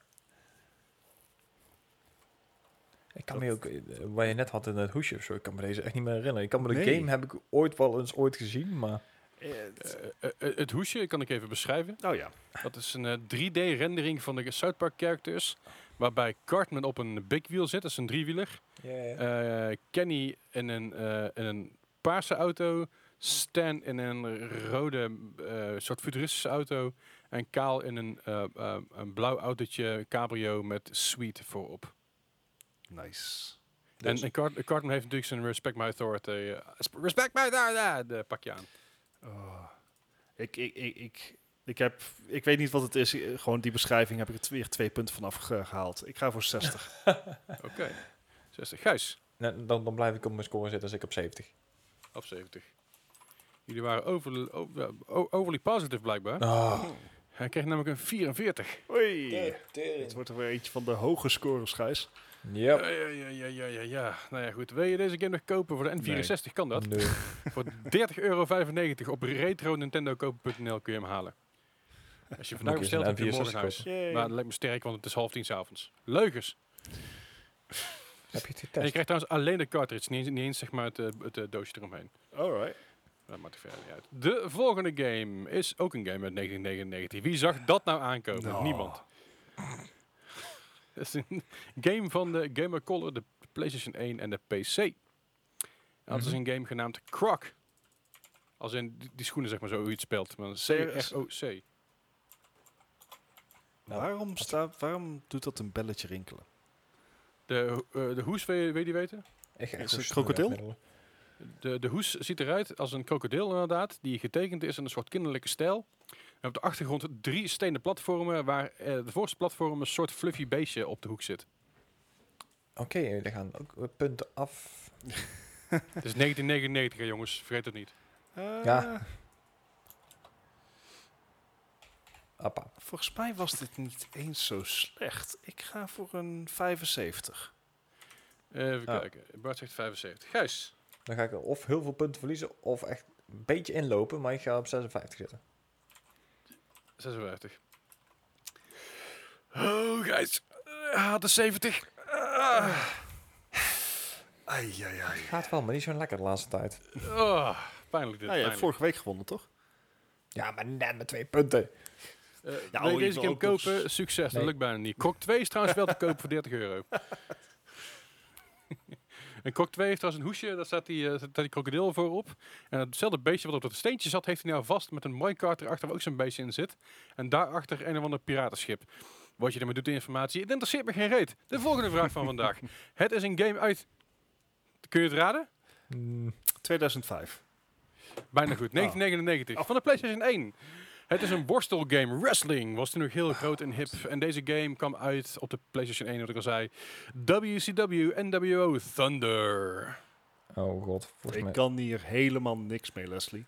Ik kan me ook, eh, wat je net had in het hoesje of zo, ik kan me deze echt niet meer herinneren. Ik kan me de Nee. game heb ik ooit wel eens ooit gezien, maar... eh, het- Eh, eh, het hoesje kan ik even beschrijven. oh ja. Dat is een eh, 3D-rendering van de South Park characters. Waarbij Cartman op een big wheel zit, dat is een driewieler. Eh, Kenny in een, eh, in een paarse auto. Stan in een rode, eh, soort futuristische auto. En Kaal in een, eh, eh, een blauw autootje, cabrio met Sweet voorop. Nice. En, Dus- en Cart- Cartman heeft natuurlijk zijn Respect My Authority. sp- respect My Authority! Pak je aan. Oh. Ik, ik, ik, ik, ik, heb, ik weet niet wat het is. eh, Gewoon die beschrijving heb ik er weer twee punten vanaf ge- gehaald. Ik ga voor 60. Oké. 60. Gijs, Nee, dan, dan blijf ik op mijn score zitten als ik op 70. op 70. Jullie waren over, over, overly positive blijkbaar. Ah. Hij kreeg namelijk een 44. Oei. Het wordt er weer eentje van de hoge scores, Gijs. Yep. Ja, ja, ja, ja, ja, ja. Nou ja, goed. Wil je deze game nog kopen voor de N64? Kan dat. Nee. Voor 30,95 euro op retro-nintendokopen.nl kun je hem halen. Als je vandaag bestelt, heb een je morgen in N64 huis. Yay. Maar het lijkt me sterk, want het is half tien s'avonds. Leugens. Heb je het En je getest? krijgt trouwens alleen de cartridge, niet eens, niet eens zeg maar het, eh, het eh, doosje eromheen. Alright. Dat maakt er verder niet uit. De volgende game is ook een game uit 1999. Wie zag dat nou aankomen? Nou. Niemand. Het is een game van de Game Boy Color, de PlayStation 1 en de PC. En dat is Mhm. een game genaamd Croc. Als in die, die schoenen, zeg maar, zo hoe je het spelt. Maar C-R-O-C. Nou, waarom, staat, waarom doet dat een belletje rinkelen? De, eh, de hoes, wil je, wil je die weten? Echt, echt Is het krokodil? De, de hoes ziet eruit als een krokodil inderdaad, die getekend is in een soort kinderlijke stijl. En op de achtergrond drie stenen platformen, waar eh, de voorste platform een soort fluffy beestje op de hoek zit. Oké, er gaan ook eh, punten af. Het is 1999 hè, jongens, vergeet het niet. Eh, Ja. Appa. Volgens mij was dit niet eens zo slecht. Ik ga voor een 75. Even Ah. kijken, Bart zegt 75. Gijs, Dan ga ik of heel veel punten verliezen, of echt een beetje inlopen, maar ik ga op 56 zitten. 56. Oh, Gijs, uh, de 70. Ah. Ai, ai, ai. Gaat wel, maar niet zo lekker de laatste tijd. Oh, pijnlijk dit. Nou, je hebt vorige week gewonnen, toch? Ja, maar net met twee punten. Eh, Ja, wil je oh, deze game kopen? Succes, dat Nee. lukt bijna niet. Krok 2 is trouwens wel te kopen voor 30 euro. en Krok 2 heeft trouwens een hoesje, daar staat die, staat die krokodil voorop. En hetzelfde beestje wat op dat steentje zat, heeft hij nou vast met een minecart erachter waar ook zo'n beestje in zit. En daarachter een of ander piratenschip. Wat je ermee doet, die informatie, het interesseert me geen reet. De volgende vraag van vandaag. Het is een game uit... Kun je het raden? Mm, 2005. Bijna goed. 1999. Van de PlayStation 1. Het is een worstelgame. Wrestling was toen nog heel groot en hip. En deze game kwam uit op de PlayStation 1, wat ik al zei. WCW NWO Thunder. oh god, volgens Ik mij... kan hier helemaal niks mee, Leslie.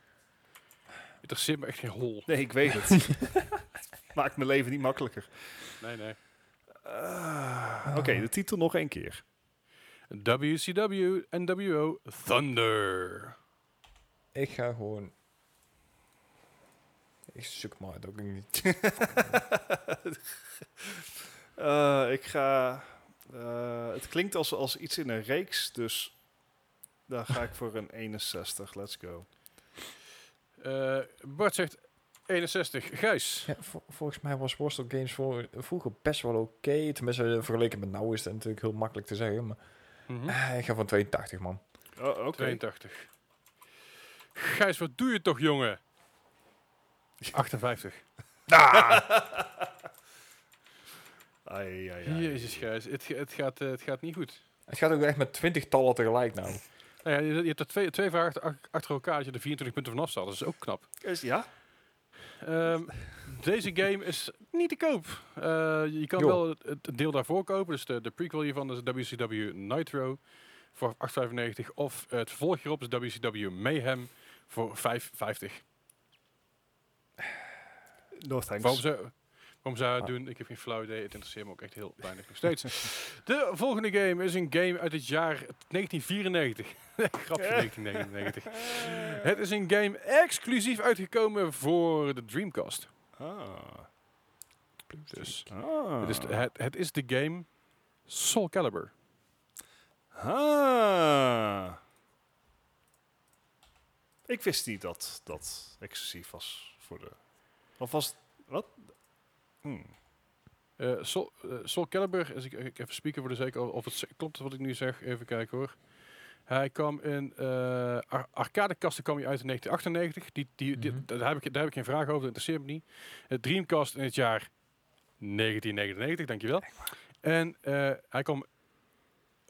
Interesseert me echt geen hol. Nee, ik weet het. Maakt mijn leven niet makkelijker. Nee, nee. Ah, Oké, de titel nog één keer. WCW NWO Thunder. Ik ga gewoon... Ik zoek maar uit ook niet. Eh, ik ga... eh, het klinkt als, als iets in een reeks, dus daar ga ik voor een 61. Let's go. Eh, Bart zegt 61. Gijs. Ja, vol- volgens mij was Worstel Games voor, vroeger best wel oké. Tenminste, vergeleken met nou is het natuurlijk heel makkelijk te zeggen. Maar Mhm. Ah, ik ga van 82, man. Oh, Oké. 82. Gijs, wat doe je toch, jongen? 58. Ai, ai, ai. Jezus, Gijs. Het, ga- het, gaat, eh, het gaat niet goed. Het gaat ook echt met 20 tallen tegelijk nou. Nou ja, je, je hebt er twee, twee vragen achter, achter elkaar dat je er 24 punten vanaf staat. Dat is ook knap. Is- Ja? Ehm, deze game is niet te koop. Eh, je kan Joh. wel het, het deel daarvoor kopen. Dus de, de prequel hiervan is WCW Nitro voor 8,95. Of het vervolg hierop is WCW Mayhem voor 5,50. No thanks. Waarom zou, waarom Ah. doen? Ik heb geen flauw idee. Het interesseert me ook echt heel weinig nog steeds. De volgende game is een game uit het jaar 1994. Grapje 1999. Het is een game exclusief uitgekomen voor de Dreamcast. Ah. Dus Ah. het, is de, het, het is de game Soul Calibur. Ah. Ik wist niet dat dat exclusief was voor de... Of was het... Wat? Hmm. Eh, Soul, eh, Soul Calibur, als ik, ik even spieken voor de zeker of het klopt wat ik nu zeg. Even kijken hoor. Hij kwam in uh, ar arcadekasten kwam hij uit in 1998. Die, die, die- Mhm. daar, heb ik, daar heb ik geen vraag over, dat interesseert me niet. Het Dreamcast in het jaar 1999, dankjewel. En eh, hij kwam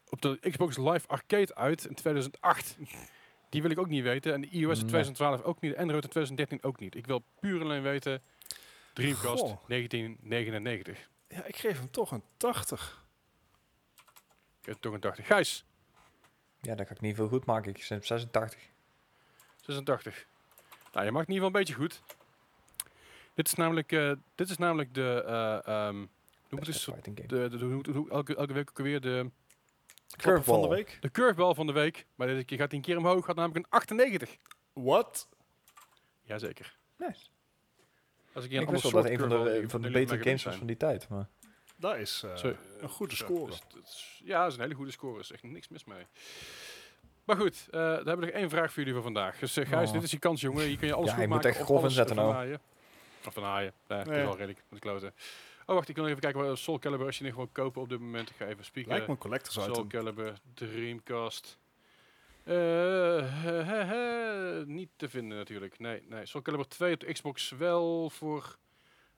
op de Xbox Live Arcade uit in 2008. Die wil ik ook niet weten. En de iOS in Nee. 2012 ook niet. Android in 2013 ook niet. Ik wil puur en alleen weten. Dreamcast Goh. 1999. Ja, ik geef hem toch een 80. Ik heb toch een 80. Gijs, Ja, dat ga ik niet veel goed maken. Ik zit op 86. 86. Nou, je maakt in ieder geval een beetje goed. Dit is namelijk, eh, dit is namelijk de, eh ehm, hoe het, game. de, elke, elke week ook weer de, Klapper van de week. de curveball van de week. Maar deze keer gaat hij een keer omhoog, gaat namelijk een 98. What? Jazeker. Nice. Als ik een wist wel dat een van de, van de betere games was van die tijd. Maar Dat is eh, een goede score. dus dat is- ja, dat is een hele goede score. Er is echt niks mis mee. Maar goed, eh dan hebben we nog één vraag voor jullie voor vandaag. Dus Gijs, Oh. dit is je kans, jongen. Hier kun je alles Ja, goed je moet maken echt of grof inzetten nou. Of vernaaien. Nee, dat is wel redelijk met de kloten. Oh, wacht, ik wil nog even kijken wat Soul Calibur als je nog gewoon kopen op dit moment. Ik ga even spieken. Lijkt me een collectors Soul item. Calibur, Dreamcast. Eh, he, he, he, niet te vinden natuurlijk. Nee, nee. Soul Calibur 2 op de Xbox wel voor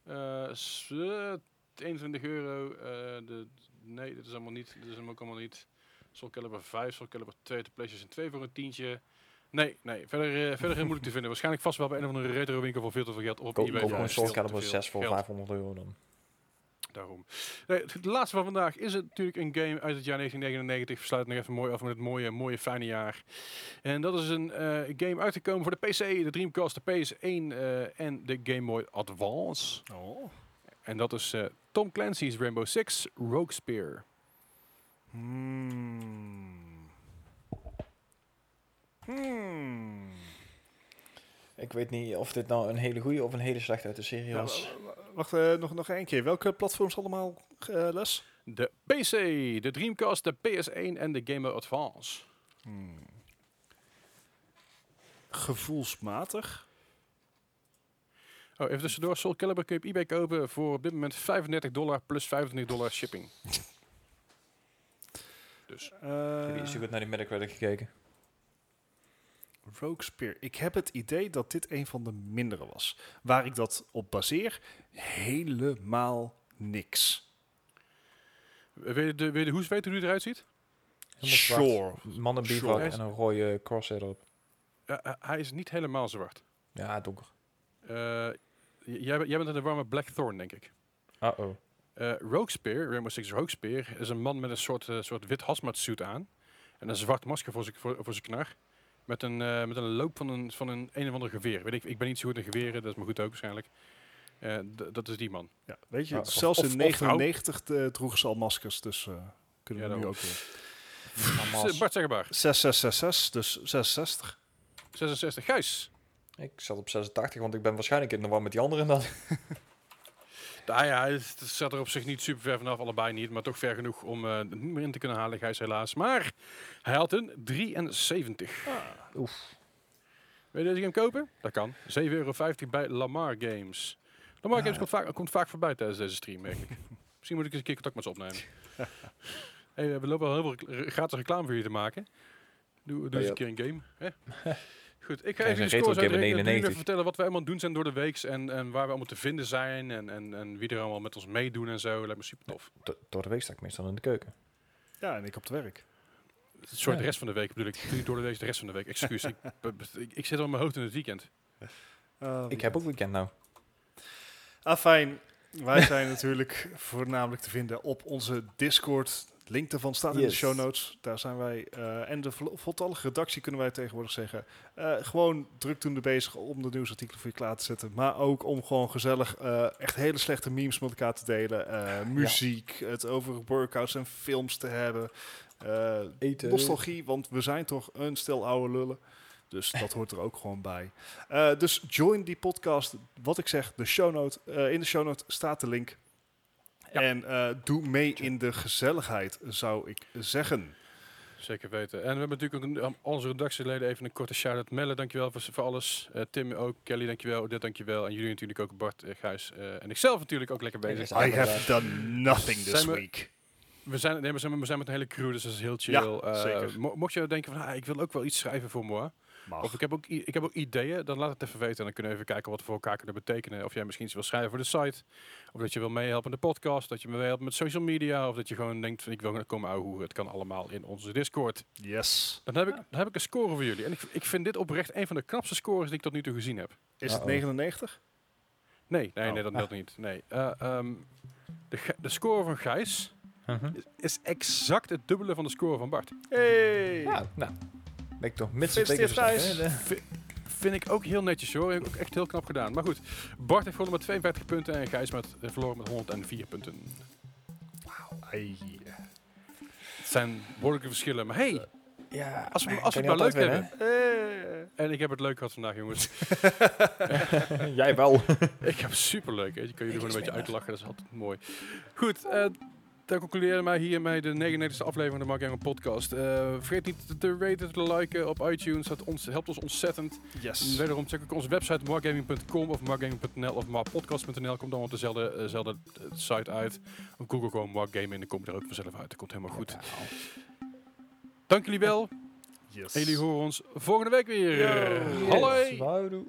eh, s- eh, 21 euro. Eh, de, nee, dit is allemaal niet. Dit is hem ook allemaal niet. Soul Calibur 5, Soul Calibur 2 de PlayStation 2 voor een tientje. Nee, nee, verder, eh, verder moeilijk te vinden. Waarschijnlijk vast wel bij een of andere retro winkel voor veel te veel geld. Of op Koop eBay koop voor gewoon Soul Calibur veel 6 voor geld. 500 euro dan. Daarom. Nee, de laatste van vandaag is het natuurlijk een game uit het jaar 1999. We sluiten nog even mooi af met het mooie, mooie, fijne jaar. En dat is een eh, game uitgekomen voor de PC, de Dreamcast, de PS1 eh, en de Game Boy Advance. Oh. En dat is eh, Tom Clancy's Rainbow Six Rogue Spear. Hmm. Hmm. Ik weet niet of dit nou een hele goede of een hele slechte uit de serie was. Wacht, eh, nog, nog één keer. Welke platforms allemaal eh, les? De PC, de Dreamcast, de PS1 en de Game Boy Advance. Hmm. Gevoelsmatig. Oh, even tussendoor. Soul Calibur kun je op eBay kopen voor op dit moment 35 dollar plus 25 dollar shipping. Dus Eh, Heb je zo goed naar die Metacritic gekeken? Rogue Spear. Ik heb het idee dat dit een van de mindere was. Waar ik dat op baseer, helemaal niks. wil je de, wil je de hoes weten hoe die eruit ziet? Helemaal zwart. Sure. Man en Sure. een rode crosshair erop. Ja, eh, hij is niet helemaal zwart. Ja, donker. Eh, jij, bent- jij bent in de warme Blackthorn, denk ik. Uh-oh. Eh Rogue Spear, Rainbow Six Rogue Spear, is een man met een soort, soort wit hazmat suit aan. En een zwart masker voor zijn voor, voor zijn knar. Met een, eh, met een loop van een, van een een of ander geweer. Weet ik, ik ben niet zo goed in geweren, dat is maar goed ook waarschijnlijk. Eh, dat is die man. Ja, weet je, zelfs of- in of 99 eh, droegen ze al maskers, dus eh, kunnen Ja, we nu ook weer. Bart Zeggebaar, 6666, dus 66. 66. Gijs. Ik zat op 86, want ik ben waarschijnlijk in de war met die anderen dan. Nou ja, het zat er op zich niet super ver vanaf, allebei niet. Maar toch ver genoeg om eh, er niet meer in te kunnen halen, Gijs helaas. Maar hij had een 73. Oef. Wil je deze game kopen? Dat kan. 7,50 euro bij Lamar Games. Lamar Ja. Games komt vaak, komt vaak voorbij tijdens deze stream, merk ik. Misschien moet ik eens een keer contact met ze opnemen. hey, we lopen wel heel veel gratis reclame voor jullie te maken. Doe, doe eens een keer een game. Hè? Goed, ik ga even de een scores uitrekenen. 99. even vertellen wat wij allemaal doen zijn door de weeks en, en waar we allemaal te vinden zijn en, en, en wie er allemaal met ons meedoen en zo. Lijkt me super tof. Do- Door de week sta ik meestal in de keuken. Ja, en ik op het werk. Sorry, Ja. de rest van de week bedoel ik. Niet Door de week de rest van de week. Excuus. ik, ik, ik zit al in mijn hoofd in het weekend. Ah, Ik heb ook weekend nou. Ah, fijn. Wij zijn natuurlijk voornamelijk te vinden op onze Discord. Link daarvan staat in de show notes. Daar zijn wij. eh, en de vol- voltallige redactie kunnen wij tegenwoordig zeggen. eh, gewoon drukdoende bezig om de nieuwsartikelen voor je klaar te zetten. Maar ook om gewoon gezellig eh, echt hele slechte memes met elkaar te delen. muziek, het over workouts en films te hebben. Eten. nostalgie, want we zijn toch een stel oude lullen. Dus dat hoort er ook gewoon bij. Dus join die podcast. Wat ik zeg, de show note. in de show note staat de link. Ja. En eh, doe mee in de gezelligheid, zou ik zeggen. Zeker weten. En we hebben natuurlijk ook een- aan onze redactieleden even een korte shout-out. Melle, dankjewel voor, voor alles. Eh, Tim ook. Kelly, dankjewel. Odette, dankjewel. En jullie natuurlijk ook. Bart, eh, Gijs. eh, en ikzelf natuurlijk ook lekker bezig. I have done nothing this Zijn we- week. We zijn, nee, we, zijn, we zijn met een hele crew, dus dat is heel chill. Ja, Eh, zeker. mo- mocht je denken van, ah, ik wil ook wel iets schrijven voor moi. Mag. Of ik heb, ook, ik heb ook ideeën, dan laat het even weten. En dan kunnen we even kijken wat we voor elkaar kunnen betekenen. Of jij misschien iets wil schrijven voor de site. Of dat je wil meehelpen in de podcast. Dat je me meehelpt met social media. Of dat je gewoon denkt van, ik wil komen ouwehoeren. Het kan allemaal in onze Discord. Yes. Dan heb, ik, dan heb ik een score voor jullie. En ik, ik vind dit oprecht een van de knapste scores die ik tot nu toe gezien heb. Is het Uh-oh. 99? Nee, nee, Oh. nee, dat meldt niet. Nee. Eh, ehm, de, de score van Gijs Mhm. is, is exact het dubbele van de score van Bart. Hey. Ja, nou. Ik toch mits. Vind ik ook heel netjes hoor. Heb ik Ook echt heel knap gedaan. Maar goed, Bart heeft gewonnen met 52 punten en Gijs met, eh, verloren met 104 punten. Ai. Het zijn behoorlijke verschillen. Maar hey, Ja, Als we- kan als we het maar leuk winnen, Eh. en ik heb het leuk gehad vandaag jongens. Jij wel. ik heb het super leuk. Je kan jullie gewoon een beetje uitlachen. Dat is altijd mooi. Goed, eh dan concluderen wij hiermee de 99e aflevering van de Mark Engel podcast. Eh, vergeet niet te raten, te liken op iTunes. Dat ons, helpt ons ontzettend. Yes. Wederom check ook onze website markgaming.com of markgaming.nl of marpodcast.nl. Komt dan op dezelfde, dezelfde eh, site uit. Op Google gewoon markgaming en dan kom je er ook vanzelf uit. Dat komt helemaal goed. Dank jullie wel. Yes. En jullie horen ons volgende week weer. Hallo. Yes.